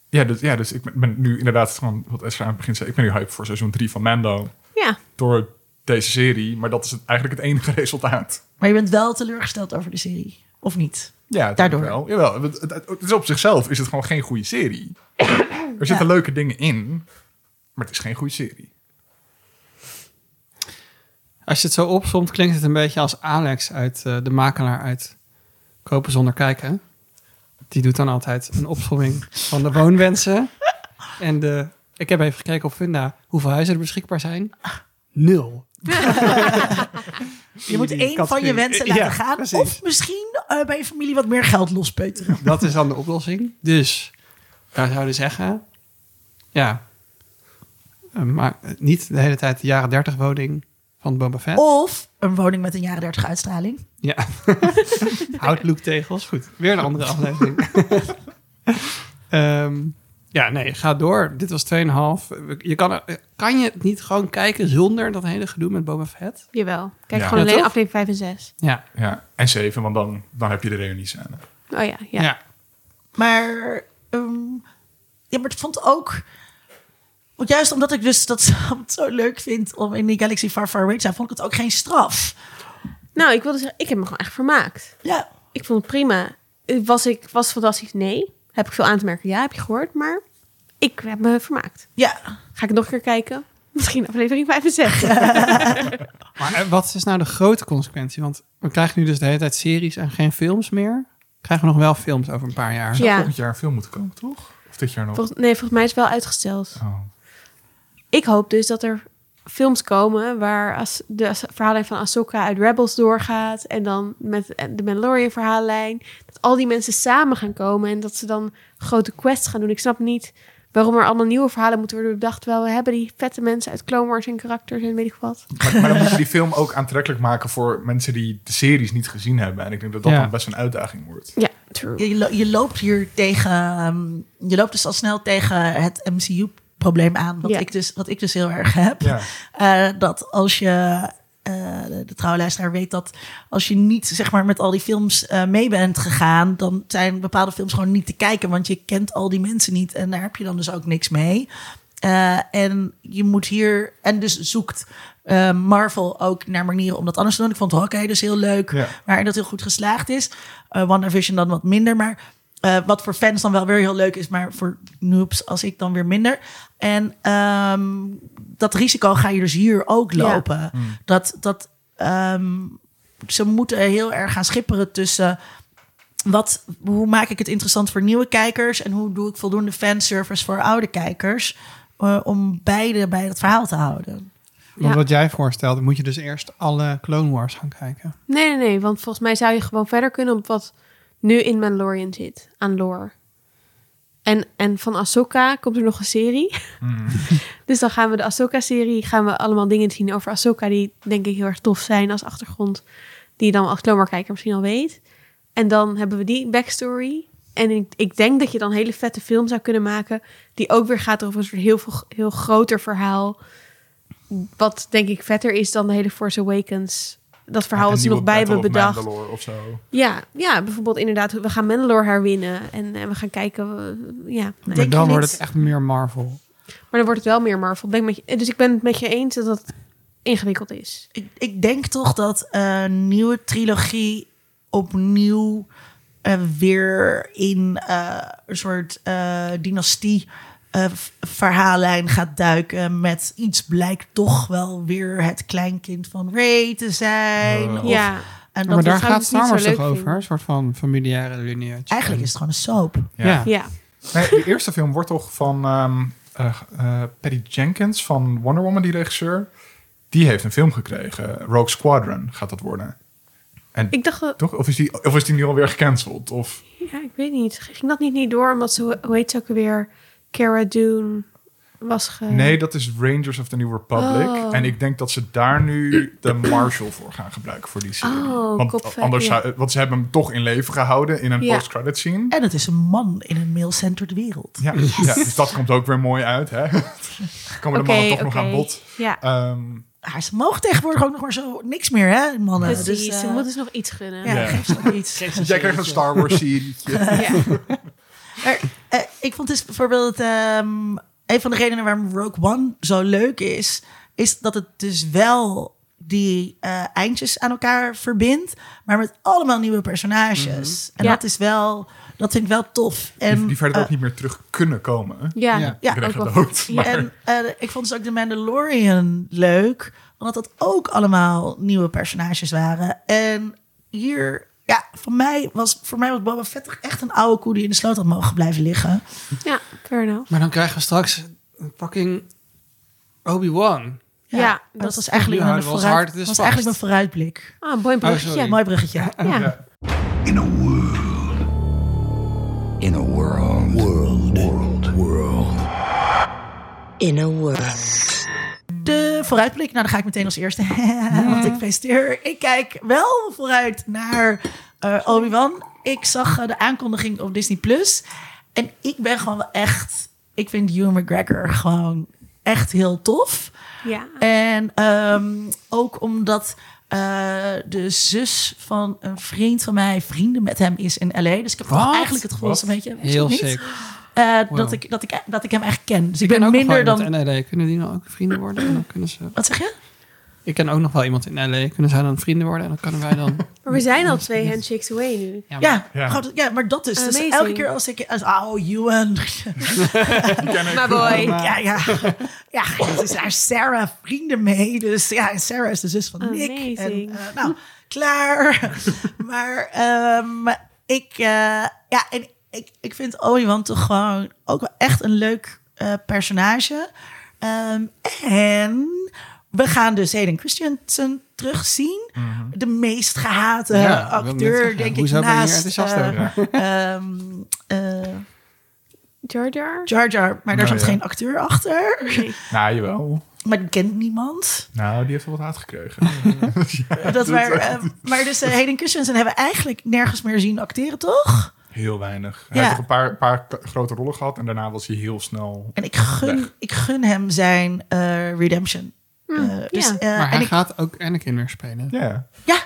Ja, dus, ja, dus ik ben- ben nu inderdaad gewoon, wat Esra aan het begin zei, ik ben nu hype voor seizoen 3 van Mando. Ja. Door deze serie, maar dat is het, eigenlijk het enige resultaat. Maar je bent wel teleurgesteld over de serie, of niet? Ja, Daardoor. Wel. Jawel, het, het, het is op zichzelf is het gewoon geen goede serie. Er zitten leuke dingen in, maar het is geen goede serie. Als je het zo opsomt, klinkt het een beetje als Alex uit eh, de makelaar uit Kopen zonder kijken. Die doet dan altijd een opsomming van de woonwensen. En de, ik heb even gekeken op Funda hoeveel huizen er beschikbaar zijn. Nul. Je moet één van je wensen laten Ja, gaan. precies. Of misschien eh, bij je familie wat meer geld lospeuteren. Dat is dan de oplossing. Dus wij zouden zeggen, ja, eh, maar niet de hele tijd de jaren 30 woning van Boba Fett. Of een woning met een jaren 30 uitstraling. Ja. Houtlooktegels. Goed, weer een andere aflevering. Ehm, ja, nee, ga door. Dit was 2,5. Je kan, kan je het niet gewoon kijken zonder dat hele gedoe met Boba Fett? Jawel. Kijk Ja. gewoon alleen aflevering 5 en 6. Ja. Ja, en 7, want dan, dan heb je de reunie-scène. Oh ja, ja. ja. Maar, ehm, ja, maar het vond ook... Want juist omdat ik dus dat zo leuk vind om in die Galaxy Far Far Away te zijn, vond ik het ook geen straf. Nou, ik wilde zeggen, ik heb me gewoon echt vermaakt. Ja, Ik vond het prima. Was ik was het fantastisch? Nee. Heb ik veel aan te merken? Ja, heb je gehoord. Maar ik heb me vermaakt. ja. Ga ik nog een keer kijken? Misschien aflevering 5 en 6. Maar eh, wat is nou de grote consequentie? Want we krijgen nu dus de hele tijd series en geen films meer. Krijgen we nog wel films over een paar jaar? Zou Ja. volgend jaar een film moeten komen, toch? Of dit jaar nog? Volgens, nee, volgens mij is het wel uitgesteld. Oh. Ik hoop dus dat er films komen waar as, de verhaallijn van Ahsoka uit Rebels doorgaat. En dan met de Mandalorian verhaallijn. Dat al die mensen samen gaan komen en dat ze dan grote quests gaan doen. Ik snap niet waarom er allemaal nieuwe verhalen moeten worden bedacht. Terwijl we hebben die vette mensen uit Clone Wars en karakters en weet ik wat. Maar, maar dan moet je die film ook aantrekkelijk maken voor mensen die de series niet gezien hebben. En ik denk dat dat Ja. dan best een uitdaging wordt. Ja, true. Je, lo- je loopt hier tegen... ehm, je loopt dus al snel tegen het probleem aan. Wat, Ja. ik, dus, wat ik dus heel erg heb. Ja. Eh, dat als je. eh, de, de trouwe luisteraar weet dat als je niet zeg maar met al die films eh, mee bent gegaan, dan zijn bepaalde films gewoon niet te kijken, want je kent al die mensen niet en daar heb je dan dus ook niks mee. Eh, en je moet hier en dus zoekt eh, Marvel ook naar manieren om dat anders te doen. Ik vond Hawkeye dus heel leuk, Ja. waarin dat heel goed geslaagd is. Eh WandaVision dan wat minder, maar eh, wat voor fans dan wel weer heel leuk is, maar voor noobs als ik dan weer minder. En ehm, dat risico ga je dus hier ook Ja. lopen. Dat, dat ehm, ze moeten heel erg gaan schipperen tussen wat, hoe maak ik het interessant voor nieuwe kijkers en hoe doe ik voldoende fanservice voor oude kijkers eh, om beide bij het verhaal te houden. Want Ja. wat jij voorstelde, moet je dus eerst alle Clone Wars gaan kijken. Nee, nee, nee. Want volgens mij zou je gewoon verder kunnen op wat nu in Mandalorian zit. Aan lore. En, en van Ahsoka komt er nog een serie. Mm. dus dan gaan we de Ahsoka-serie... gaan we allemaal dingen zien over Ahsoka... die denk ik heel erg tof zijn als achtergrond. Die je dan als kijker misschien al weet. En dan hebben we die backstory. En ik, ik denk dat je dan een hele vette film zou kunnen maken... die ook weer gaat over een soort heel, veel- heel groter verhaal... Wat denk ik vetter is dan de hele Force Awakens. Dat verhaal wat ze nog bij hebben bedacht. Mandalore of zo. Ja, ja, bijvoorbeeld inderdaad, we gaan Mandalore herwinnen. En, en we gaan kijken, eh, ja. nee. Maar Denk dan wordt het echt meer Marvel. Maar dan wordt het wel meer Marvel. Ben ik met je, dus ik ben het met je eens dat het ingewikkeld is. Ik, ik denk toch dat een nieuwe trilogie opnieuw eh, weer in eh, een soort eh, dynastie eh, verhaallijn gaat duiken met iets blijkt toch wel weer het kleinkind van Ray te zijn. Oh. Of- ja, en dat maar daar gaat Star niet Wars zo toch over? Een soort van familiaire lineage. eigenlijk is het gewoon een soap. Ja. Ja. ja. Nee, de eerste film wordt toch van ehm eh, eh, Patty Jenkins van Wonder Woman, die regisseur. Die heeft een film gekregen. Rogue Squadron gaat dat worden. En Ik dacht dat, toch? Of is die, of is die nu alweer gecanceld? Of, ja, ik weet niet. Ging dat niet, niet door omdat ze, hoe heet ze ook weer, Cara Dune was ge... Nee, dat is Rangers of the New Republic. Oh. En ik denk dat ze daar nu de Marshal voor gaan gebruiken voor die serie. Oh, want, kopvet, anders ja. zou, want ze hebben hem toch in leven gehouden in een Ja. post-credit scene. En het is een man in een male-centered wereld. Ja, ja, dus dat komt ook weer mooi uit. Hè? Komen de Oké, mannen toch nog aan bod. Ja, Ehm, Ah, ze mogen tegenwoordig ook nog maar zo niks meer, hè, mannen. precies. Dus, eh, ze moeten ze nog iets gunnen. ja, Ja. geef ze ook iets. jij krijgt een Star Wars serietje. Ja. Eh, ik vond dus bijvoorbeeld ehm, een van de redenen waarom Rogue One zo leuk is, is dat het dus wel die eh, eindjes aan elkaar verbindt, maar met allemaal nieuwe personages. En Ja. dat is wel, dat vind ik wel tof. En, die, die verder eh, ook niet meer terug kunnen komen. Ja, Ja. ook dood. Maar- en eh, ik vond dus ook de Mandalorian leuk, omdat dat ook allemaal nieuwe personages waren. En hier, ja, voor mij was, voor mij was Boba Fett toch echt een oude koe die in de sloot had mogen blijven liggen. ja, fair enough. Maar dan krijgen we straks een fucking Obi-Wan. Ja, dat, dat- was eigenlijk, ons vooruit, was eigenlijk mijn vooruitblik. Ah, mooi bruggetje. Mooi bruggetje. ja. Ja. In a world. In a world. World. World. World. In a world. De vooruitblik, nou dan ga ik meteen als eerste. Want ik feliciteer. Ik kijk wel vooruit naar eh Obi-Wan. Ik zag eh, de aankondiging op Disney+. Plus En ik ben gewoon wel echt... Ik vind Hugh McGregor gewoon echt heel tof. Ja. En ehm, ook omdat eh, de zus van een vriend van mij vrienden met hem is in LA. Dus ik heb eigenlijk het gevoel dat een beetje... Heel dat Eh, Wow. dat, ik, dat, ik, dat ik hem eigenlijk ken. Dus ik, Ik ben ook minder nog wel dan... iemand in LA. Kunnen die nou ook vrienden worden? En dan kunnen ze... Wat zeg je? Ik ken ook nog wel iemand in LA. Kunnen zij dan vrienden worden? En dan kunnen wij dan... Maar we zijn al twee handshakes away nu. Ja, maar- Ja, Ja. groot- ja, maar dat is. Dus Amazing. elke keer als ik... Als, oh, Ewan. Maar boy. ja, ja. Ja, het is daar Sarah vrienden mee. Dus ja, en Sarah is de zus van Nick. En, Amazing. eh, nou, klaar. maar ehm, ik... eh, ja, en ik, ik vind Obi-Wan toch gewoon ook wel echt een leuk eh, personage. Ehm, en we gaan dus Hayden Christensen terugzien. De meest gehate Ja, acteur, denk ik, hoezo je naast... enthousiast eh, ehm, eh, Jar Jar? Jar Jar, maar daar Nou, zat ja. geen acteur achter. Nee. Nou, jawel. Maar die kent niemand. Nou, die heeft wel wat uitgekregen. ja, Dat maar, eh, maar dus uh, Hayden Christensen hebben we eigenlijk nergens meer zien acteren, toch? Heel weinig. Hij Ja. heeft een paar, paar grote rollen gehad en daarna was hij heel snel. En ik gun, Weg. ik gun hem zijn eh, redemption. Dus, ja. eh, maar en hij ik, gaat ook Anakin weer spelen. Ja. ja,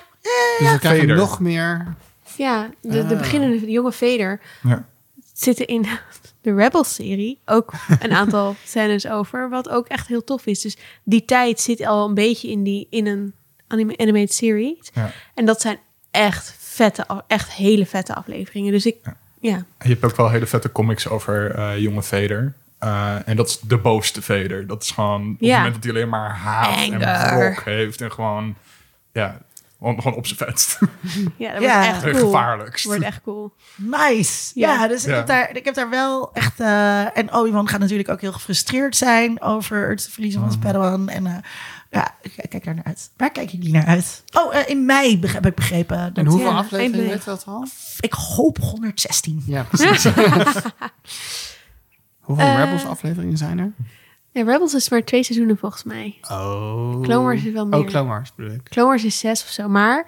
Dus we krijgen Vader. nog meer... Ja, de, de Ah. beginnende de jonge Vader ja. zitten in de Rebels-serie ook een aantal scènes over, wat ook echt heel tof is. Dus die tijd zit al een beetje in, die, in een anime, animated series. Ja. En dat zijn echt vette, echt hele vette afleveringen. Dus ik, Ja. Je hebt ook wel hele vette comics over eh, jonge Vader. Eh, en dat is de boosste Vader. Dat is gewoon op het Ja. moment dat hij alleen maar haat en wrok heeft. En gewoon, ja, gewoon, gewoon op zijn vetst. ja dat Ja. wordt echt Het cool. gevaarlijkst. Wordt echt cool. nice. Ja, Ja. dus Ik, heb daar, ik heb daar wel echt... eh, en Obi-Wan gaat natuurlijk ook heel gefrustreerd zijn over het verliezen van zijn Padawan. En eh, ja, ik, ik kijk daar naar uit. Waar kijken jullie naar uit? Oh, eh, in mei heb ik begrepen. En hoeveel ja, afleveringen je dat al? ik hoop 116. Ja, precies. hoeveel Eh, Rebels afleveringen zijn er? Ja, Rebels is maar twee seizoenen volgens mij. Oh. Clone Wars is wel meer. Oh, Clone Wars bedoel ik. Clone Wars is zes of zo. Maar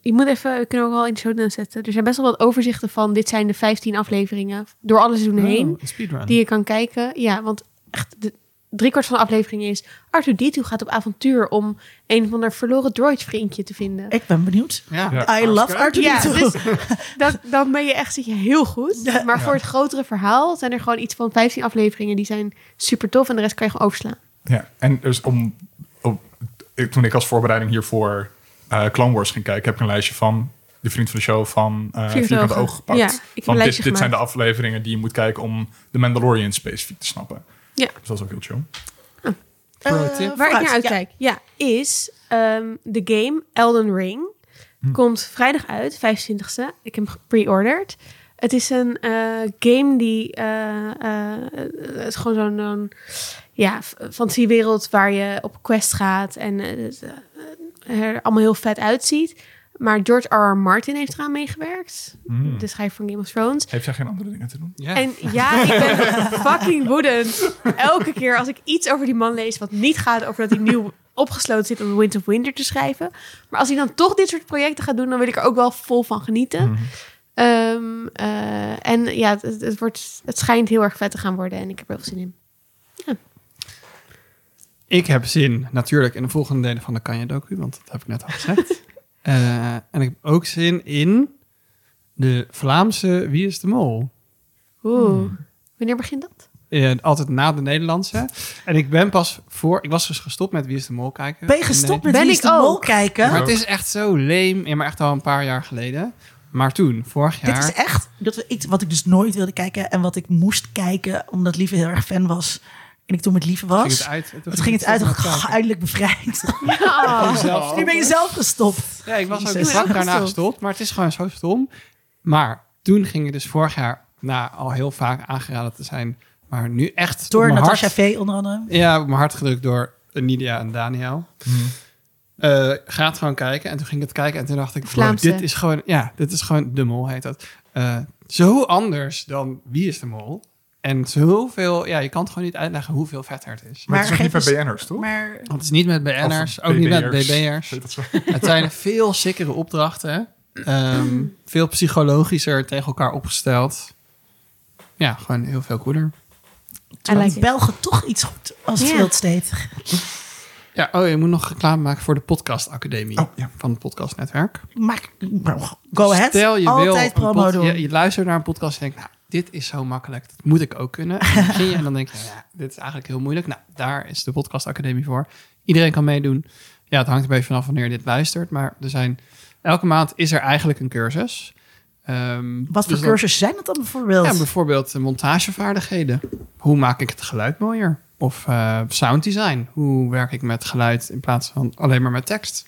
je moet even, we kunnen ook al in de show notes zetten. Er zijn best wel wat overzichten van, dit zijn de 15 afleveringen door alle seizoenen heen. Oh, een speedrun. Die je kan kijken. Ja, want echt de driekwart van de aflevering is... Arthur D2 gaat op avontuur om een van haar verloren droid vriendje te vinden. Ik ben benieuwd. Ja. Ja. I love Arthur Ja, D2. dus dat, dan ben je echt zit je heel goed. Ja. maar voor het grotere verhaal zijn er gewoon iets van 15 afleveringen die zijn super tof en de rest kan je gewoon overslaan. Ja, en dus om, om ik, toen ik als voorbereiding hiervoor eh Clone Wars ging kijken, heb ik een lijstje van de vriend van de show van eh Vierkante Vierkante Ogen. Oog gepakt. Ja, ik heb een van dit, dit zijn de afleveringen die je moet kijken om de Mandalorian specifiek te snappen. Ja. Dus dat is ook heel chill. Pro Eh. Waar ik naar uitkijk, ja, is ehm, de game Elden Ring. Komt vrijdag uit, 25e. Ik heb hem gepre-ordered. Het is een eh, game die... eh, eh, het is gewoon zo'n ja, fantasiewereld waar je op quest gaat. En het, er allemaal heel vet uitziet. Maar George R. R. Martin heeft eraan meegewerkt. Hmm. De schrijver van Game of Thrones. Heeft jij geen andere dingen te doen? Ja. En ja, ik ben fucking woedend. Elke keer als ik iets over die man lees... wat niet gaat over dat hij nieuw opgesloten zit... om The Winds of Winter te schrijven. Maar als hij dan toch dit soort projecten gaat doen... dan wil ik er ook wel vol van genieten. Mhm. Ehm, eh, en ja, het, het, het wordt, het schijnt heel erg vet te gaan worden... en ik heb er heel veel zin in. Ik heb zin natuurlijk in de volgende delen van de Kanye docu, want dat heb ik net al gezegd. Eh, en ik heb ook zin in de Vlaamse Wie is de Mol. Oeh. Wanneer begint dat? Altijd na de Nederlandse. En ik ben pas voor... Ik was dus gestopt met Wie is de Mol kijken. Ben je gestopt met Ben Wie is ik de Mol kijken? Maar het is echt zo leem. Ja, maar echt al een paar jaar geleden. Maar toen, vorig jaar... Dit is echt dat we iets wat ik dus nooit wilde kijken en wat ik moest kijken omdat Lieve heel erg fan was. En ik toen met Lieve was. ging het uit. Toen Het ging het uit, ik, kijken. "Goh, eindelijk bevrijd. Zelf Nu ben je zelf gestopt. Ja, ik was ook Jezus. vlak daarna Gestopt. gestopt. Maar het is gewoon zo stom. Maar toen ging het dus vorig jaar... na al heel vaak aangeraden te zijn... maar nu echt Door Natasha V onder andere. Ja, op mijn hart gedrukt door Nidia en Daniel. Eh, ga het gewoon kijken. En toen ging ik het kijken en toen dacht ik... wow, dit is gewoon... Ja, dit is gewoon De Mol heet dat. Eh, zo anders dan Wie is de Mol? En zoveel... Ja, je kan het gewoon niet uitleggen hoeveel vetter het is. Maar, het is geef niet eens- BN'ers, toch? Maar Want het is niet met BN'ers, ook niet met BB'ers. Het zijn veel sikkere opdrachten. Ehm, veel psychologischer tegen elkaar opgesteld. Ja, gewoon heel veel cooler. die it. Belgen toch iets goed als het State. Ja, oh, je moet nog reclame maken voor de Podcast Academie Oh, ja. van het Podcast Netwerk. Maar go ahead. Stel je Altijd een promo pod- doen. Je, je luistert naar een podcast en denkt, nou, dit is zo makkelijk. Dat moet ik ook kunnen. En dan begin je en dan denk je, ja, dit is eigenlijk heel moeilijk. Nou, daar is de Podcast Academie voor. Iedereen kan meedoen. Ja, het hangt een beetje vanaf wanneer je dit luistert. Maar er zijn, elke maand is er eigenlijk een cursus. Ehm, Wat voor dus dan- cursussen zijn dat dan bijvoorbeeld? Ja, bijvoorbeeld de montagevaardigheden. Hoe maak ik het geluid mooier? Of eh sounddesign. Hoe werk ik met geluid in plaats van alleen maar met tekst?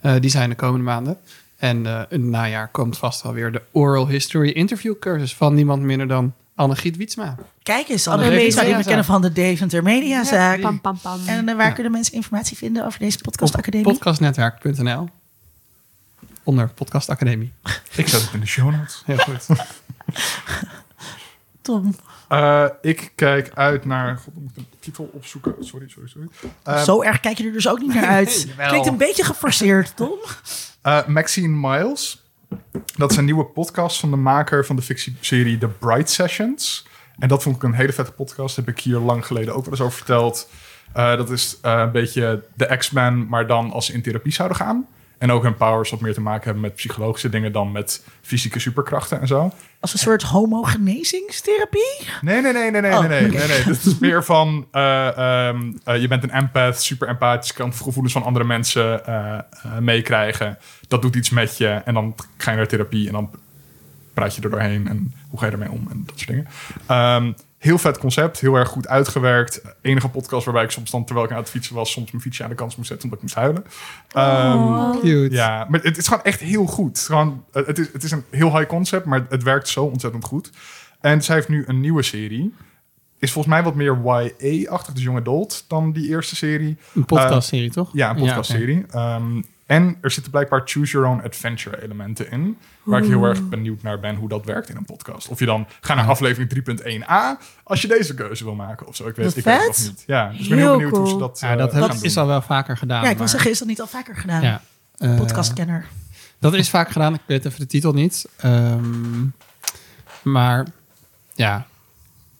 Eh, die zijn de komende maanden. En eh in het najaar komt vast wel weer de Oral History Interview cursus van niemand minder dan Anne-Giet Wietsma. Kijk eens, Anne Media, die we kennen van de Deventer Mediazaak. Ja, Pam, pam, pam. En eh, waar Ja. kunnen mensen informatie vinden over deze podcast Op academie? podcastnetwerk.nl Onder Podcast Academie. Ik zet het in de show notes. Heel goed. Tom, Eh, ik kijk uit naar... God, ik moet een titel opzoeken. Sorry, sorry, sorry. Eh, zo erg kijk je er dus ook niet naar uit. Klinkt een beetje geforceerd, Tom. eh, Maxine Miles. Dat is een nieuwe podcast van de maker van de fictieserie The Bright Sessions. En dat vond ik een hele vette podcast. Heb ik hier lang geleden ook wel eens over verteld. Eh, dat is eh, een beetje de X-Men, maar dan als ze in therapie zouden gaan. En ook hun powers wat meer te maken hebben met psychologische dingen dan met fysieke superkrachten en zo. Als een soort homogenezingstherapie? Nee, nee, nee, nee, nee, Oh, nee, nee, nee, nee. Dit is meer van, eh, ehm, eh, je bent een empath, super empathisch, kan gevoelens van andere mensen eh, meekrijgen. Dat doet iets met je en dan ga je naar therapie en dan praat je er doorheen en hoe ga je ermee om en dat soort dingen. Ehm, heel vet concept, heel erg goed uitgewerkt. Enige podcast waarbij ik soms dan, terwijl ik aan het fietsen was, soms mijn fietsje aan de kant moest zetten omdat ik moest huilen. Ehm, Cute. ja, maar het is gewoon echt heel goed. Gewoon, het, is, het is een heel high concept, maar het werkt zo ontzettend goed. En zij heeft nu een nieuwe serie. Is volgens mij wat meer YA-achtig, dus young adult, dan die eerste serie. Een podcastserie, toch? Ja, een podcastserie. Ehm, en er zitten blijkbaar choose your own adventure elementen in. Waar ik heel erg benieuwd naar ben hoe dat werkt in een podcast. Of je dan ga naar aflevering 3.1a als je deze keuze wil maken of zo. Ik weet, ik weet het niet. Ja, dus ik ben heel benieuwd hoe ze cool. dat Ja, eh, dat gaan heb, doen. is al wel vaker gedaan. ja, ik wil zeggen, is dat niet al vaker gedaan? Ja. Eh, Podcastkenner. Dat is vaak gedaan. Ik weet even de titel niet. Ehm, maar ja,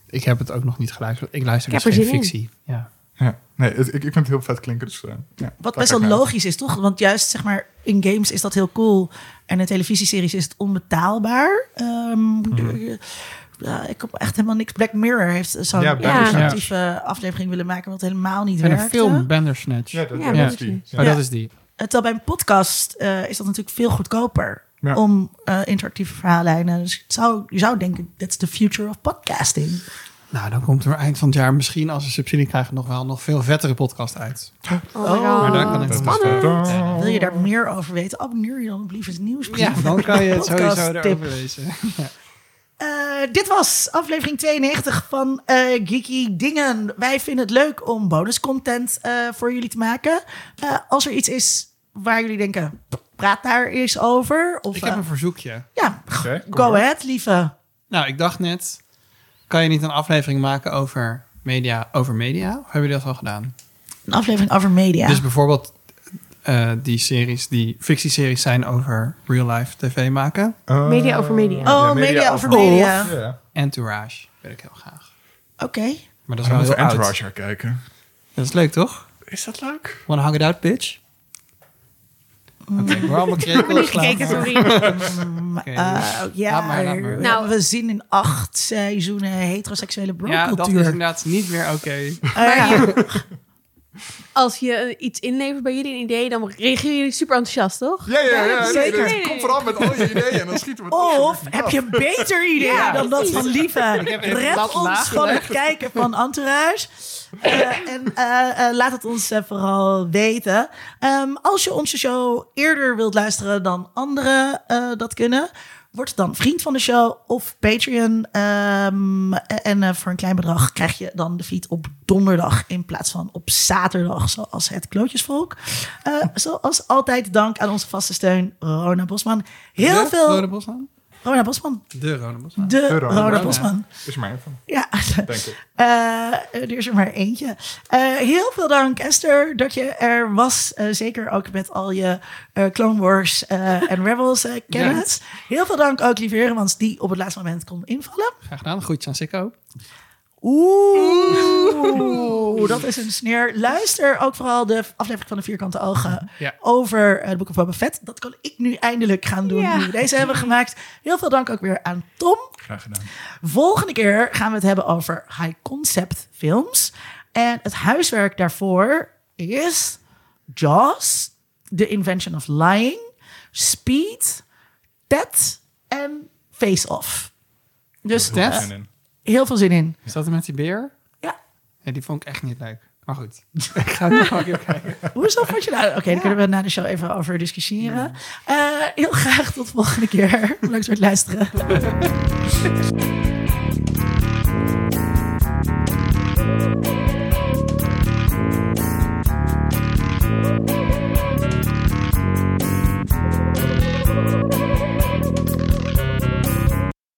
ik heb het ook nog niet geluisterd. Ik luister Ik dus geen zin in. fictie. Ja. Nee, het- ik, ik vind het heel vet klinken. Dus, eh, ja, Wat best wel logisch is, toch? Want juist zeg maar in games is dat heel cool. En in televisieseries is het onbetaalbaar. Ehm, de- ja, ik heb echt helemaal niks. Black Mirror heeft zo'n Ja, interactieve aflevering willen maken, wat helemaal niet En werkte. een film, Bandersnatch. Ja, dat, Ja, ja, dat is die. Ja. Oh, dat is die. Terwijl bij een podcast eh, is dat natuurlijk veel goedkoper Ja. om eh, interactieve verhaallijnen. Dus het zou, je zou denken, that's the future of podcasting. Nou, dan komt er eind van het jaar misschien als ze subsidie krijgen nog wel nog veel vettere podcast uit. Oh Oh. Maar daar kan ik. Ja. Wil je daar meer over weten? Abonneer je dan op Liefdes Nieuwsbrief. Ja, dan kan je het sowieso erover lezen. Eh, dit was aflevering 92 van eh, Geeky Dingen. Wij vinden het leuk om bonuscontent eh voor jullie te maken. Eh, als er iets is waar jullie denken, praat daar eens over. Of, Ik heb een verzoekje. ja, go ahead, lieve. Nou, ik dacht net, kan je niet een aflevering maken over media? Over media? Of hebben jullie dat al gedaan? Een aflevering over media. Dus bijvoorbeeld eh, die series, die fictieseries zijn over real-life tv maken. Eh, Media over media. Oh, media over media. Ja. Entourage wil ik heel graag. Oké. Maar dat is wel heel. Entourage gaan kijken. Dat is leuk, toch? Is dat leuk? Wanna hug it out, bitch? Oké, we're allemaal krekels. Gekeken, sorry. Oké, Eh, ja, maar, laat maar. nou, we zien in acht seizoenen heteroseksuele ja, dat is bro-cultuur. inderdaad niet meer oké. Eh, ja. Als je eh, iets inlevert bij jullie een idee, dan reageren jullie super enthousiast, toch? Ja, ja, ja. nee, zeker. dus Kom vooral met al je ideeën en dan schieten we het Of heb je een beter idee Ja, dan dat van Lieve? Red ons van het kijken van Entourage. Eh, en eh, eh, laat het ons vooral weten. Ehm, als je onze show eerder wilt luisteren dan anderen dat kunnen... Word dan vriend van de show of Patreon. Ehm, en voor een klein bedrag krijg je dan de feed op donderdag... in plaats van op zaterdag, zoals het Klootjesvolk. Zoals altijd dank aan onze vaste steun, Rona Bosman. Heel veel... Rode Bosman? Rona Bosman. De Rode Bosman. De Rona Rona Bosman. Is er maar één van, Ja, denk ik. Eh, er is er maar eentje. Eh, heel veel dank Esther dat je er was. Eh, zeker ook met al je eh, Clone Wars eh, en Rebels kennis. Heel veel dank ook Lieve Heremans die op het laatste moment kon invallen. Graag gedaan. Groetjes aan Sikko. Oeh, dat is een sneer. Luister ook vooral de aflevering van de Vierkante Ogen Ja. over eh, de Boek of Boba Fett. Dat kan ik nu eindelijk gaan doen, Ja. nu we deze hebben gemaakt. Heel veel dank ook weer aan Tom. Graag gedaan. Volgende keer gaan we het hebben over high concept films. En het huiswerk daarvoor is Jaws, The Invention of Lying, Speed, Ted en Face Off. Dus Ted? Heel veel zin in. Is dat met die beer? Ja. Ja, die vond ik echt niet leuk. Maar goed. ik ga het nog keer kijken. Hoezo vond je dat? Oké, daar kunnen we na de show even over discussiëren. Eh, heel graag tot volgende keer. Voor het luisteren.